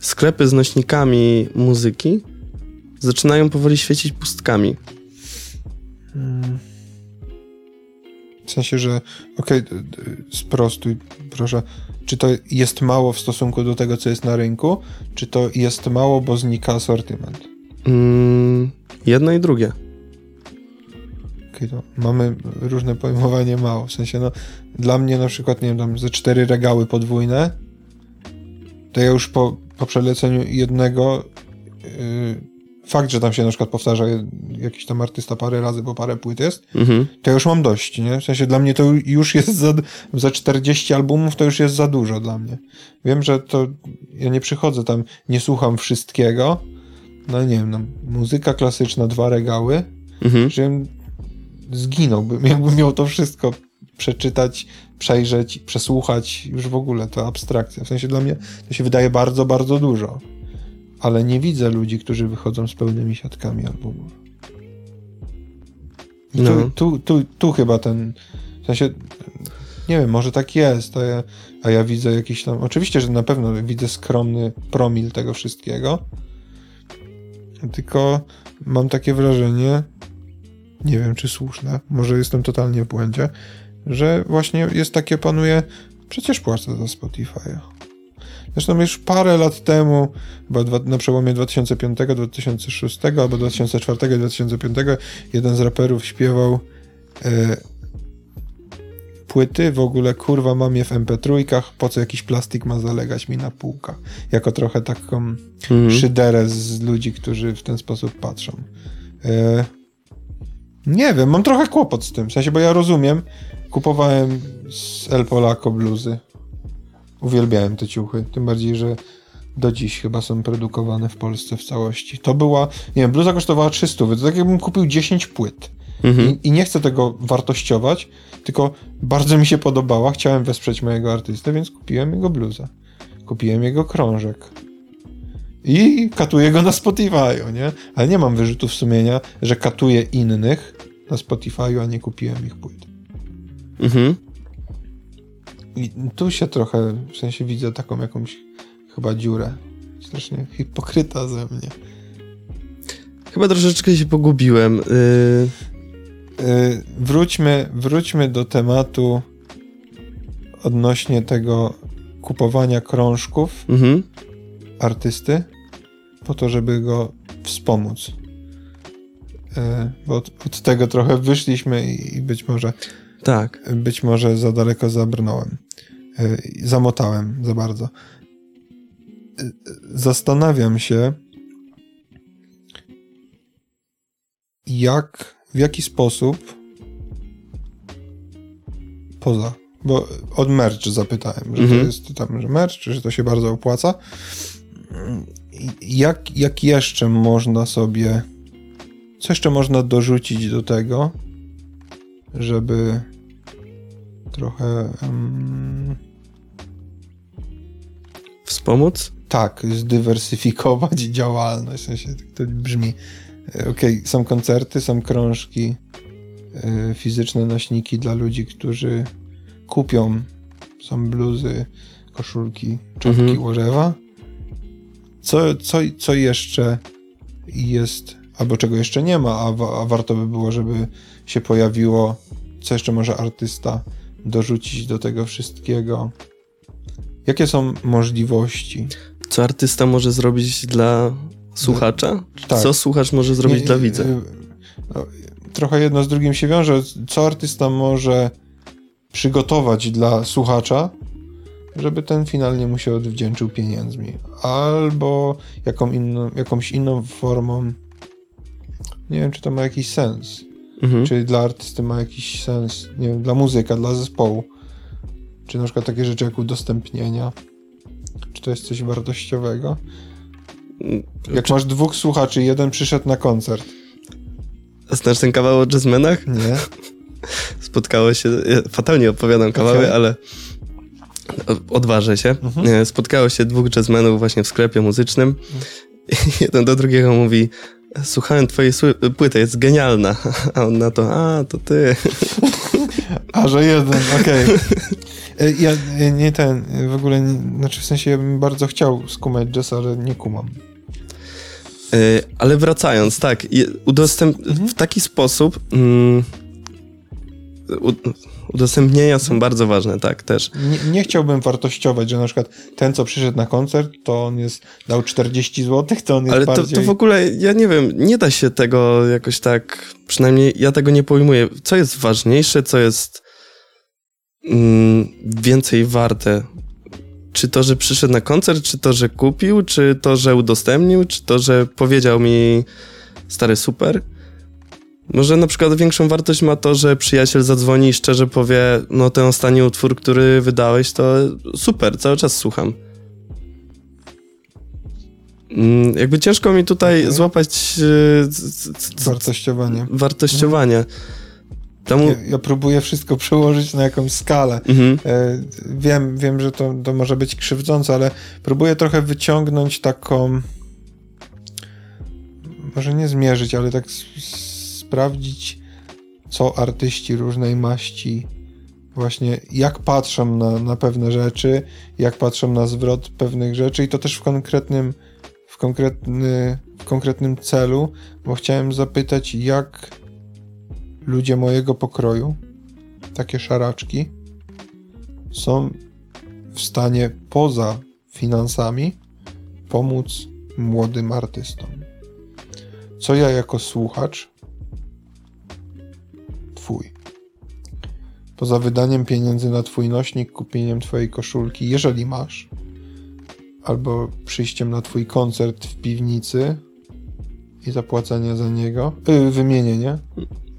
sklepy z nośnikami muzyki zaczynają powoli świecić pustkami. Mm. W sensie, że okej, d- sprostuj, proszę. Czy to jest mało w stosunku do tego, co jest na rynku? Czy to jest mało, bo znika asortyment? Mm, jedno i drugie. okay, to mamy różne pojmowanie mało. W sensie, no, dla mnie na przykład, nie wiem, tam ze cztery regały podwójne, to ja już po, po przeleceniu jednego yy, fakt, że tam się na przykład powtarza jakiś tam artysta parę razy, bo parę płyt jest, mhm. to ja już mam dość, nie? W sensie dla mnie to już jest za, za 40 albumów, to już jest za dużo dla mnie. Wiem, że to ja nie przychodzę tam, nie słucham wszystkiego, no nie wiem, no, muzyka klasyczna, dwa regały, mhm. że zginąłbym, jakbym miał to wszystko przeczytać, przejrzeć, przesłuchać, już w ogóle to abstrakcja. W sensie dla mnie to się wydaje bardzo, bardzo dużo ale nie widzę ludzi, którzy wychodzą z pełnymi siatkami albumów. Tu, no. tu, tu, tu chyba ten, w sensie, nie wiem, może tak jest, a ja, a ja widzę jakiś tam, oczywiście, że na pewno widzę skromny promil tego wszystkiego, tylko mam takie wrażenie, nie wiem czy słuszne, może jestem totalnie w błędzie, że właśnie jest takie, panuje, przecież płacę za Spotify'a. Zresztą już parę lat temu, chyba na przełomie 2005-2006 albo 2004-2005, jeden z raperów śpiewał e, płyty, w ogóle kurwa mam je w MP3, po co jakiś plastik ma zalegać mi na półka. Jako trochę taką mhm. szyderę z ludzi, którzy w ten sposób patrzą. E, nie wiem, mam trochę kłopot z tym, w sensie, bo ja rozumiem, kupowałem z El Polaco bluzy Uwielbiałem te ciuchy, tym bardziej, że do dziś chyba są produkowane w Polsce w całości. To była, nie wiem, bluza kosztowała 300, to tak jakbym kupił 10 płyt. Mhm. I, I, nie chcę tego wartościować, tylko bardzo mi się podobała, chciałem wesprzeć mojego artystę, więc kupiłem jego bluzę. Kupiłem jego krążek. I katuję go na Spotify'u, nie? Ale nie mam wyrzutów sumienia, że katuję innych na Spotify'u, a nie kupiłem ich płyt. Mhm. I tu się trochę, w sensie widzę taką jakąś chyba dziurę. Strasznie hipokryta ze mnie. Chyba troszeczkę się pogubiłem. Yy... Yy, wróćmy, wróćmy do tematu odnośnie tego kupowania krążków mhm. artysty po to, żeby go wspomóc. Yy, bo od, od, tego trochę wyszliśmy i, i być może tak. Być może za daleko zabrnąłem. E, zamotałem za bardzo. E, zastanawiam się, jak, w jaki sposób poza, bo od merch zapytałem, że mhm. to jest tam, że merch, że to się bardzo opłaca. Jak, jak jeszcze można sobie, co jeszcze można dorzucić do tego, żeby trochę. Um... Wspomóc? Tak, zdywersyfikować działalność. W sensie to brzmi. E, okej, okay, są koncerty, są krążki, e, fizyczne nośniki dla ludzi, którzy kupią. Są bluzy, koszulki, czapki, mhm. łożewa. Co, co, co jeszcze jest, albo czego jeszcze nie ma, a, a warto by było, żeby się pojawiło, co jeszcze może artysta dorzucić do tego wszystkiego? Jakie są możliwości? Co artysta może zrobić dla słuchacza? Tak. Co słuchacz może zrobić Nie, dla widza? No, trochę jedno z drugim się wiąże. Co artysta może przygotować dla słuchacza, żeby ten finalnie mu się odwdzięczył pieniędzmi? Albo jaką inną, jakąś inną formą. Nie wiem, czy to ma jakiś sens. Mhm. Czy dla artysty ma jakiś sens, nie wiem, dla muzyka, dla zespołu. Czy na przykład takie rzeczy jak udostępnienia. Czy to jest coś wartościowego? Mm, jak czy... masz dwóch słuchaczy, jeden przyszedł na koncert. Znasz ten kawał o jazzmenach? Nie. Spotkało się, ja fatalnie opowiadam kawały, okay. ale odważę się. Mhm. Spotkało się dwóch jazzmenów właśnie w sklepie muzycznym. Mhm. Jeden do drugiego mówi, słuchałem twojej płyty, jest genialna. A on na to, a, to ty. A, że jeden, okej. Okay. Ja nie ten, w ogóle, nie, znaczy w sensie ja bym bardzo chciał skumać jazz, ale nie kumam. E, ale wracając, tak, udostęp mhm. w taki sposób mm, udostępnienia są bardzo ważne, tak, też. Nie, nie, chciałbym wartościować, że na przykład ten, co przyszedł na koncert, to on jest, dał 40 zł, to on jest Ale bardziej... to, to w ogóle, ja nie wiem, nie da się tego jakoś tak, przynajmniej ja tego nie pojmuję. Co jest ważniejsze, co jest mm, więcej warte? Czy to, że przyszedł na koncert, czy to, że kupił, czy to, że udostępnił, czy to, że powiedział mi stary super? Może na przykład większą wartość ma to, że przyjaciel zadzwoni i szczerze powie, no ten ostatni utwór, który wydałeś, to super, cały czas słucham. Mm, jakby ciężko mi tutaj okay. złapać e, wartościowanie. Wartościowanie. Mhm. Temu... Ja, ja, próbuję wszystko przełożyć na jakąś skalę. Mhm. E, wiem, wiem, że to, to może być krzywdzące, ale próbuję trochę wyciągnąć taką może nie zmierzyć, ale tak sprawdzić, co artyści różnej maści właśnie jak patrzą na, na pewne rzeczy, jak patrzą na zwrot pewnych rzeczy i to też w konkretnym w, konkretny, w konkretnym celu, bo chciałem zapytać, jak ludzie mojego pokroju, takie szaraczki, są w stanie poza finansami pomóc młodym artystom. Co ja jako słuchacz Twój. Poza wydaniem pieniędzy na Twój nośnik, kupieniem Twojej koszulki, jeżeli masz, albo przyjściem na Twój koncert w piwnicy i zapłacenie za niego, yy, wymienienie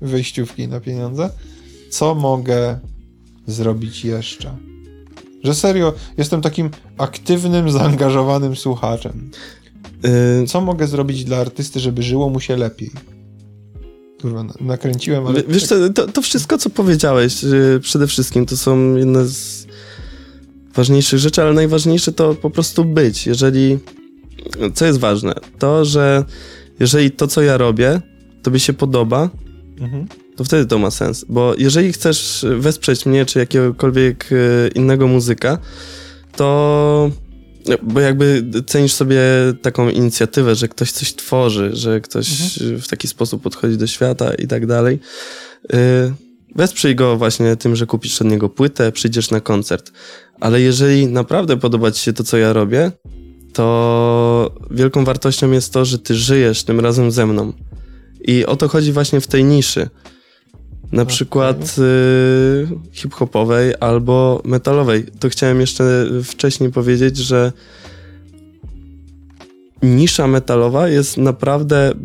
wyjściówki na pieniądze, co mogę zrobić jeszcze? Że serio, jestem takim aktywnym, zaangażowanym słuchaczem. Y, co mogę zrobić dla artysty, żeby żyło mu się lepiej? Kurwa, nakręciłem, ale... Wiesz co, to, to wszystko, co powiedziałeś, y, przede wszystkim, to są jedne z ważniejszych rzeczy, ale najważniejsze to po prostu być. Jeżeli... Co jest ważne? To, że jeżeli to, co ja robię, tobie się podoba, mhm. to wtedy to ma sens. Bo jeżeli chcesz wesprzeć mnie, czy jakiegokolwiek y, innego muzyka, to bo jakby cenisz sobie taką inicjatywę, że ktoś coś tworzy, że ktoś mhm. w taki sposób podchodzi do świata i tak dalej. Y, wesprzyj go właśnie tym, że kupisz od niego płytę, przyjdziesz na koncert. Ale jeżeli naprawdę podoba ci się to, co ja robię, to wielką wartością jest to, że ty żyjesz tym razem ze mną. I o to chodzi właśnie w tej niszy na okay. przykład y, hip-hopowej albo metalowej. To chciałem jeszcze wcześniej powiedzieć, że nisza metalowa jest naprawdę y,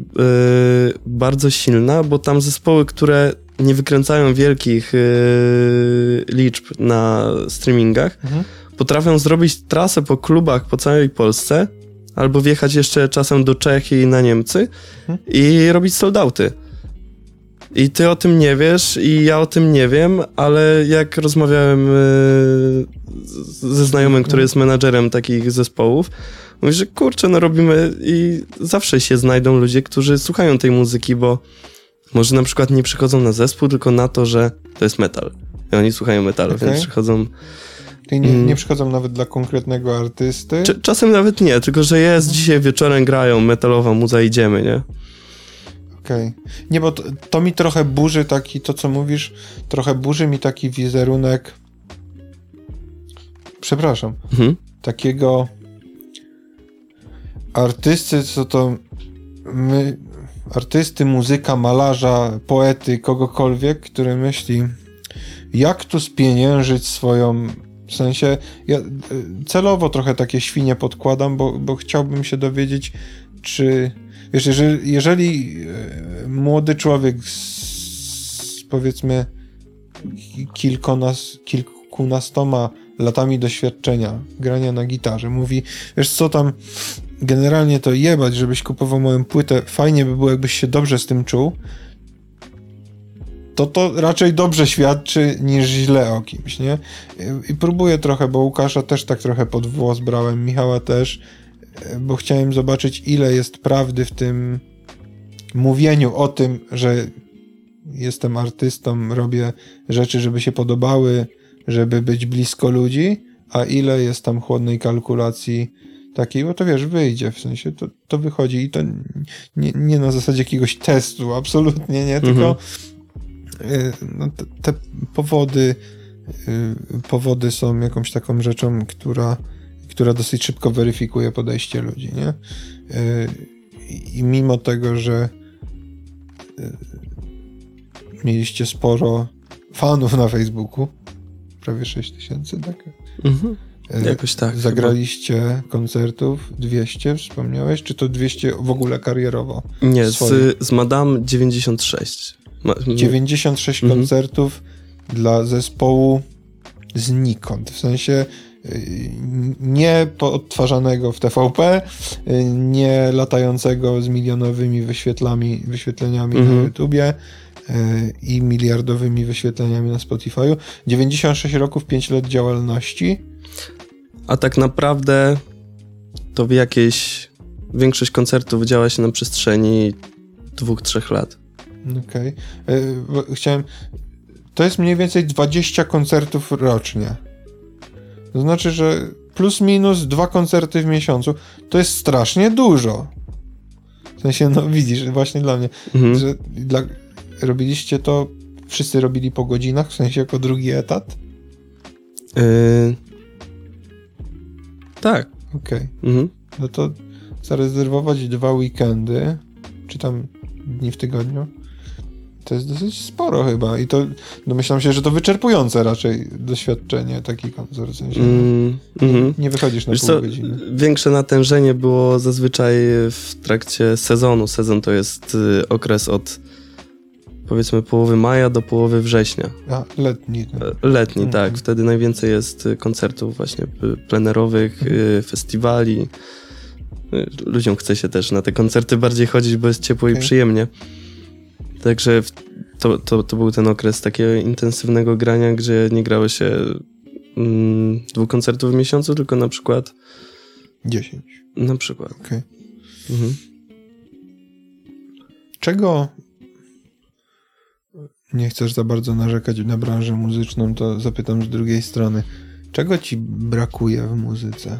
bardzo silna, bo tam zespoły, które nie wykręcają wielkich y, liczb na streamingach, mhm. potrafią zrobić trasę po klubach po całej Polsce albo wjechać jeszcze czasem do Czech i na Niemcy mhm. i robić soldauty. I ty o tym nie wiesz, i ja o tym nie wiem, ale jak rozmawiałem y, ze znajomym, który jest menadżerem takich zespołów, mówi, że kurczę, no robimy i zawsze się znajdą ludzie, którzy słuchają tej muzyki, bo może na przykład nie przychodzą na zespół, tylko na to, że to jest metal. I oni słuchają metalu, okay. więc przychodzą... Czyli nie, mm. nie przychodzą nawet dla konkretnego artysty? czasem nawet nie, tylko że jest, dzisiaj wieczorem grają metalowa muza, idziemy, nie? Okej. Okay. Nie, bo to, to, mi trochę burzy taki, to co mówisz, trochę burzy mi taki wizerunek. Przepraszam. Mhm. Takiego artysty, co to my, artysty, muzyka, malarza, poety, kogokolwiek, który myśli, jak tu spieniężyć swoją. W sensie, ja celowo trochę takie świnie podkładam, bo, bo chciałbym się dowiedzieć, czy Wiesz, jeżeli, jeżeli e, młody człowiek z powiedzmy kilkonas, kilkunastoma latami doświadczenia grania na gitarze mówi, wiesz co tam, generalnie to jebać, żebyś kupował moją płytę, fajnie by było, jakbyś się dobrze z tym czuł, to to raczej dobrze świadczy niż źle o kimś, nie? I próbuję trochę, bo Łukasza też tak trochę pod włos brałem, Michała też, bo chciałem zobaczyć, ile jest prawdy w tym mówieniu o tym, że jestem artystą, robię rzeczy, żeby się podobały, żeby być blisko ludzi, a ile jest tam chłodnej kalkulacji takiej, bo to wiesz, wyjdzie, w sensie to, to wychodzi i to nie, nie na zasadzie jakiegoś testu, absolutnie nie, tylko no, te, te powody, y, powody są jakąś taką rzeczą, która, która dosyć szybko weryfikuje podejście ludzi, nie? I mimo tego, że mieliście sporo fanów na Facebooku, prawie 6 tysięcy, tak? Mhm. Jakoś tak. Zagraliście chyba. koncertów 200, wspomniałeś? Czy to 200 w ogóle karierowo? Nie, z, z Madame 96. Ma, 96 mhm. koncertów dla zespołu znikąd. W sensie nie odtwarzanego w TVP, y, nie latającego z milionowymi wyświetlami, wyświetleniami mhm. na YouTubie y, i miliardowymi wyświetleniami na Spotify'u. 96 roków, 5 lat działalności a tak naprawdę to w jakieś większość koncertów działa się na przestrzeni dwóch, trzech lat. Okej. Okay. Chciałem... To jest mniej więcej 20 koncertów rocznie. To znaczy, że plus minus dwa koncerty w miesiącu to jest strasznie dużo. W sensie, no widzisz, właśnie dla mnie, mhm. że dla, robiliście to, wszyscy robili po godzinach, w sensie jako drugi etat? Yy, tak. Okej. Okay. Mhm. No to zarezerwować dwa weekendy, czy tam dni w tygodniu, to jest dosyć sporo chyba i to domyślam się, że to wyczerpujące raczej doświadczenie taki koncert, w sensie mm, mm, nie wychodzisz na Wiesz pół co, godziny. Większe natężenie było zazwyczaj w trakcie sezonu. Sezon to jest y, okres od powiedzmy połowy maja do połowy września. A, letni. Tak. E, letni, mhm. tak. Wtedy najwięcej jest y, koncertów właśnie y, plenerowych, mhm. Y, festiwali. Ludziom chce się też na te koncerty bardziej chodzić, bo jest ciepło okay. i przyjemnie. Także to, to, to był ten okres takiego intensywnego grania, gdzie nie grało się mm, dwóch koncertów w miesiącu, tylko na przykład... Dziesięć. Na przykład. Okay. Mhm. Czego nie chcesz za bardzo narzekać na branżę muzyczną, to zapytam z drugiej strony. Czego ci brakuje w muzyce?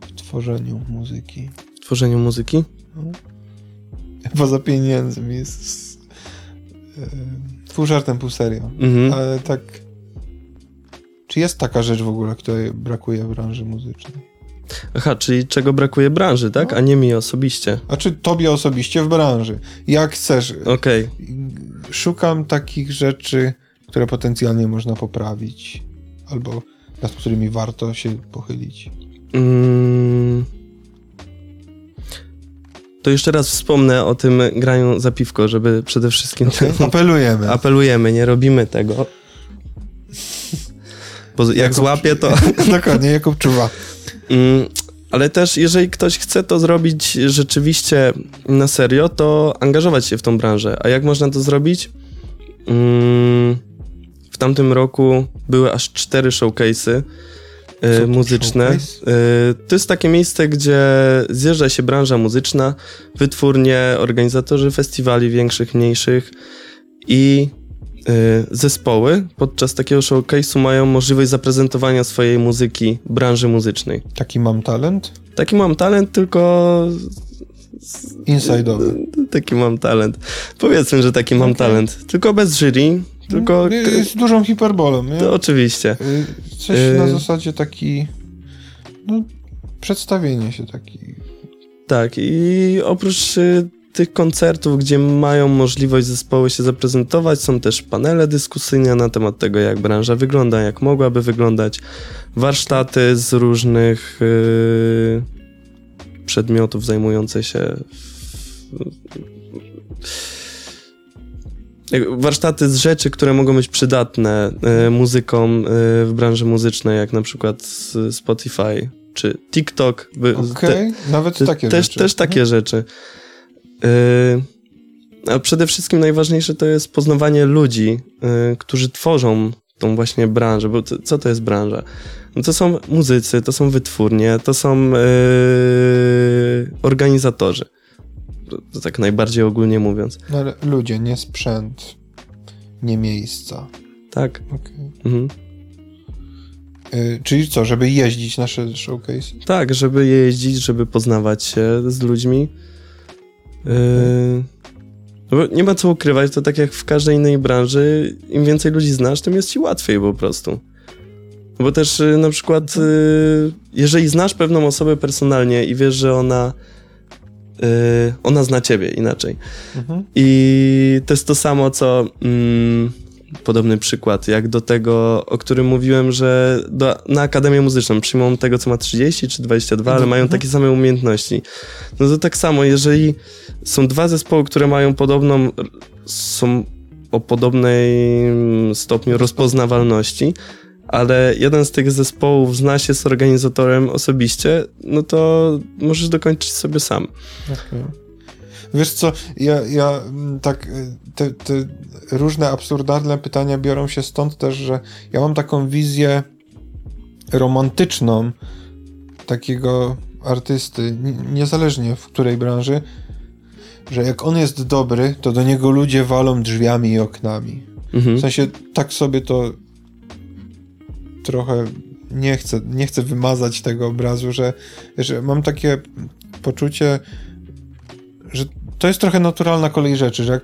W tworzeniu muzyki. W tworzeniu muzyki? No. Poza pieniędzmi jest... Pół żartem, pół serio. Mhm. Ale tak... Czy jest taka rzecz w ogóle, której brakuje w branży muzycznej? Aha, czyli czego brakuje branży, tak? No. A nie mi osobiście. A czy tobie osobiście w branży? Jak chcesz. Okej. Okay. Szukam takich rzeczy, które potencjalnie można poprawić, albo nad którymi warto się pochylić. Mm. To jeszcze raz wspomnę o tym graniu za piwko, żeby przede wszystkim... Okay. Apelujemy. Apelujemy, nie robimy tego. Bo jak Jakub... złapie, to... Dokładnie, Jakub czuwa. Mm, ale też, jeżeli ktoś chce to zrobić rzeczywiście na serio, to angażować się w tą branżę. A jak można to zrobić? Mm, w tamtym roku były aż cztery showcase'y e, muzyczne. E, to jest takie miejsce, gdzie zjeżdża się branża muzyczna, wytwórnie, organizatorzy festiwali większych, mniejszych i Y, zespoły podczas takiego showcase'u mają możliwość zaprezentowania swojej muzyki branży muzycznej. Taki mam talent? Taki mam talent, tylko... Inside'owy. Taki mam talent. Powiedzmy, że taki mam okay. talent. Tylko bez jury, tylko... Z dużą hiperbolą, nie? To oczywiście. Y, coś na y, zasadzie taki... No, przedstawienie się taki... Tak, i oprócz tych koncertów, gdzie mają możliwość zespoły się zaprezentować, są też panele dyskusyjne na temat tego, jak branża wygląda, jak mogłaby wyglądać, warsztaty z różnych yy, przedmiotów zajmujące się warsztaty z rzeczy, które mogą być przydatne y, muzykom y, w branży muzycznej, jak na przykład Spotify czy TikTok. Okej, okay. nawet takie też, rzeczy. Też takie mhm. rzeczy. Yy, a przede wszystkim najważniejsze to jest poznawanie ludzi, którzy tworzą tą właśnie branżę, bo co to jest branża? No to są muzycy, to są wytwórnie, to są organizatorzy. To, to, tak najbardziej ogólnie mówiąc. No ale ludzie, nie sprzęt, nie miejsca. Tak. Okay. Mhm. Yy, czyli co, żeby jeździć nasze showcase? Tak, żeby jeździć, żeby poznawać się z ludźmi. Yy, No nie ma co ukrywać, to tak jak w każdej innej branży, im więcej ludzi znasz, tym jest ci łatwiej po prostu. Bo też y, na przykład, y, jeżeli znasz pewną osobę personalnie i wiesz, że ona, y, ona zna ciebie inaczej. Mhm. I to jest to samo, co mm, podobny przykład, jak do tego, o którym mówiłem, że do, na Akademię Muzyczną przyjmą tego, co ma 30 czy 22, ale Mhm. mają takie same umiejętności. No to tak samo, jeżeli są dwa zespoły, które mają podobną, są o podobnym stopniu rozpoznawalności, ale jeden z tych zespołów zna się z organizatorem osobiście, no to możesz dokończyć sobie sam. Okej. Wiesz co, ja, ja mm, tak, y, te, te różne absurdalne pytania biorą się stąd też, że ja mam taką wizję romantyczną takiego artysty, ni- niezależnie w której branży, że jak on jest dobry, to do niego ludzie walą drzwiami i oknami. Mhm. W sensie tak sobie to trochę nie chcę, nie chcę wymazać tego obrazu, że, że mam takie poczucie, że to jest trochę naturalna kolej rzeczy, że jak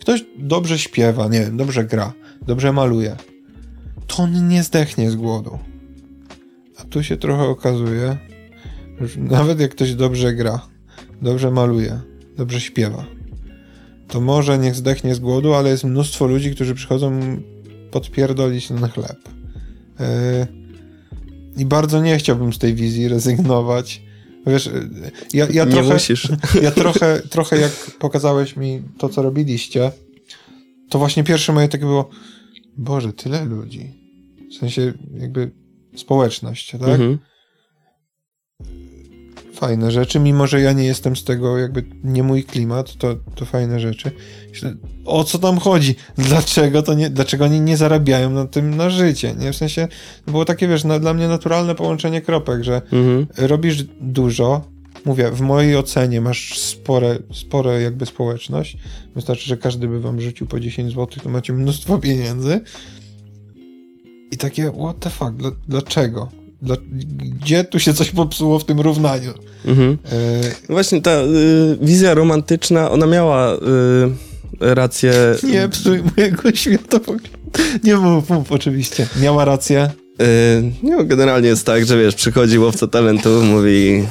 ktoś dobrze śpiewa, nie wiem, dobrze gra, dobrze maluje, to on nie zdechnie z głodu. A tu się trochę okazuje, że nawet jak ktoś dobrze gra, dobrze maluje, dobrze śpiewa, to może niech zdechnie z głodu, ale jest mnóstwo ludzi, którzy przychodzą podpierdolić na chleb. Yy, I bardzo nie chciałbym z tej wizji rezygnować. Wiesz, yy, ja, ja nie trochę, musisz. ja trochę, trochę jak pokazałeś mi to, co robiliście, to właśnie pierwsze moje takie było, Boże, tyle ludzi. W sensie jakby społeczność, tak? Mhm. Fajne rzeczy, mimo że ja nie jestem z tego jakby nie mój klimat, to, to fajne rzeczy. O co tam chodzi? Dlaczego to nie, dlaczego oni nie zarabiają na tym na życie? Nie? W sensie było takie, wiesz, na, dla mnie naturalne połączenie kropek, że Mhm. robisz dużo, mówię, w mojej ocenie masz spore, spore jakby społeczność, wystarczy, że każdy by wam rzucił po 10 zł, to macie mnóstwo pieniędzy i takie, what the fuck, Dla, dlaczego? Gdzie tu się coś popsuło w tym równaniu? Mhm. E, Właśnie ta y, wizja romantyczna, ona miała y, rację. nie psuj mojego światopoglądu. Nie mów, mów, oczywiście. Miała rację. Y, no, generalnie jest tak, że wiesz, przychodzi łowca talentu, mówi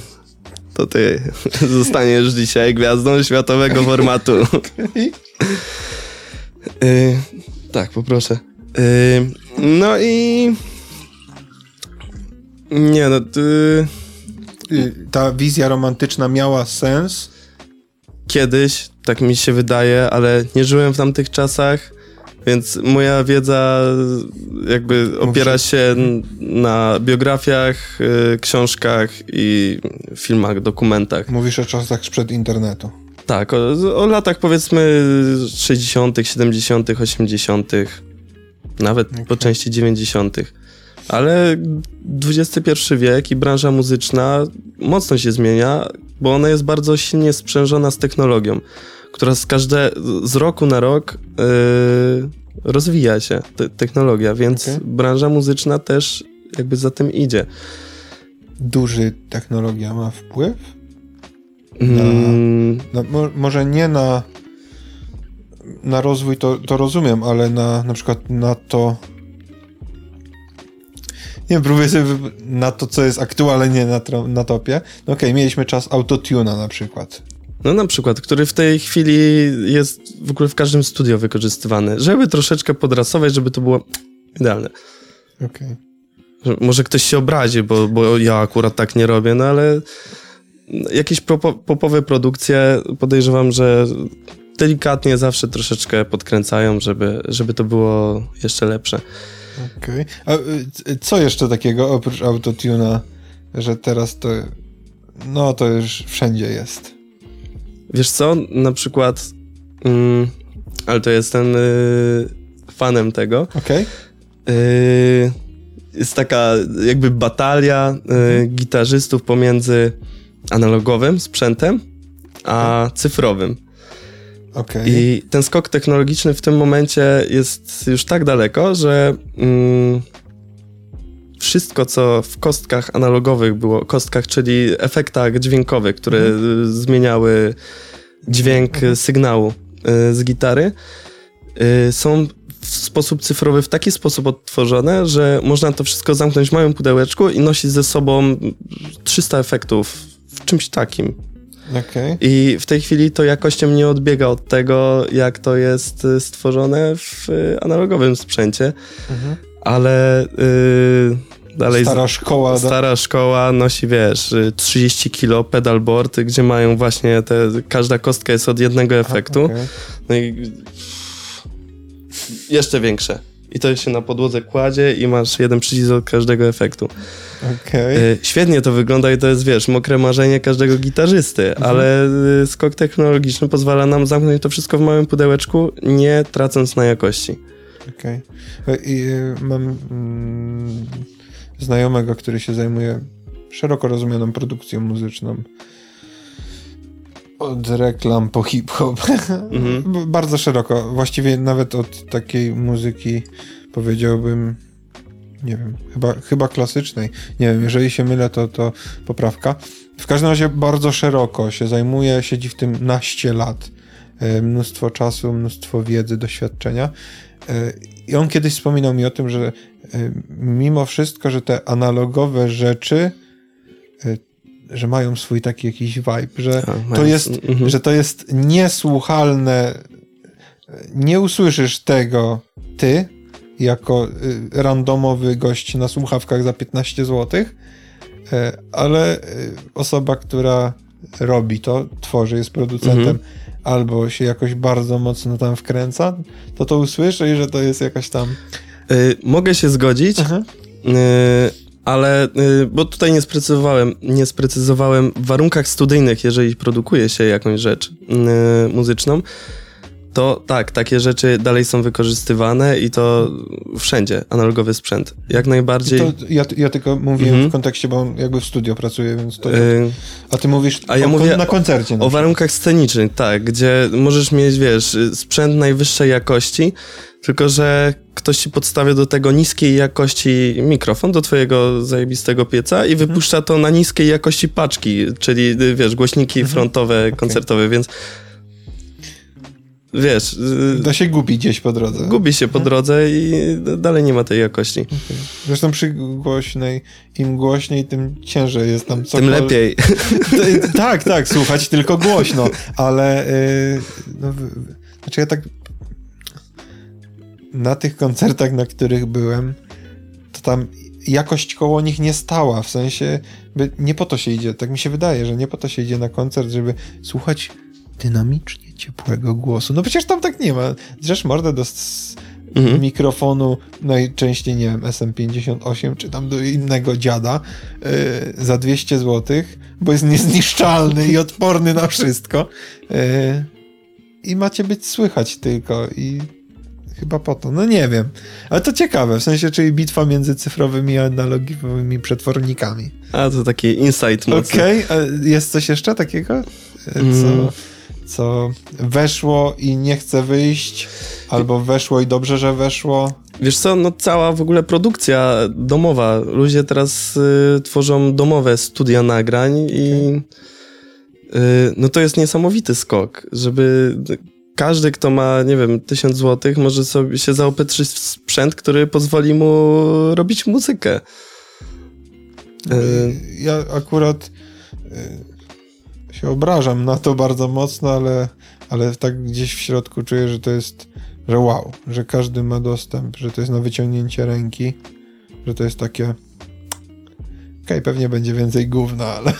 to ty zostaniesz dzisiaj gwiazdą światowego formatu. Y, tak, poproszę. Y, no i... Nie no, y, Y, Ta wizja romantyczna miała sens. kiedyś, tak mi się wydaje, ale nie żyłem w tamtych czasach, więc moja wiedza jakby opiera się na biografiach, y, książkach i filmach, dokumentach. Mówisz o czasach sprzed internetu. Tak, o, o latach powiedzmy 60., 70., 80., nawet po Okej. części 90. Ale XXI wiek i branża muzyczna mocno się zmienia, bo ona jest bardzo silnie sprzężona z technologią, która z każde z roku na rok yy, rozwija się te, technologia, więc Okej. branża muzyczna też jakby za tym idzie. Duży technologia ma wpływ? Mm, No, mo, może nie na na rozwój to, to rozumiem, ale na na przykład na to nie próbuję sobie na to, co jest aktualnie na, na topie. No okej, mieliśmy czas autotuna na przykład. No na przykład, który w tej chwili jest w ogóle w każdym studio wykorzystywany, żeby troszeczkę podrasować, żeby to było idealne. Okej. Że Może ktoś się obrazi, bo, bo ja akurat tak nie robię, no ale jakieś popo, popowe produkcje podejrzewam, że delikatnie zawsze troszeczkę podkręcają, żeby, żeby to było jeszcze lepsze. Okej. A y, c- co jeszcze takiego oprócz autotuna, że teraz to no to już wszędzie jest. Wiesz co, na przykład, mm, ale to jestem y, fanem tego, Okej? Yy, jest taka jakby batalia yy, gitarzystów pomiędzy analogowym sprzętem a cyfrowym. Okej. I ten skok technologiczny w tym momencie jest już tak daleko, że mm, wszystko, co w kostkach analogowych było, kostkach, czyli efektach dźwiękowych, które y, zmieniały dźwięk y, sygnału, y, z gitary y, są w sposób cyfrowy w taki sposób odtworzone, że można to wszystko zamknąć w małym pudełeczku i nosić ze sobą 300 efektów w czymś takim. Okay. I w tej chwili to jakością nie odbiega od tego, jak to jest y, stworzone w y, analogowym sprzęcie, mhm. ale yy, dalej... Stara szkoła. Stara szkoła nosi, wiesz, 30 kilo pedalboard, gdzie mają właśnie te... Każda kostka jest od jednego efektu. okay. No i jeszcze większe. I to się na podłodze kładzie i masz jeden przycisk od każdego efektu. Okay. Świetnie to wygląda i to jest, wiesz, mokre marzenie każdego gitarzysty, mhm. ale y, skok technologiczny pozwala nam zamknąć to wszystko w małym pudełeczku, nie tracąc na jakości. Okej. Okay. Y, mam mm, znajomego, który się zajmuje szeroko rozumianą produkcją muzyczną od reklam po hip-hop. Mhm. Bardzo szeroko. Właściwie nawet od takiej muzyki powiedziałbym, nie wiem, chyba, chyba klasycznej. Nie wiem, jeżeli się mylę, to, to poprawka. W każdym razie bardzo szeroko się zajmuje, siedzi w tym naście lat. E, mnóstwo czasu, mnóstwo wiedzy, doświadczenia. E, I on kiedyś wspominał mi o tym, że e, mimo wszystko, że te analogowe rzeczy że mają swój taki jakiś vibe, że A, to jest, mhm. że to jest niesłuchalne, nie usłyszysz tego ty, jako y, randomowy gość na słuchawkach za 15 zł, e, ale y, osoba, która robi to, tworzy, jest producentem, mhm. albo się jakoś bardzo mocno tam wkręca, to to usłyszy i że to jest jakaś tam... Y, mogę się zgodzić, mhm. Ale, y, bo tutaj nie sprecyzowałem, nie sprecyzowałem w warunkach studyjnych, jeżeli produkuje się jakąś rzecz y, muzyczną, to tak, takie rzeczy dalej są wykorzystywane i to wszędzie, analogowy sprzęt. Jak najbardziej. To ja, ja tylko mówiłem mhm. w kontekście, bo on jakby w studio pracuje, więc to. Yy... A ty mówisz A ja o, mówię na koncercie. Na o warunkach scenicznych, tak, gdzie możesz mieć, wiesz, sprzęt najwyższej jakości, tylko że ktoś ci podstawia do tego niskiej jakości mikrofon do twojego zajebistego pieca i mhm. wypuszcza to na niskiej jakości paczki, czyli wiesz, głośniki mhm. frontowe, okay. koncertowe, więc wiesz... Y, da się gubi gdzieś po drodze. Gubi się po mhm. drodze i dalej nie ma tej jakości. Okay. Zresztą przy głośnej, im głośniej, tym ciężej jest tam cokolwiek. Tym lepiej. tak, tak, słuchać tylko głośno, ale yy, no, znaczy ja tak na tych koncertach, na których byłem, to tam jakość koło nich nie stała, w sensie nie po to się idzie, tak mi się wydaje, że nie po to się idzie na koncert, żeby słuchać dynamicznie ciepłego głosu. No przecież tam tak nie ma. Drzesz mordę do mhm. mikrofonu, najczęściej, nie wiem, SM58, czy tam do innego dziada yy, za 200 zł, bo jest niezniszczalny i odporny na wszystko. Yy, I macie być słychać tylko i Chyba po to. No nie wiem. Ale to ciekawe, w sensie, czyli bitwa między cyfrowymi a analogowymi przetwornikami. A, to taki insight mocny. Okej, okay. jest coś jeszcze takiego? E, co, mm. Co weszło i nie chce wyjść, albo weszło i dobrze, że weszło? Wiesz co, no cała w ogóle produkcja domowa. Ludzie teraz y, tworzą domowe studia nagrań i y, no to jest niesamowity skok, żeby każdy, kto ma, nie wiem, tysiąc złotych, może sobie się zaopatrzyć w sprzęt, który pozwoli mu robić muzykę. Y, ja akurat y, się obrażam na to bardzo mocno, ale, ale tak gdzieś w środku czuję, że to jest, że wow, że każdy ma dostęp, że to jest na wyciągnięcie ręki, że to jest takie okej, okay, pewnie będzie więcej gówna, ale,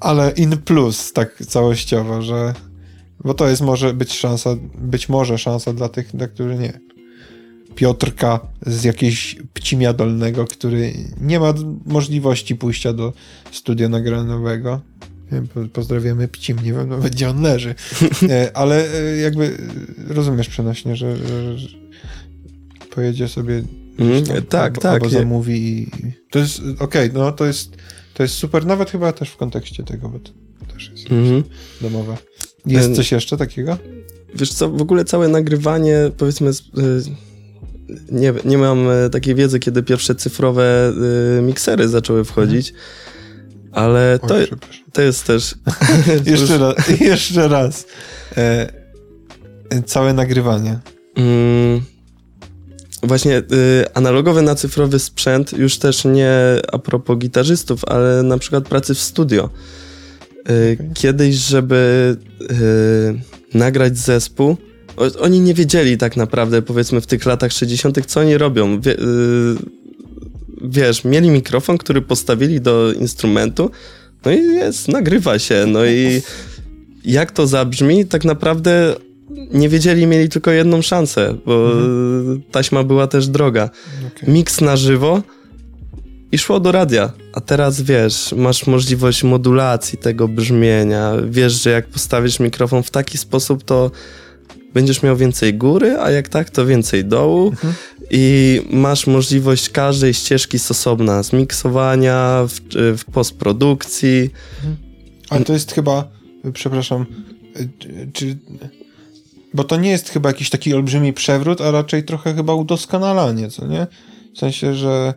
ale in plus tak całościowo, że bo to jest może być szansa, być może szansa dla tych, dla których nie. Piotrka z jakiegoś pcimia dolnego, który nie ma możliwości pójścia do studia nagranowego. Pozdrawiamy Pcim, nie wiem nawet gdzie on leży. E, ale e, jakby rozumiesz przenośnie, że, że pojedzie sobie mm, tam, tak, albo, tak. Albo zamówi i... To jest okej, okay, no to jest, to jest super, nawet chyba też w kontekście tego, bo to też jest mm -hmm. domowe. Jest coś jeszcze takiego? Wiesz co, w ogóle całe nagrywanie, powiedzmy, nie, nie mam e, takiej wiedzy, kiedy pierwsze cyfrowe miksery zaczęły wchodzić, mhm. Ale to, to jest też... jeszcze raz, jeszcze raz. E, całe nagrywanie? Mm, właśnie y, analogowy na cyfrowy sprzęt, już też nie a propos gitarzystów, ale na przykład pracy w studio. Y, okay. Kiedyś, żeby y, nagrać zespół, o, oni nie wiedzieli tak naprawdę, powiedzmy w tych latach 60., co oni robią. Wie, y, wiesz, mieli mikrofon, który postawili do instrumentu, no i jest, nagrywa się, no i jak to zabrzmi, tak naprawdę nie wiedzieli, mieli tylko jedną szansę, bo mhm. taśma była też droga. Okay. Miks na żywo i szło do radia. A teraz wiesz, masz możliwość modulacji tego brzmienia. Wiesz, że jak postawisz mikrofon w taki sposób, to będziesz miał więcej góry, a jak tak, to więcej dołu. Mhm. I masz możliwość każdej ścieżki z osobna, zmiksowania, w, w postprodukcji. Mhm. Ale to jest chyba, przepraszam, czy bo to nie jest chyba jakiś taki olbrzymi przewrót, a raczej trochę chyba udoskonalanie, co nie? W sensie, że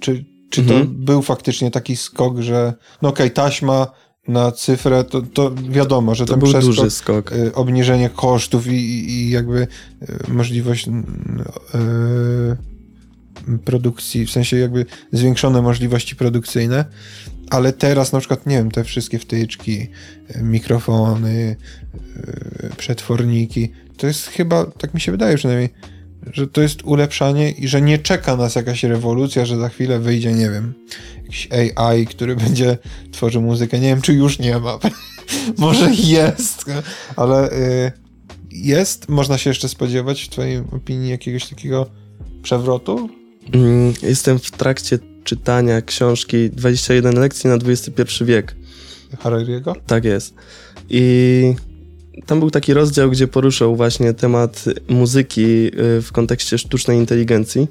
czy, czy mhm. to był faktycznie taki skok, że no okej, okay, taśma na cyfrę, to, to wiadomo, że to ten był przeskok, duży skok. Y, obniżenie kosztów i, i jakby y, możliwość y, produkcji, w sensie jakby zwiększone możliwości produkcyjne, ale teraz na przykład, nie wiem, te wszystkie wtyczki, mikrofony, przetworniki, to jest chyba, tak mi się wydaje przynajmniej, że to jest ulepszanie i że nie czeka nas jakaś rewolucja, że za chwilę wyjdzie, nie wiem, jakiś AI, który będzie tworzył muzykę. Nie wiem, czy już nie ma. Może jest, ale y, jest? Można się jeszcze spodziewać, w twojej opinii, jakiegoś takiego przewrotu? Mm, jestem w trakcie czytania książki 21 lekcji na XXI wiek. Harariego? Tak jest. I tam był taki rozdział, gdzie poruszał właśnie temat muzyki y, w kontekście sztucznej inteligencji.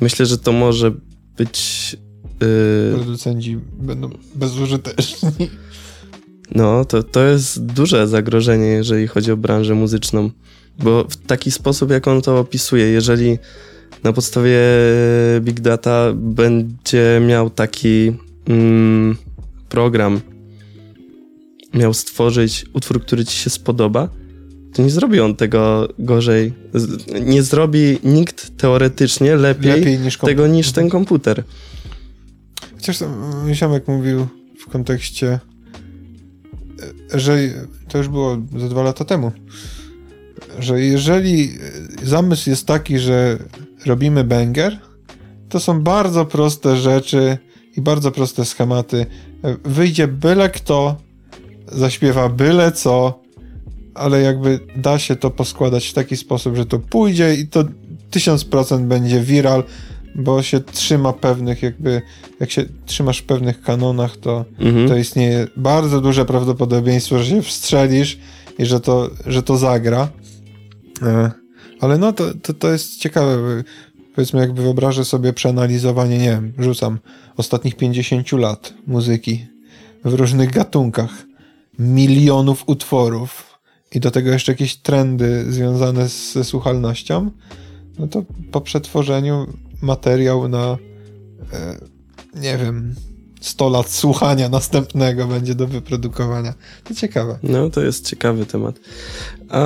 Myślę, że to może być. Yy... Producenci będą bezużyteczni. No, to, to jest duże zagrożenie, jeżeli chodzi o branżę muzyczną, bo w taki sposób, jak on to opisuje, jeżeli na podstawie Big Data będzie miał taki mm, program, miał stworzyć utwór, który ci się spodoba, to nie zrobi on tego gorzej. Nie zrobi nikt teoretycznie lepiej, lepiej niż tego niż ten komputer. Chociaż Ziomek mówił w kontekście, że to już było ze dwa lata temu, że jeżeli zamysł jest taki, że robimy banger, to są bardzo proste rzeczy i bardzo proste schematy. Wyjdzie byle kto, zaśpiewa byle co, ale jakby da się to poskładać w taki sposób, że to pójdzie i to 1000% będzie viral, bo się trzyma pewnych jakby, jak się trzymasz w pewnych kanonach, to, mhm. to istnieje bardzo duże prawdopodobieństwo, że się wstrzelisz i że to, że to zagra. E, ale no to, to, to jest ciekawe. Powiedzmy, jakby wyobrażę sobie przeanalizowanie, nie wiem, rzucam ostatnich 50 lat muzyki w różnych gatunkach milionów utworów i do tego jeszcze jakieś trendy związane ze słuchalnością, no to po przetworzeniu materiał na e, nie wiem 100 lat słuchania następnego będzie do wyprodukowania. To ciekawe. No, to jest ciekawy temat. A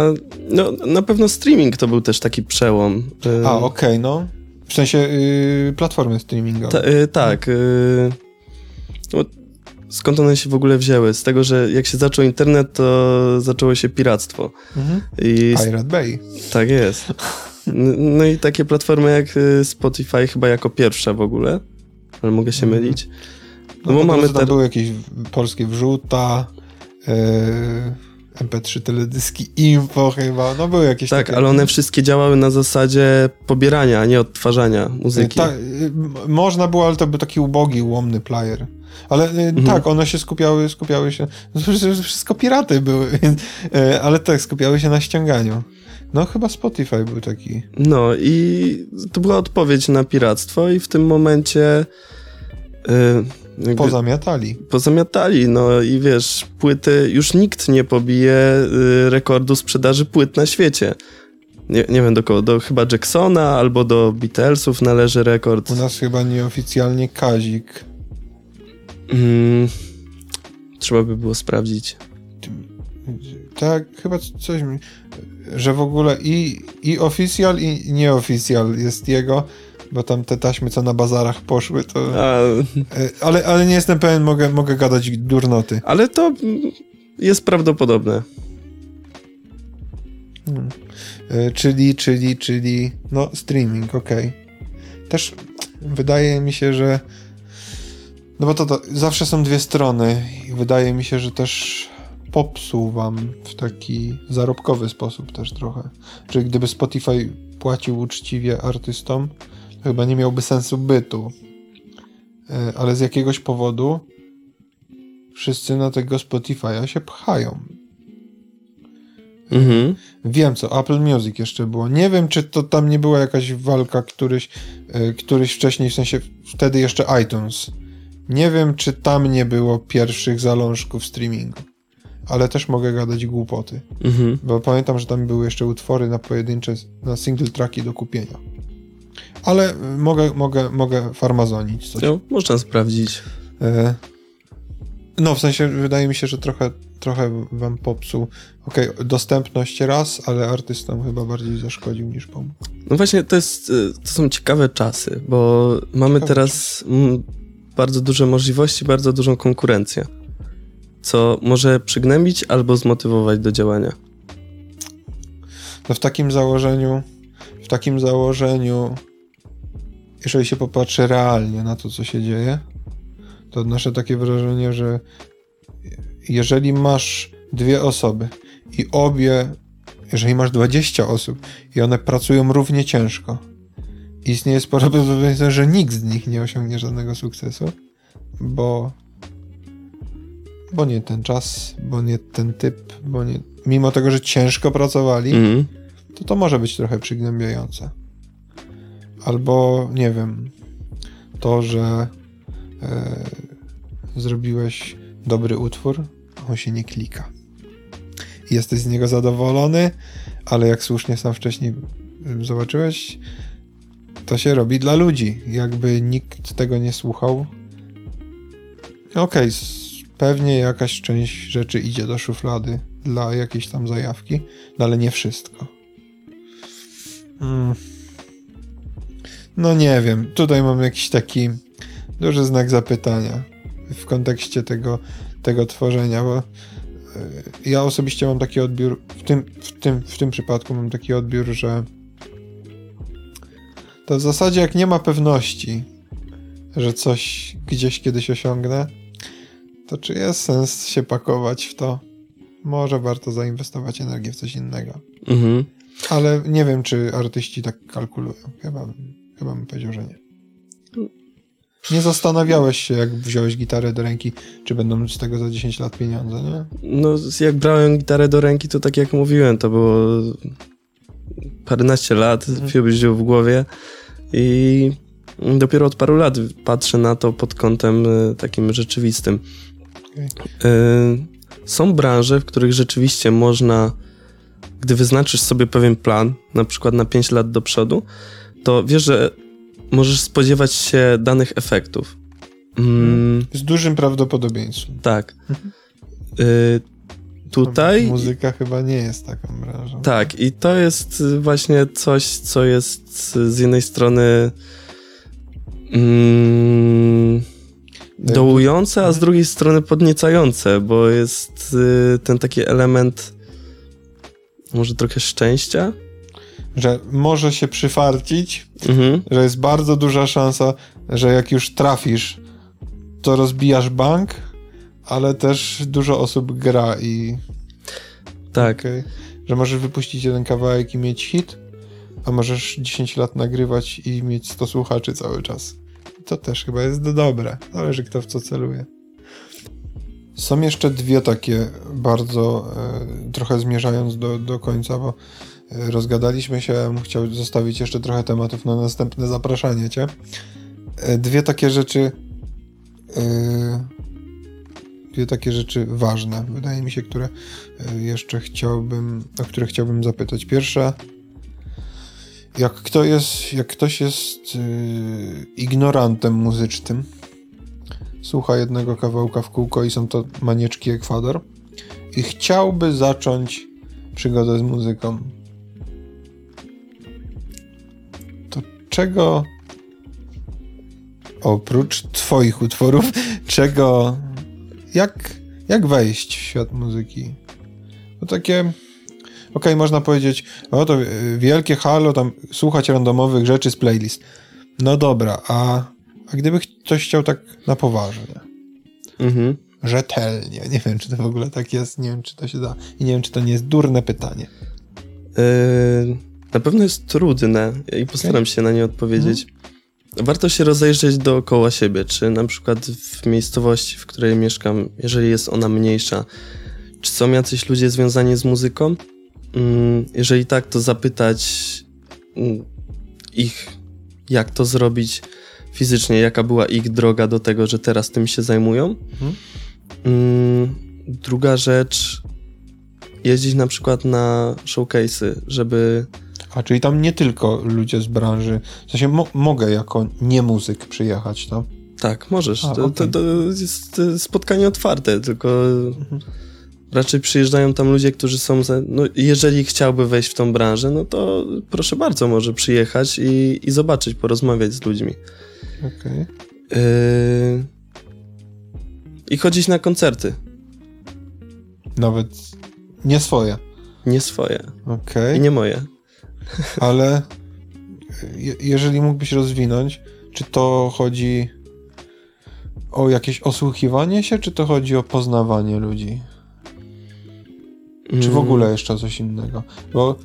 no, na pewno streaming to był też taki przełom. E, A, okej, okay, no. W sensie yy, platformy streamingowe. Ta, yy, tak. Yy, no, skąd one się w ogóle wzięły? Z tego, że jak się zaczął internet, to zaczęło się piractwo. Mhm. I Pirate Bay. Tak jest. No i takie platformy jak y, Spotify chyba jako pierwsza w ogóle, ale mogę się mhm. mylić. No, no bo mamy tam były jakieś polskie wrzuta, yy, MP3 teledyski info chyba, no były jakieś Tak, takie... ale one wszystkie działały na zasadzie pobierania, a nie odtwarzania muzyki. Ta, można było, ale to był taki ubogi, ułomny player. Ale y, mhm. tak, one się skupiały, skupiały się. Wszystko piraty były, y, ale tak, skupiały się na ściąganiu. No, chyba Spotify był taki. No i to była odpowiedź na piractwo, i w tym momencie. Yy, pozamiatali. Pozamiatali, no i wiesz, płyty. Już nikt nie pobije yy, rekordu sprzedaży płyt na świecie. Nie, nie wiem do do chyba Jacksona albo do Beatlesów należy rekord. U nas chyba nieoficjalnie Kazik Mm, trzeba by było sprawdzić. tak, chyba coś mi, że w ogóle i, i oficjal, i nieoficjal jest jego, bo tam te taśmy, co na bazarach poszły, to... A... E, ale, ale nie jestem pewien, mogę, mogę gadać durnoty. Ale to jest prawdopodobne. Hmm. E, czyli, czyli, czyli, no streaming, okej. Okay. Też wydaje mi się, że no bo to, to zawsze są dwie strony i wydaje mi się, że też popsuł wam w taki zarobkowy sposób też trochę. Że gdyby Spotify płacił uczciwie artystom, to chyba nie miałby sensu bytu. E, ale z jakiegoś powodu wszyscy na tego Spotify'a się pchają. Mhm. Wiem co, Apple Music jeszcze było. Nie wiem, czy to tam nie była jakaś walka któryś, e, któryś wcześniej, w sensie wtedy jeszcze iTunes. Nie wiem, czy tam nie było pierwszych zalążków streamingu. Ale też mogę gadać głupoty. Mhm. Bo pamiętam, że tam były jeszcze utwory na pojedyncze, na single tracki do kupienia. Ale mogę, mogę, mogę farmazonić coś. No, można sprawdzić. E, no, w sensie wydaje mi się, że trochę, trochę wam popsuł. Okej, okay, dostępność raz, ale artystom chyba bardziej zaszkodził niż pomógł. No właśnie, to, jest, y, to są ciekawe czasy, bo mamy ciekawe teraz bardzo duże możliwości, bardzo dużą konkurencję, co może przygnębić albo zmotywować do działania. No w takim założeniu, w takim założeniu, jeżeli się popatrzy realnie na to, co się dzieje, to odnoszę takie wrażenie, że jeżeli masz dwie osoby i obie, jeżeli masz 20 osób i one pracują równie ciężko, istnieje spore prawdopodobieństwo, że nikt z nich nie osiągnie żadnego sukcesu, bo bo nie ten czas, bo nie ten typ, bo nie... Mimo tego, że ciężko pracowali, mm. to to może być trochę przygnębiające. Albo, nie wiem, to, że e, zrobiłeś dobry utwór, on się nie klika. Jesteś z niego zadowolony, ale jak słusznie sam wcześniej zobaczyłeś, to się robi dla ludzi. Jakby nikt tego nie słuchał. Okej, okay, pewnie jakaś część rzeczy idzie do szuflady dla jakiejś tam zajawki, no ale nie wszystko. Hmm. No nie wiem, tutaj mam jakiś taki duży znak zapytania w kontekście tego, tego tworzenia, bo e, ja osobiście mam taki odbiór, w tym, w, tym, w tym przypadku mam taki odbiór, że to w zasadzie jak nie ma pewności, że coś gdzieś kiedyś osiągnę, to czy jest sens się pakować w to? Może warto zainwestować energię w coś innego. Mhm. Ale nie wiem, czy artyści tak kalkulują. Chyba, chyba bym powiedział, że nie. Nie zastanawiałeś się, jak wziąłeś gitarę do ręki, czy będą z tego za 10 lat pieniądze, nie? No, jak brałem gitarę do ręki, to tak jak mówiłem, to było paręnaście lat, mhm. wziął w głowie i dopiero od paru lat patrzę na to pod kątem e, takim rzeczywistym. Okay. Są branże, w których rzeczywiście można, gdy wyznaczysz sobie pewien plan, na przykład na 5 lat do przodu, to wiesz, że możesz spodziewać się danych efektów. Mm. Z dużym prawdopodobieństwem. Tak. Mhm. Y tutaj. Muzyka chyba nie jest taką branżą. Tak, i to jest właśnie coś, co jest z jednej strony mm, dołujące, a z mhm. drugiej strony podniecające, bo jest y, ten taki element może trochę szczęścia. Że może się przyfarcić, mhm. że jest bardzo duża szansa, że jak już trafisz, to rozbijasz bank, ale też dużo osób gra i. Tak. Okay. Że możesz wypuścić jeden kawałek i mieć hit, a możesz 10 lat nagrywać i mieć 100 słuchaczy cały czas. To też chyba jest dobre. Zależy kto w co celuje. Są jeszcze dwie takie bardzo, e, trochę zmierzając do, do końca, bo rozgadaliśmy się, chciał zostawić jeszcze trochę tematów na następne zapraszanie cię. E, dwie takie rzeczy, e, dwie takie rzeczy ważne, wydaje mi się, które e, jeszcze chciałbym, o które chciałbym zapytać. Pierwsza, jak, kto jest, jak ktoś jest ignorantem muzycznym, słucha jednego kawałka w kółko i są to manieczki Ekwador i chciałby zacząć przygodę z muzyką, czego oprócz twoich utworów, czego jak, jak wejść w świat muzyki? To takie okej, okay, można powiedzieć, o to wielkie halo, tam słuchać randomowych rzeczy z playlist. No dobra, a, a gdyby ktoś chciał tak na poważnie? Mhm rzetelnie. Nie wiem, czy to w ogóle tak jest, nie wiem, czy to się da. I nie wiem, czy to nie jest durne pytanie. Yy, na pewno jest trudne i postaram się na nie odpowiedzieć. Mhm. Warto się rozejrzeć dookoła siebie, czy na przykład w miejscowości, w której mieszkam, jeżeli jest ona mniejsza, czy są jacyś ludzie związani z muzyką? Mm, jeżeli tak, to zapytać mm, ich, jak to zrobić fizycznie, jaka była ich droga do tego, że teraz tym się zajmują. Mhm. Mm, druga rzecz, jeździć na przykład na showcase'y, żeby... A, czyli tam nie tylko ludzie z branży, w sensie mo mogę jako nie muzyk przyjechać tam? Tak, możesz. A, to, okay. to, to, jest spotkanie otwarte, tylko mhm. raczej przyjeżdżają tam ludzie, którzy są, za, no jeżeli chciałby wejść w tą branżę, no to proszę bardzo, może przyjechać i, i zobaczyć, porozmawiać z ludźmi. Okej. Okay. Y i chodzić na koncerty. Nawet nie swoje. Nie swoje. Okej. Okay. I nie moje. Ale je, jeżeli mógłbyś rozwinąć, czy to chodzi o jakieś osłuchiwanie się, czy to chodzi o poznawanie ludzi? Czy w mm. ogóle jeszcze coś innego? Bo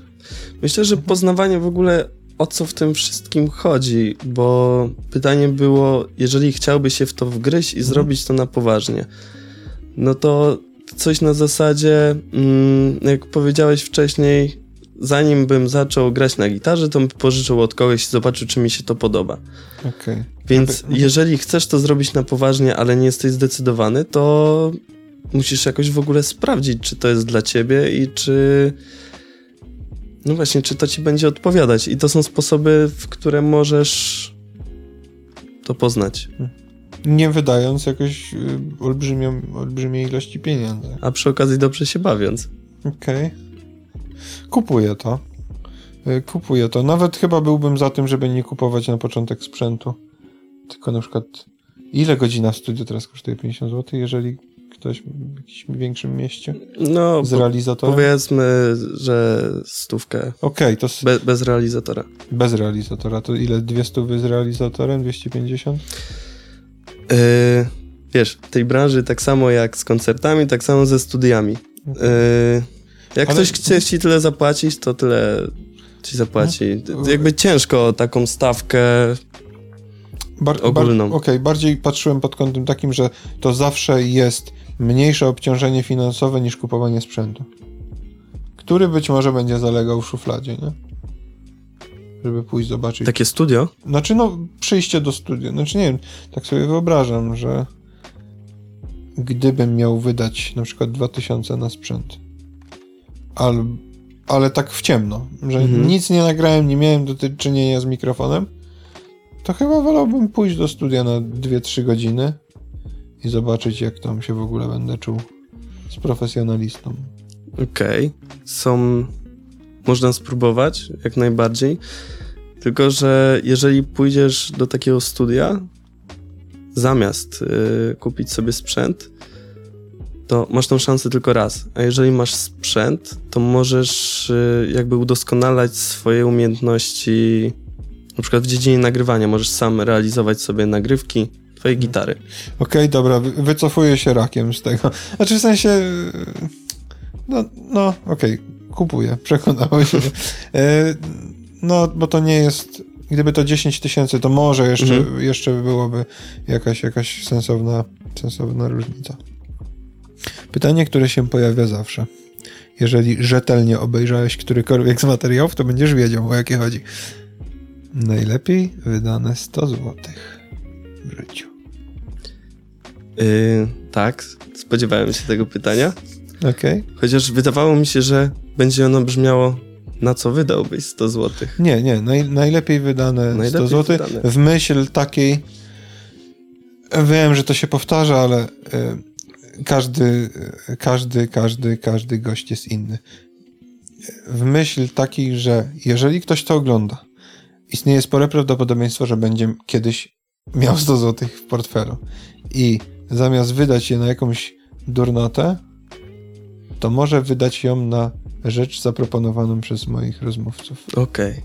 Myślę, że poznawanie w ogóle o co w tym wszystkim chodzi, bo pytanie było, jeżeli chciałby się w to wgryźć i mhm. zrobić to na poważnie, no to coś na zasadzie, mm, jak powiedziałeś wcześniej, zanim bym zaczął grać na gitarze, to bym pożyczył od kogoś i zobaczył, czy mi się to podoba. Okay. Więc jeżeli chcesz to zrobić na poważnie, ale nie jesteś zdecydowany, to musisz jakoś w ogóle sprawdzić, czy to jest dla ciebie i czy no właśnie, czy to ci będzie odpowiadać? I to są sposoby, w które możesz to poznać. Nie wydając jakoś y, olbrzymią, olbrzymiej ilości pieniędzy. A przy okazji dobrze się bawiąc. Okej. Okay. Kupuję to. Y, kupuję to. Nawet chyba byłbym za tym, żeby nie kupować na początek sprzętu. Tylko na przykład ile godzina w studiu teraz kosztuje 50 zł, jeżeli ktoś w jakimś większym mieście? No, z realizatorem? Powiedzmy, że stówkę. Okej, okay, to. Be, bez realizatora. Bez realizatora. To ile? Dwie stówy z realizatorem? 250? Yy, wiesz, w tej branży tak samo jak z koncertami, tak samo ze studiami. Yy, jak Ale... ktoś chce ci tyle zapłacić, to tyle ci zapłaci. No. Jakby ciężko taką stawkę Bar, ogólną. Okej, okay, bardziej patrzyłem pod kątem takim, że to zawsze jest mniejsze obciążenie finansowe niż kupowanie sprzętu. Który być może będzie zalegał w szufladzie, nie? Żeby pójść zobaczyć. Takie studio? Znaczy, no, przyjście do studia. Znaczy, nie wiem, tak sobie wyobrażam, że gdybym miał wydać na przykład 2000 na sprzęt, ale, ale tak w ciemno, że mhm. nic nie nagrałem, nie miałem do czynienia z mikrofonem, to chyba wolałbym pójść do studia na 2-3 godziny i zobaczyć, jak tam się w ogóle będę czuł z profesjonalistą. Okej, okay. są. Można spróbować, jak najbardziej. Tylko, że jeżeli pójdziesz do takiego studia, zamiast yy, kupić sobie sprzęt, to masz tą szansę tylko raz. A jeżeli masz sprzęt, to możesz yy, jakby udoskonalać swoje umiejętności, na przykład w dziedzinie nagrywania. Możesz sam realizować sobie nagrywki, twojej gitary. Okej, okay, dobra, wycofuję się rakiem z tego. Znaczy w sensie, no, no okej, okay, kupuję, przekonałeś się. E, no, bo to nie jest, gdyby to 10 tysięcy, to może jeszcze, mhm. jeszcze byłoby jakaś, jakaś sensowna, sensowna różnica. Pytanie, które się pojawia zawsze. Jeżeli rzetelnie obejrzałeś którykolwiek z materiałów, to będziesz wiedział, o jakie chodzi. Najlepiej wydane 100 złotych w życiu? Yy, tak, spodziewałem się tego pytania. Okay. Chociaż wydawało mi się, że będzie ono brzmiało na co wydałbyś 100 zł? Nie, nie, naj, najlepiej wydane najlepiej 100 zł wydane. w myśl takiej wiem, że to się powtarza, ale y, każdy, każdy, każdy, każdy gość jest inny. W myśl takiej, że jeżeli ktoś to ogląda, istnieje spore prawdopodobieństwo, że będzie kiedyś miał 100 zł w portfelu i zamiast wydać je na jakąś durnotę, to może wydać ją na rzecz zaproponowaną przez moich rozmówców. Okej. Okay.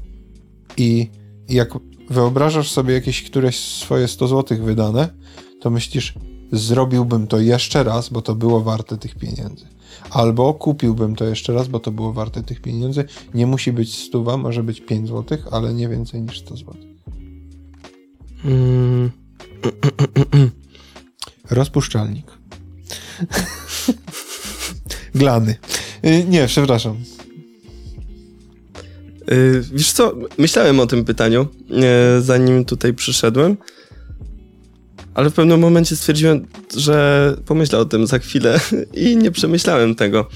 I jak wyobrażasz sobie jakieś któreś swoje 100 zł wydane, to myślisz, zrobiłbym to jeszcze raz, bo to było warte tych pieniędzy. Albo kupiłbym to jeszcze raz, bo to było warte tych pieniędzy. Nie musi być stuwa, może być 5 zł, ale nie więcej niż 100 zł. Mm. Rozpuszczalnik. Glany. Y, nie, przepraszam. Yy, wiesz co, myślałem o tym pytaniu, yy, zanim tutaj przyszedłem, ale w pewnym momencie stwierdziłem, że pomyślę o tym za chwilę i nie przemyślałem tego.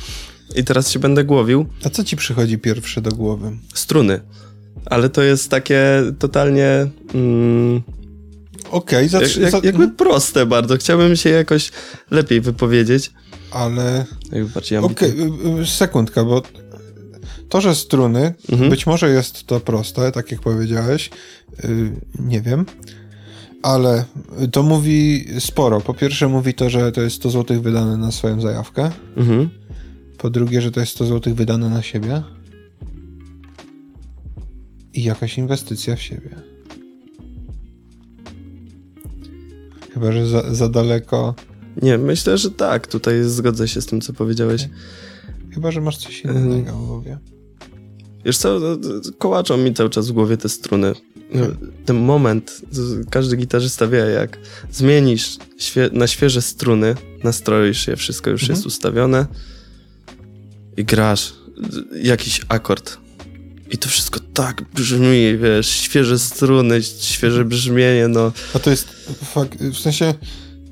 I teraz się będę głowił. A co ci przychodzi pierwsze do głowy? Struny. Ale to jest takie totalnie... Mm, Okej, okay, jak, jak, jakby proste bardzo. Chciałbym się jakoś lepiej wypowiedzieć. Ale... Okej, okay, y, sekundka, bo to, że struny, mhm. być może jest to proste, tak jak powiedziałeś, yy, nie wiem, ale to mówi sporo. Po pierwsze mówi to, że to jest 100 zł wydane na swoją zajawkę. Mhm. Po drugie, że to jest 100 zł wydane na siebie. I jakaś inwestycja w siebie. Chyba, że za, za daleko. Nie, myślę, że tak. Tutaj zgodzę się z tym, co powiedziałeś. Chyba, że masz coś innego w głowie. Wiesz co, kołaczą mi cały czas w głowie te struny. Ten moment, każdy gitarzysta wie, jak zmienisz świe na świeże struny, nastroisz je, wszystko już mhm. jest ustawione i grasz jakiś akord. I to wszystko tak brzmi, wiesz, świeże struny, świeże brzmienie, no. A to jest, w sensie,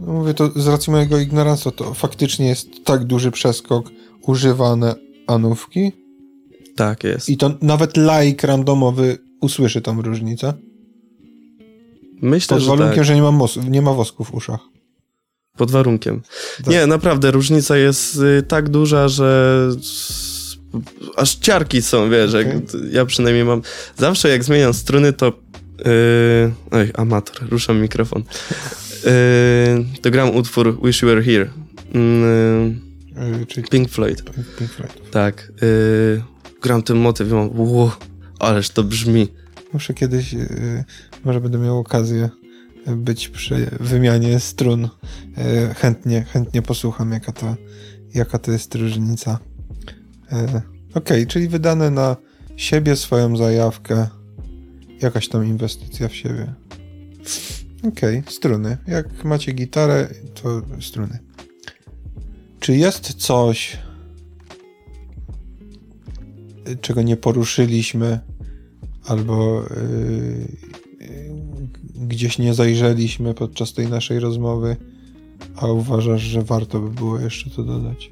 no mówię to z racji mojego ignorancji, to faktycznie jest tak duży przeskok używane anówki, tak jest. I to nawet laik randomowy usłyszy tą różnicę? Myślę, Pod że warunkiem, tak. że nie ma, mos- nie ma wosku w uszach. Pod warunkiem. Tak. Nie, naprawdę, różnica jest y, tak duża, że aż ciarki są, wiesz, okay. ja przynajmniej mam, zawsze jak zmieniam struny, to yy, oj, amator, ruszam mikrofon, yy, to gram utwór Wish You Were Here, yy, Pink Floyd. Pink Floyd. Tak, yy, gram ten motyw i mam, wow, ależ to brzmi. Muszę kiedyś, yy, może będę miał okazję być przy wymianie strun. Yy, chętnie, chętnie posłucham, jaka to, jaka to jest różnica. Okej, okay, czyli wydane na siebie swoją zajawkę, jakaś tam inwestycja w siebie. Okay, struny. Jak macie gitarę, to struny. Czy jest coś, czego nie poruszyliśmy, albo yy, gdzieś nie zajrzeliśmy podczas tej naszej rozmowy, a uważasz, że warto by było jeszcze to dodać?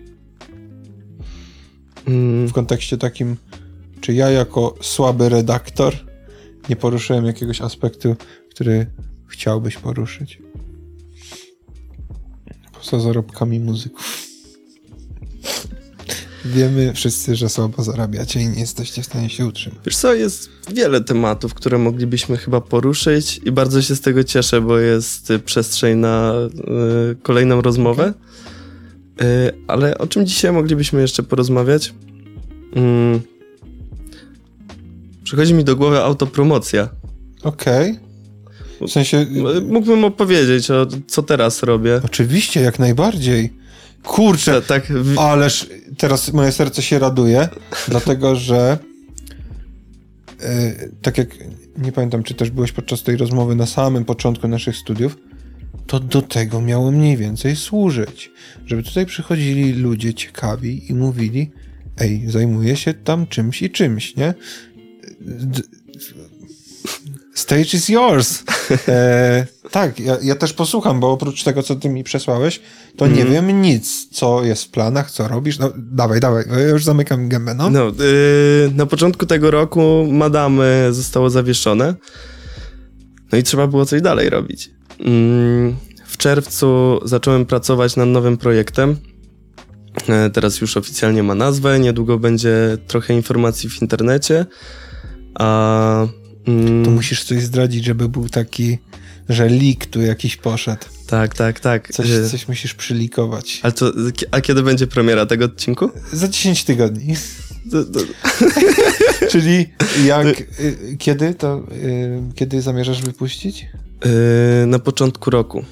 Mm. W kontekście takim, czy ja jako słaby redaktor nie poruszyłem jakiegoś aspektu, który chciałbyś poruszyć? Poza zarobkami muzyków. Wiemy wszyscy, że słabo zarabiacie i nie jesteście w stanie się utrzymać. Wiesz co, jest wiele tematów, które moglibyśmy chyba poruszyć i bardzo się z tego cieszę, bo jest y, przestrzeń na y, kolejną rozmowę. Y, ale o czym dzisiaj moglibyśmy jeszcze porozmawiać? Mm. Przychodzi mi do głowy autopromocja. Okej. Okay. W sensie... Mógłbym opowiedzieć, o co teraz robię. Oczywiście, jak najbardziej. Kurczę, tak, ależ teraz moje serce się raduje, dlatego że yy, tak jak nie pamiętam, czy też byłeś podczas tej rozmowy na samym początku naszych studiów, to do tego miało mniej więcej służyć. Żeby tutaj przychodzili ludzie ciekawi i mówili, ej, zajmuję się tam czymś i czymś, nie? D Stage is yours. E, tak, ja, ja, też posłucham, bo oprócz tego, co ty mi przesłałeś, to mm. nie mhm. wiem nic, co jest w planach, co robisz. No, dawaj, dawaj, ja już zamykam gębę, no. no yy, na początku tego roku Madamy zostało zawieszone. No i trzeba było coś dalej robić. Yy, czerwcu zacząłem pracować nad nowym projektem. E, Teraz już oficjalnie ma nazwę, niedługo będzie trochę informacji w internecie. A, mm, To musisz coś zdradzić, żeby był taki, że lik tu jakiś poszedł. Tak, tak, tak. Coś, E, coś musisz przylikować. Ale to, a kiedy będzie premiera tego odcinku? Za 10 tygodni. Czyli jak, y, kiedy to, y, kiedy zamierzasz wypuścić? e, Na początku roku.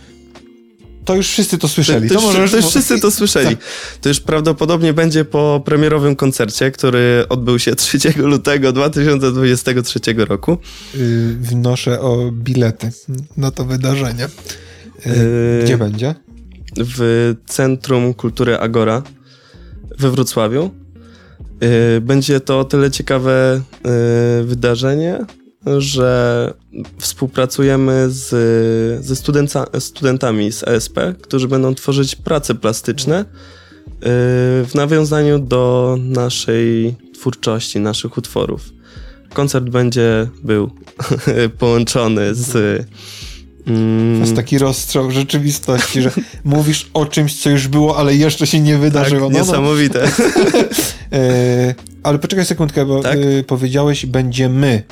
To już wszyscy to słyszeli. To, To, to, już, to już wszyscy to słyszeli. To już prawdopodobnie będzie po premierowym koncercie, który odbył się 3 lutego 2023 roku. Y, Wnoszę o bilety na to wydarzenie. Y, Yy, Gdzie będzie? W Centrum Kultury Agora we Wrocławiu. Będzie to o tyle ciekawe wydarzenie, że współpracujemy z, ze studenca, studentami z ASP, którzy będą tworzyć prace plastyczne yy, w nawiązaniu do naszej twórczości, naszych utworów. Koncert będzie był połączony z. mm, To jest taki rozstrzał rzeczywistości, że mówisz o czymś, co już było, ale jeszcze się nie tak, wydarzyło. No, no. niesamowite. E, ale poczekaj sekundkę, bo Tak? y, powiedziałeś będziemy.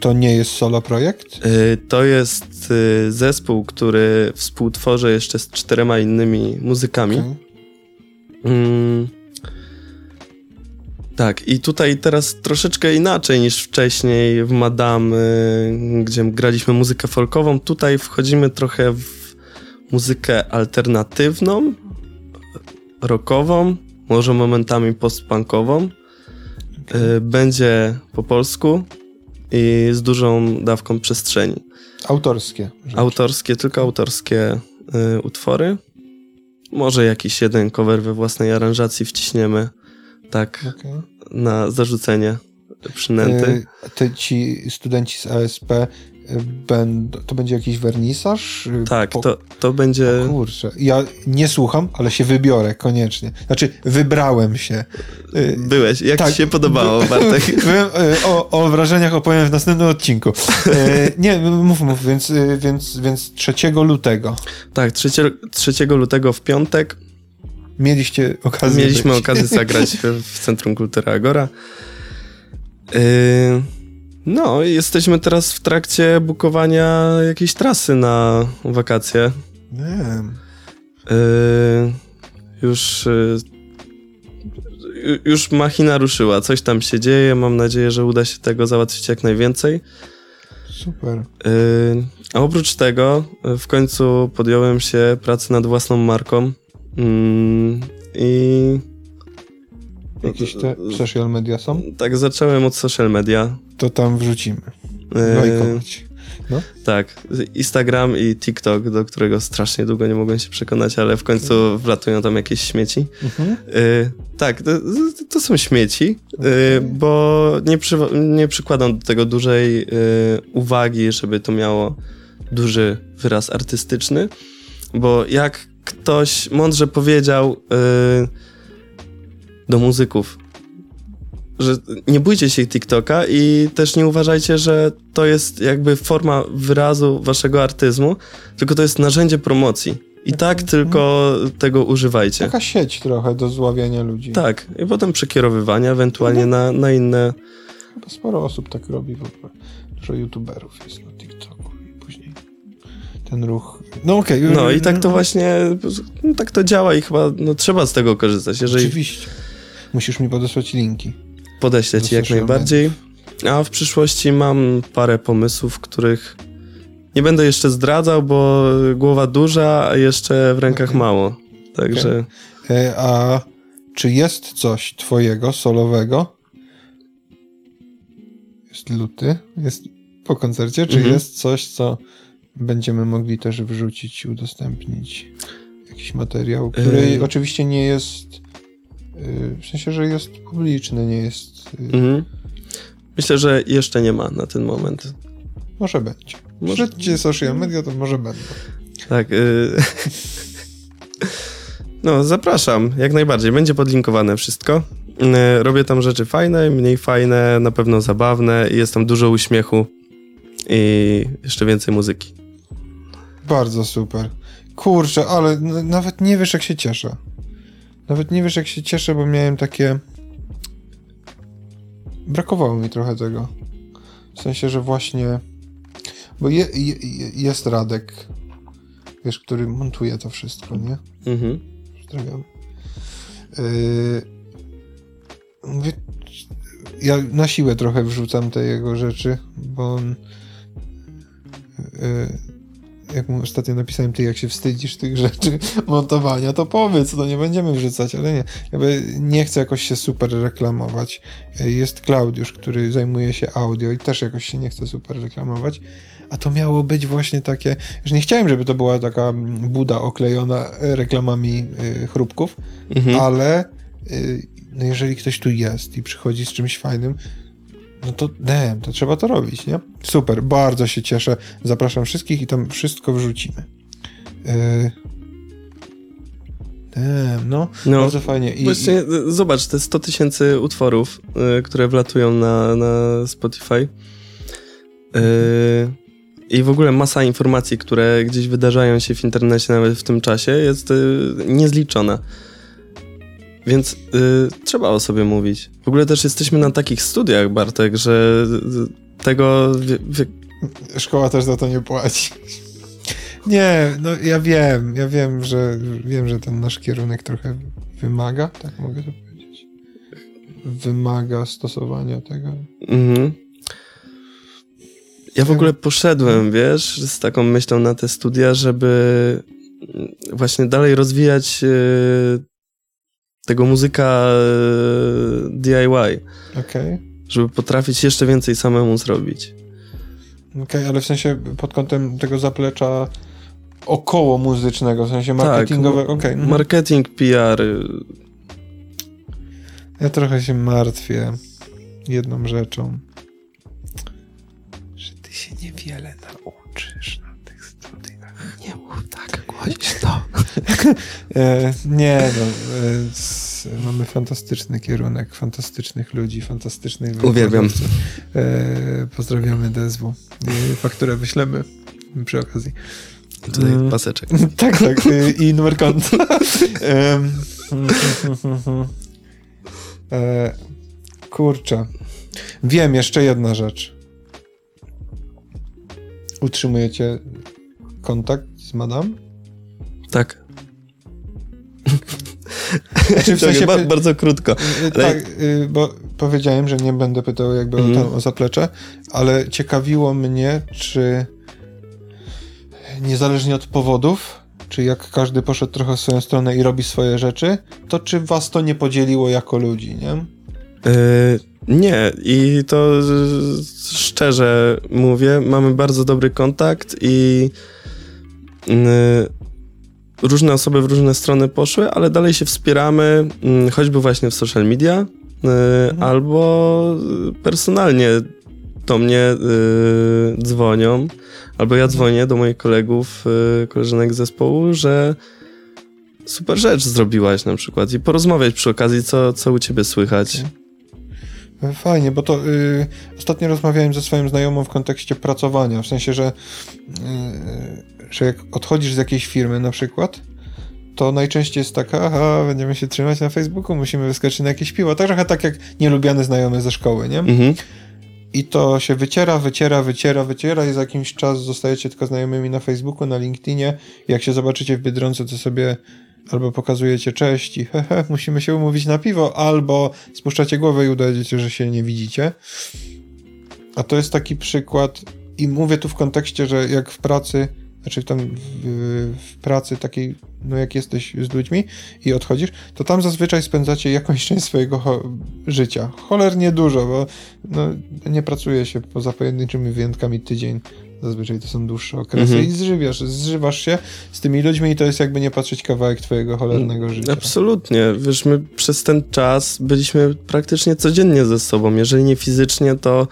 To nie jest solo projekt? Y, To jest y, zespół, który współtworzę jeszcze z czterema innymi muzykami. Okej. Mm. Tak, i tutaj teraz troszeczkę inaczej niż wcześniej w Madame, y, gdzie graliśmy muzykę folkową. Tutaj wchodzimy trochę w muzykę alternatywną, rockową, może momentami postpunkową. Będzie po polsku i z dużą dawką przestrzeni. Autorskie. Autorskie, tylko autorskie y, utwory. Może jakiś jeden cover we własnej aranżacji wciśniemy. Tak, Okej. na zarzucenie przynęty. Te ci studenci z ASP to będzie jakiś wernisaż? Tak, po- to, to będzie. O kurczę, ja nie słucham, ale się wybiorę koniecznie. Znaczy, wybrałem się. Y, Byłeś. Jak tak. ci się podobało, Bartek? Byłem, y, o, o wrażeniach opowiem w następnym odcinku. Y, Nie, mów, mów, więc, więc, więc 3 lutego tak, 3, 3 lutego w piątek mieliście okazję mieliśmy być. okazję zagrać w- w Centrum Kultury Agora. Yy, no, jesteśmy teraz w trakcie bukowania jakiejś trasy na wakacje. Nie. Yy, już, yy, już machina ruszyła, coś tam się dzieje. Mam nadzieję, że uda się tego załatwić jak najwięcej. Super. Yy, a oprócz tego, w końcu podjąłem się pracy nad własną marką. Yy, I Jakieś te social media są? tak zacząłem od social media. To tam wrzucimy. Yy, Lajkować. tak, Instagram i TikTok, do którego strasznie długo nie mogłem się przekonać, ale w końcu wlatują tam jakieś śmieci. Mhm. Y, tak, to, to są śmieci, y, bo nie, przy, nie przykładam do tego dużej y, uwagi, żeby to miało duży wyraz artystyczny, bo jak ktoś mądrze powiedział y, do muzyków, że nie bójcie się TikToka i też nie uważajcie, że to jest jakby forma wyrazu waszego artyzmu, tylko to jest narzędzie promocji. I tak tylko tego używajcie. Taka sieć trochę do zławiania ludzi. Tak, i potem przekierowywania ewentualnie na, na inne. Chyba sporo osób tak robi w ogóle. Dużo youtuberów jest na TikToku i później ten ruch. No okej. No i tak to właśnie, no, tak to działa i chyba no, trzeba z tego korzystać. Jeżeli Oczywiście. Musisz mi podesłać linki. podeślę ci jak najbardziej. A w przyszłości mam parę pomysłów, których nie będę jeszcze zdradzał, bo głowa duża, a jeszcze w rękach Okej. mało. Także E, a czy jest coś twojego, solowego? Jest luty, jest po koncercie. Czy Mhm. jest coś, co będziemy mogli też wrzucić, udostępnić? Jakiś materiał, który Yy. oczywiście nie jest, w sensie, że jest publiczny, nie jest... Yy, mhm. myślę, że jeszcze nie ma na ten moment. Może będzie. Może- Śledźcie social media, to może będą. Tak. Y... No, zapraszam, jak najbardziej. Będzie podlinkowane wszystko. Y, Robię tam rzeczy fajne, mniej fajne, na pewno zabawne jest tam dużo uśmiechu i jeszcze więcej muzyki. Bardzo super. kurczę, ale nawet nie wiesz, jak się cieszę. Nawet nie wiesz, jak się cieszę, bo miałem takie. Brakowało mi trochę tego. W sensie, że właśnie. Bo je, je, je- jest Radek, wiesz, który montuje to wszystko, nie? Mhm. Pozdrawiam. Yy, mówię, ja na siłę trochę wrzucam te jego rzeczy, bo on. Yy, jak mu ostatnio napisałem, ty jak się wstydzisz tych rzeczy montowania, to powiedz, no nie będziemy wrzucać, ale nie. Jakby nie chcę jakoś się super reklamować. Jest Klaudiusz, który zajmuje się audio i też jakoś się nie chce super reklamować. A to miało być właśnie takie, już nie chciałem, żeby to była taka buda oklejona reklamami y, chrupków, Mhm. ale y, no jeżeli ktoś tu jest i przychodzi z czymś fajnym, no to damn, to trzeba to robić, nie? Super, bardzo się cieszę. Zapraszam wszystkich i tam wszystko wrzucimy. Yy... Damn, no, No, bardzo fajnie. I, Właśnie, y, zobacz, te 100 tysięcy utworów, y, które wlatują na, na Spotify. Y, I w ogóle masa informacji, które gdzieś wydarzają się w internecie nawet w tym czasie, jest niezliczona. Więc y, trzeba o sobie mówić. W ogóle też jesteśmy na takich studiach, Bartek, że y, tego. Wie, wie, Szkoła też za to nie płaci. Nie, no ja wiem, ja wiem, że wiem, że ten nasz kierunek trochę wymaga, tak mogę to powiedzieć. Wymaga stosowania tego. Mhm. Ja w ogóle poszedłem, wiesz, z taką myślą na te studia, żeby właśnie dalej rozwijać e, tego muzyka e, DIY, Okej. żeby potrafić jeszcze więcej samemu zrobić. Okej, ale w sensie pod kątem tego zaplecza około muzycznego, w sensie marketingowego. Tak, Okej. mhm. Marketing, PR. Ja trochę się martwię jedną rzeczą. Że ty się niewiele nauczysz na tych studiach. Nie mów tak głośno. E, nie, no. E, mamy fantastyczny kierunek, fantastycznych ludzi, fantastycznych Uwielbiam. E, pozdrawiamy DSW. Fakturę wyślemy przy okazji. Tutaj paseczek. Tak, tak. I numer konta. Kurczę. Wiem, jeszcze jedna rzecz. Utrzymujecie kontakt z madam? Tak. Znaczy, w sensie, ba- bardzo krótko. y, ale- tak, y, bo powiedziałem, że nie będę pytał jakby o, Mhm. tam, o zaplecze, ale ciekawiło mnie, czy niezależnie od powodów, czy jak każdy poszedł trochę w swoją stronę i robi swoje rzeczy, to czy was to nie podzieliło jako ludzi, nie? E, nie, i to szczerze mówię, mamy bardzo dobry kontakt i e, różne osoby w różne strony poszły, ale dalej się wspieramy, mm, choćby właśnie w social media, e, albo personalnie do mnie e, dzwonią, albo ja dzwonię do moich kolegów, koleżanek z zespołu, że super rzecz zrobiłaś na przykład i porozmawiać przy okazji, co, co u ciebie słychać. Fajnie, bo to y, ostatnio rozmawiałem ze swoim znajomą w kontekście pracowania, w sensie, że, y, że jak odchodzisz z jakiejś firmy na przykład, to najczęściej jest taka, aha, będziemy się trzymać na Facebooku, musimy wyskoczyć na jakieś piwo. Tak trochę tak jak nielubiany znajomy ze szkoły, nie? Mhm. I to się wyciera, wyciera, wyciera, wyciera i za jakiś czas zostajecie tylko znajomymi na Facebooku, na LinkedInie. Jak się zobaczycie w Biedronce, to sobie albo pokazujecie cześć i hehe, musimy się umówić na piwo, albo spuszczacie głowę i udajecie, że się nie widzicie. A to jest taki przykład i mówię tu w kontekście, że jak w pracy, znaczy tam w, w pracy takiej, no jak jesteś z ludźmi i odchodzisz, to tam zazwyczaj spędzacie jakąś część swojego cho- życia. Cholernie dużo, bo no, nie pracuje się poza pojedynczymi wyjątkami tydzień. Zazwyczaj to są dłuższe okresy Mhm. i zżywiasz, zżywasz się z tymi ludźmi i to jest jakby nie patrzeć kawałek twojego cholernego życia. Absolutnie. Wiesz, my przez ten czas byliśmy praktycznie codziennie ze sobą. Jeżeli nie fizycznie, to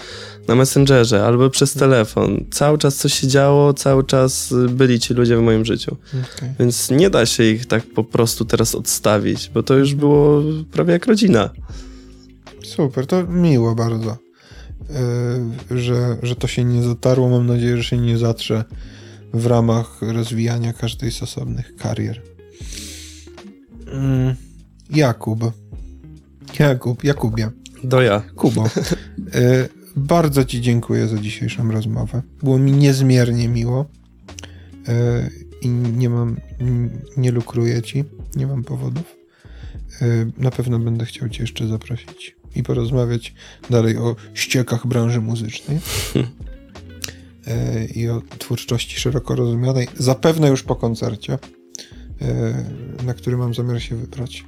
na Messengerze albo przez telefon. Cały czas coś się działo, cały czas y, byli ci ludzie w moim życiu. Okej. Więc nie da się ich tak po prostu teraz odstawić, bo to już było prawie jak rodzina. Super, to miło bardzo, yy, że, że to się nie zatarło. Mam nadzieję, że się nie zatrze w ramach rozwijania każdej z osobnych karier. Mm, Jakub. Jakub, Jakubie. Do ja. Kubo. Y, bardzo Ci dziękuję za dzisiejszą rozmowę. Było mi niezmiernie miło. Y, I nie mam, nie lukruję Ci, nie mam powodów. Y, na pewno będę chciał Cię jeszcze zaprosić i porozmawiać dalej o ściekach branży muzycznej i o twórczości szeroko rozumianej. Zapewne już po koncercie, na który mam zamiar się wybrać.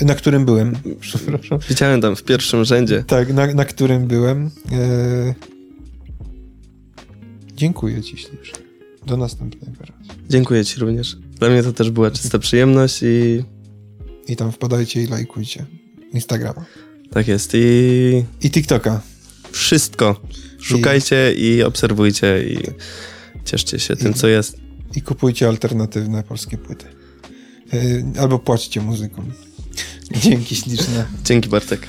Na którym byłem, przepraszam. Widziałem tam w pierwszym rzędzie. Tak, na, na którym byłem. E... Dziękuję Ci ślicznie. Do następnego razu. Dziękuję Ci również. Dla mnie to też była czysta przyjemność i... I tam wpadajcie i lajkujcie. Instagrama. Tak jest i... I TikToka. Wszystko. Szukajcie i, i obserwujcie i cieszcie się I, tym, co jest. I kupujcie alternatywne polskie płyty. Albo płaczcie muzyką. Dzięki śliczne. Dzięki Bartek.